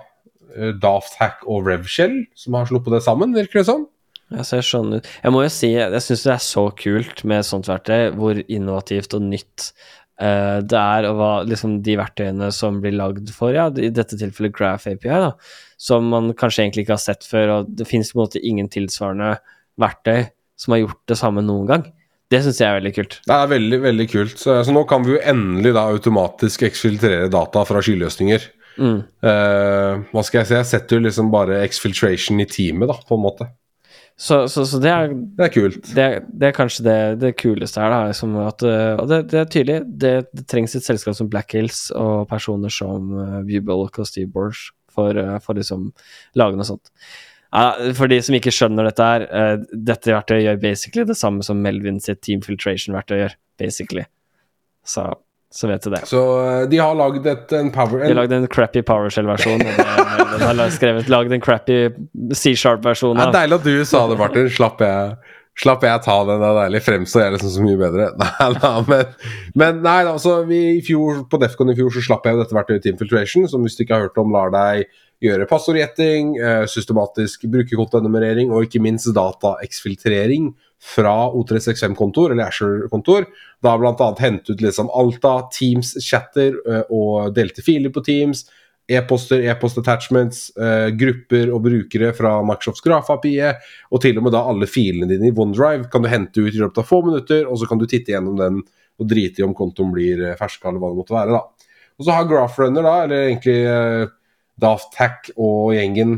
eh, Daft Hack og Revshell som har sluppet det sammen, virker det som. Jeg ser sånn ut. Jeg må jo si, jeg syns det er så kult med sånt verktøy, hvor innovativt og nytt eh, det er, og hva liksom de verktøyene som blir lagd for, ja, i dette tilfellet Graph API, da, som man kanskje egentlig ikke har sett før, og det finnes på en måte ingen tilsvarende verktøy som har gjort det samme noen gang. Det syns jeg er veldig kult. Det er veldig, veldig kult. Så, så nå kan vi jo endelig da automatisk eksfiltrere data fra skyløsninger. Mm. Uh, hva skal jeg si? Jeg setter jo liksom bare exfiltration i teamet, da, på en måte. Så, så, så det er Det er kult. det, det er kanskje det, det kuleste her, da. liksom at, uh, og det, det er tydelig. Det, det trengs et selskap som Black Hills og personer som uh, og Steve Borch for, uh, for liksom lage noe sånt. Ja, for de som ikke skjønner dette her, uh, dette verktøyet gjør basically det samme som Melvin sitt Team Filtration-verktøy gjør, basically. Så, så vet du det. Så eh, de har lagd en power De har en, lagd en crappy PowerShell-versjon, de har skrevet lagd en crappy C-sharp-versjon Det er deilig at du sa det, Martin. Slapp jeg, slapp jeg ta den. Det er deilig. Fremstår jeg liksom så mye bedre. Nei, da, men, men nei, altså, vi, i fjor, på Defcon i fjor så slapp jeg jo dette verktøyet til infiltration, som hvis du ikke har hørt om, lar deg gjøre passordgjetting, eh, systematisk brukerkontonummerering og ikke minst dataeksfiltrering fra O365-kontor eller Asher-kontor. Da bl.a. hente ut liksom Alta, Teams-chatter eh, og delte filer på Teams. E-poster, e-post-attachments, eh, grupper og brukere fra Microsofts Graf-API, og til og med da alle filene dine i OneDrive kan du hente ut i løpet av få minutter, og så kan du titte gjennom den og drite i om kontoen blir eh, ferska eller hva det måtte være. da. Og så har GraphRunner, da, eller egentlig eh, Daft Hack og gjengen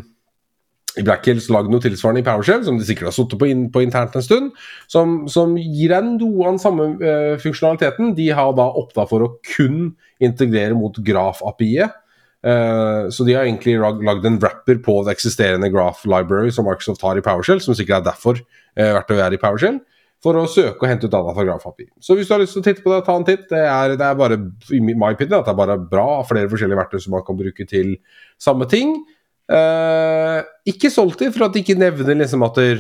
i Black Hills lagd noe tilsvarende i PowerShell, som de sikkert har sittet på, in på internt en stund, som, som gir deg noe av den samme uh, funksjonaliteten. De har da opta for å kun integrere mot Graph-API-et. Uh, så de har egentlig lag- lagd en wrapper på det eksisterende Graph Library som Microsoft har i PowerShell, som sikkert er derfor uh, verktøyet er i PowerShell, for å søke og hente ut data fra Graph API. Så hvis du har lyst til å titte på det, ta en titt. Det er, det er bare, i my opinion, at det er bare bra flere forskjellige verktøy som man kan bruke til samme ting. Eh, ikke solgt dem for at de ikke nevner liksom at det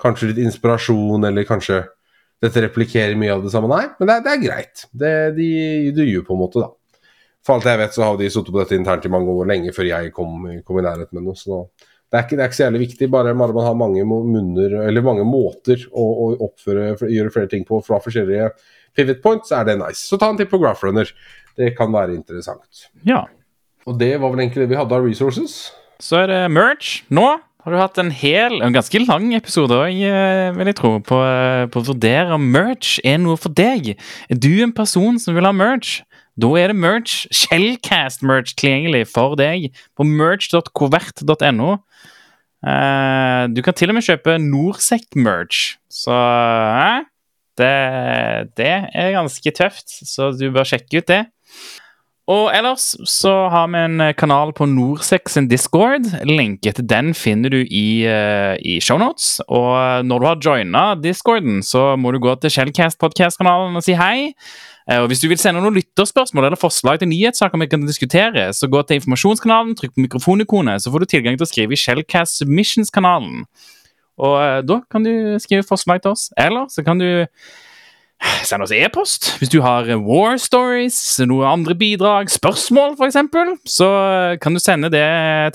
kanskje litt inspirasjon, eller kanskje dette replikerer mye av det samme. Nei, men det er, det er greit. Det de, de gjør på en måte, da. For alt jeg vet, så har de sittet på dette internt i mange år, lenge før jeg kom, kom i nærheten med noe. Så nå, det, er ikke, det er ikke så jævlig viktig, bare man har mange munner, eller mange måter å, å oppføre, gjøre flere ting på fra forskjellige pivot points, er det nice. Så ta en titt på GraphRunner. Det kan være interessant. Ja. Og det var vel egentlig det vi hadde av resources. Så er det merch Nå har du hatt en hel, en ganske lang episode òg, vil jeg tro, på, eh, på å vurdere om merch er noe for deg. Er du en person som vil ha merch? Da er det merch, Shellcast-merch, tilgjengelig for deg på merge.covert.no. Eh, du kan til og med kjøpe Norsec-merch, så eh, det, det er ganske tøft, så du bør sjekke ut det. Og ellers så har vi en eh, kanal på Norsex sin Discord. Lenke til den finner du i, uh, i shownotes. Og eh, når du har joina Discorden, så må du gå til Shellcast podcast-kanalen og si hei. Og Hvis du vil sende noen lytterspørsmål eller forslag til nyhetssaker vi kan diskutere, så gå til informasjonskanalen, trykk på mikrofonikonet, så får du tilgang til å skrive i Shellcast Submissions-kanalen. Og da kan du skrive forslag til oss. Eller så kan du Send oss e-post hvis du har war stories, noen andre bidrag, spørsmål f.eks. Så kan du sende det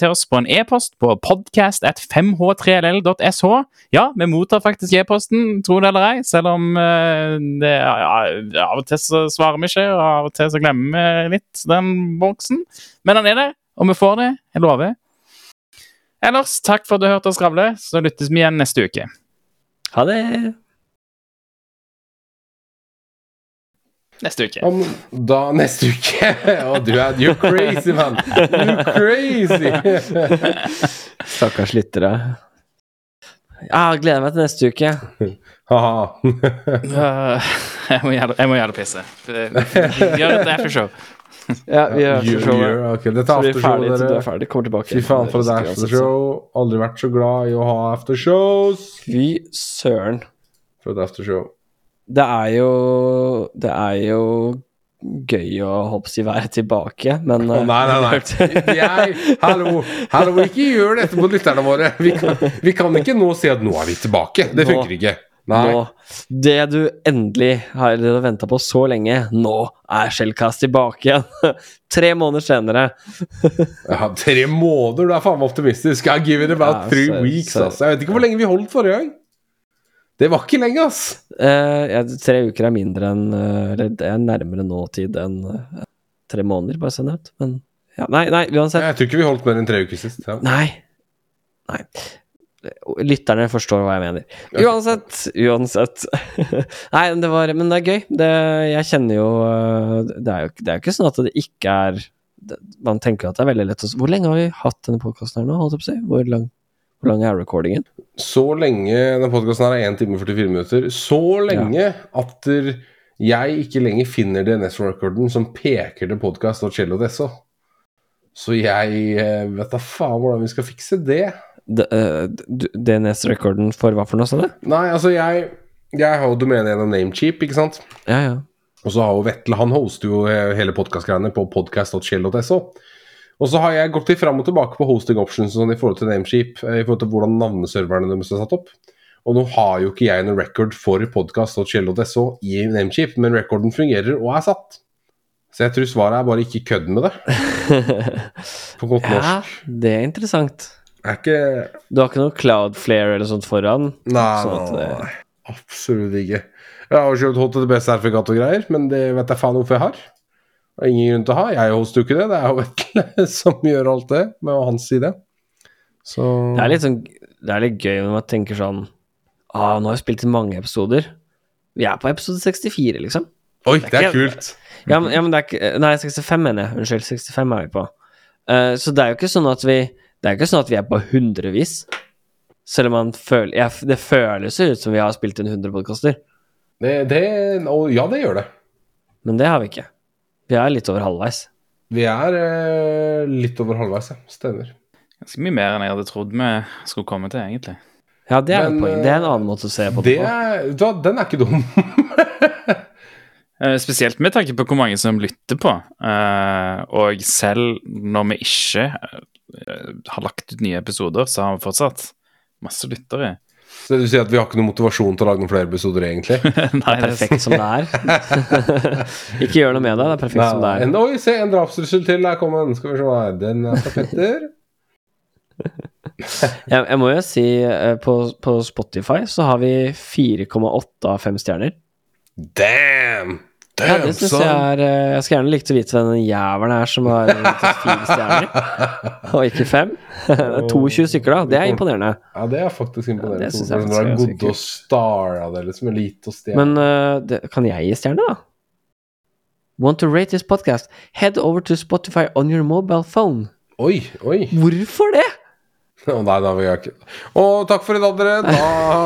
til oss på en e-post på podcast at 5h3ll.sh. Ja, vi mottar faktisk e-posten, tro det eller ei, selv om eh, det, ja, av og til så svarer vi ikke, og av og til så glemmer vi litt den boksen. Men den er der, og vi får det. Jeg lover. Ellers, takk for at du hørte oss skravle. Så lyttes vi igjen neste uke. Ha det! Neste uke. Om, da neste uke Å, du er You're crazy, man! You're crazy! Stakkars lyttere. Ja, gleder meg til neste uke. Haha. Øh, jeg må gjøre jeg må gjøre det pisse. Gjør et aftershow. Ja, vi gjør You- aftershowet. okay. Dette er er til du er ferdig. Kommer tilbake. Fy faen for et aftershow. Aldri vært så glad i å ha aftershows. Fy søren. For et aftershow. Det er jo Det er jo gøy å hoppsi være tilbake, men oh, nei, nei, nei. Jeg, hallo, hallo, ikke gjør dette mot lytterne våre. Vi kan, vi kan ikke nå si at nå er vi tilbake. Det funker ikke. Nå, det du endelig har venta på så lenge, nå er Shellcast tilbake igjen. Tre måneder senere. Ja, tre måneder, du er faen meg optimistisk. I give it about three weeks, så- ass. Jeg vet ikke hvor lenge vi holdt forrige gang. Det var ikke lenge, ass. Eh, ja, tre uker er mindre enn eh, Eller det er nærmere nåtid enn eh, tre måneder, bare send ut. Men ja, nei, nei, uansett. Jeg tror ikke vi holdt mer enn tre uker sist. Ja. Nei. Nei. Lytterne forstår hva jeg mener. Uansett, uansett. Nei, det var Men det er gøy. Det, jeg kjenner jo øh, Det er jo det er jo ikke sånn at det ikke er Man tenker at det er veldig lett å Hvor lenge har vi hatt denne podkasten her nå, holdt jeg på å si? Hvor lang, hvor lang er recordingen? Så lenge Den podkasten her er 1 time og 44 minutter. Så lenge at jeg ikke lenger finner DNS-recorden som peker til podkast og cello desso. Så jeg eh, vet da faen hvordan vi skal fikse det. DNS-rekorden for hva for noe, sa du? Nei, altså, jeg, jeg har jo domenet gjennom Namecheap, ikke sant? Ja, ja. Og så har jo Vetle, han hoster jo eh, hele podkastgreiene på podcast.shell.so. Og så har jeg gått litt fram og tilbake på hosting options sånn, i forhold til Namecheap, eh, i forhold til hvordan navneserverne deres er satt opp. Og nå har jo ikke jeg noen record for podcast.shell.so i Nameship men recorden fungerer og er satt. Så jeg tror svaret er bare ikke kødd med det, på godt ja, det er interessant. Er ikke Du har ikke noe Cloudflare eller sånt foran? Nei, Sånn det- nei, absolutt ikke. Jeg har jo kjøpt HTTP-sertifikat og greier, men det vet jeg faen hvorfor jeg har. Det er ingen grunn til å ha. Jeg hoster jo ikke det. Det er jo Vetle som gjør alt det, med hans side. Så Det er litt sånn Det er litt gøy når man tenker sånn Ah, nå har jeg spilt inn mange episoder. Vi er på episode 64, liksom. Oi, det er ikke- kult! Ja, men, ja, men det er ikke Nei, 65 mener jeg. Unnskyld. 65 er vi på. Uh, så det er jo ikke sånn at vi Det er ikke sånn at vi er på hundrevis. Selv om man føler ja, Det føles ut som vi har spilt inn 100 podkaster, Det, det Ja, det gjør det. men det har vi ikke. Vi er litt over halvveis. Vi er eh, litt over halvveis, ja. Stemmer. Ganske mye mer enn jeg hadde trodd vi skulle komme til, egentlig. Ja, det er, Men, poeng. det er en annen måte å se på det, Det på. er, hva, den er ikke dum. Eh, Spesielt med tanke på hvor mange som lytter på. Eh, og selv når vi ikke eh, har lagt ut nye episoder, så har vi fortsatt masse lyttere. Så du sier at vi har ikke noen motivasjon til å lage noen flere episoder, egentlig? Nei, det er Perfekt som det er. ikke gjør noe med det. Det er perfekt som det er. En, oi, se, en drapstrussel til er kommet. Skal vi se hva er Den er fra Petter. Jeg, jeg må jo si eh, på, på Spotify så har vi 4,8 av 5 stjerner. Damn! Ja, det synes jeg er eh, Jeg skulle gjerne likt å vite hvem den jævelen er som har fire stjerner, og ikke fem. Det er 22 stykker, da. Det er imponerende. Ja, det er faktisk imponerende. Ja, det jeg det er faktisk god ganske å det, liksom. En liten stjerne. Men uh, det, kan jeg gi stjerne, da? Want to rate this podcast? Head over to Spotify on your mobile phone. Oi, oi. Hvorfor det? Å nei, da vil jeg ikke Og takk for i dag, dere. Da,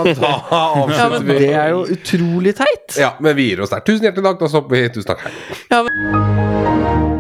da Ja, avslutter men Ja, Det er jo utrolig teit. Ja, men vi gir oss der. Tusen hjertelig takk. Da stopper vi. Tusen takk. Ja, men...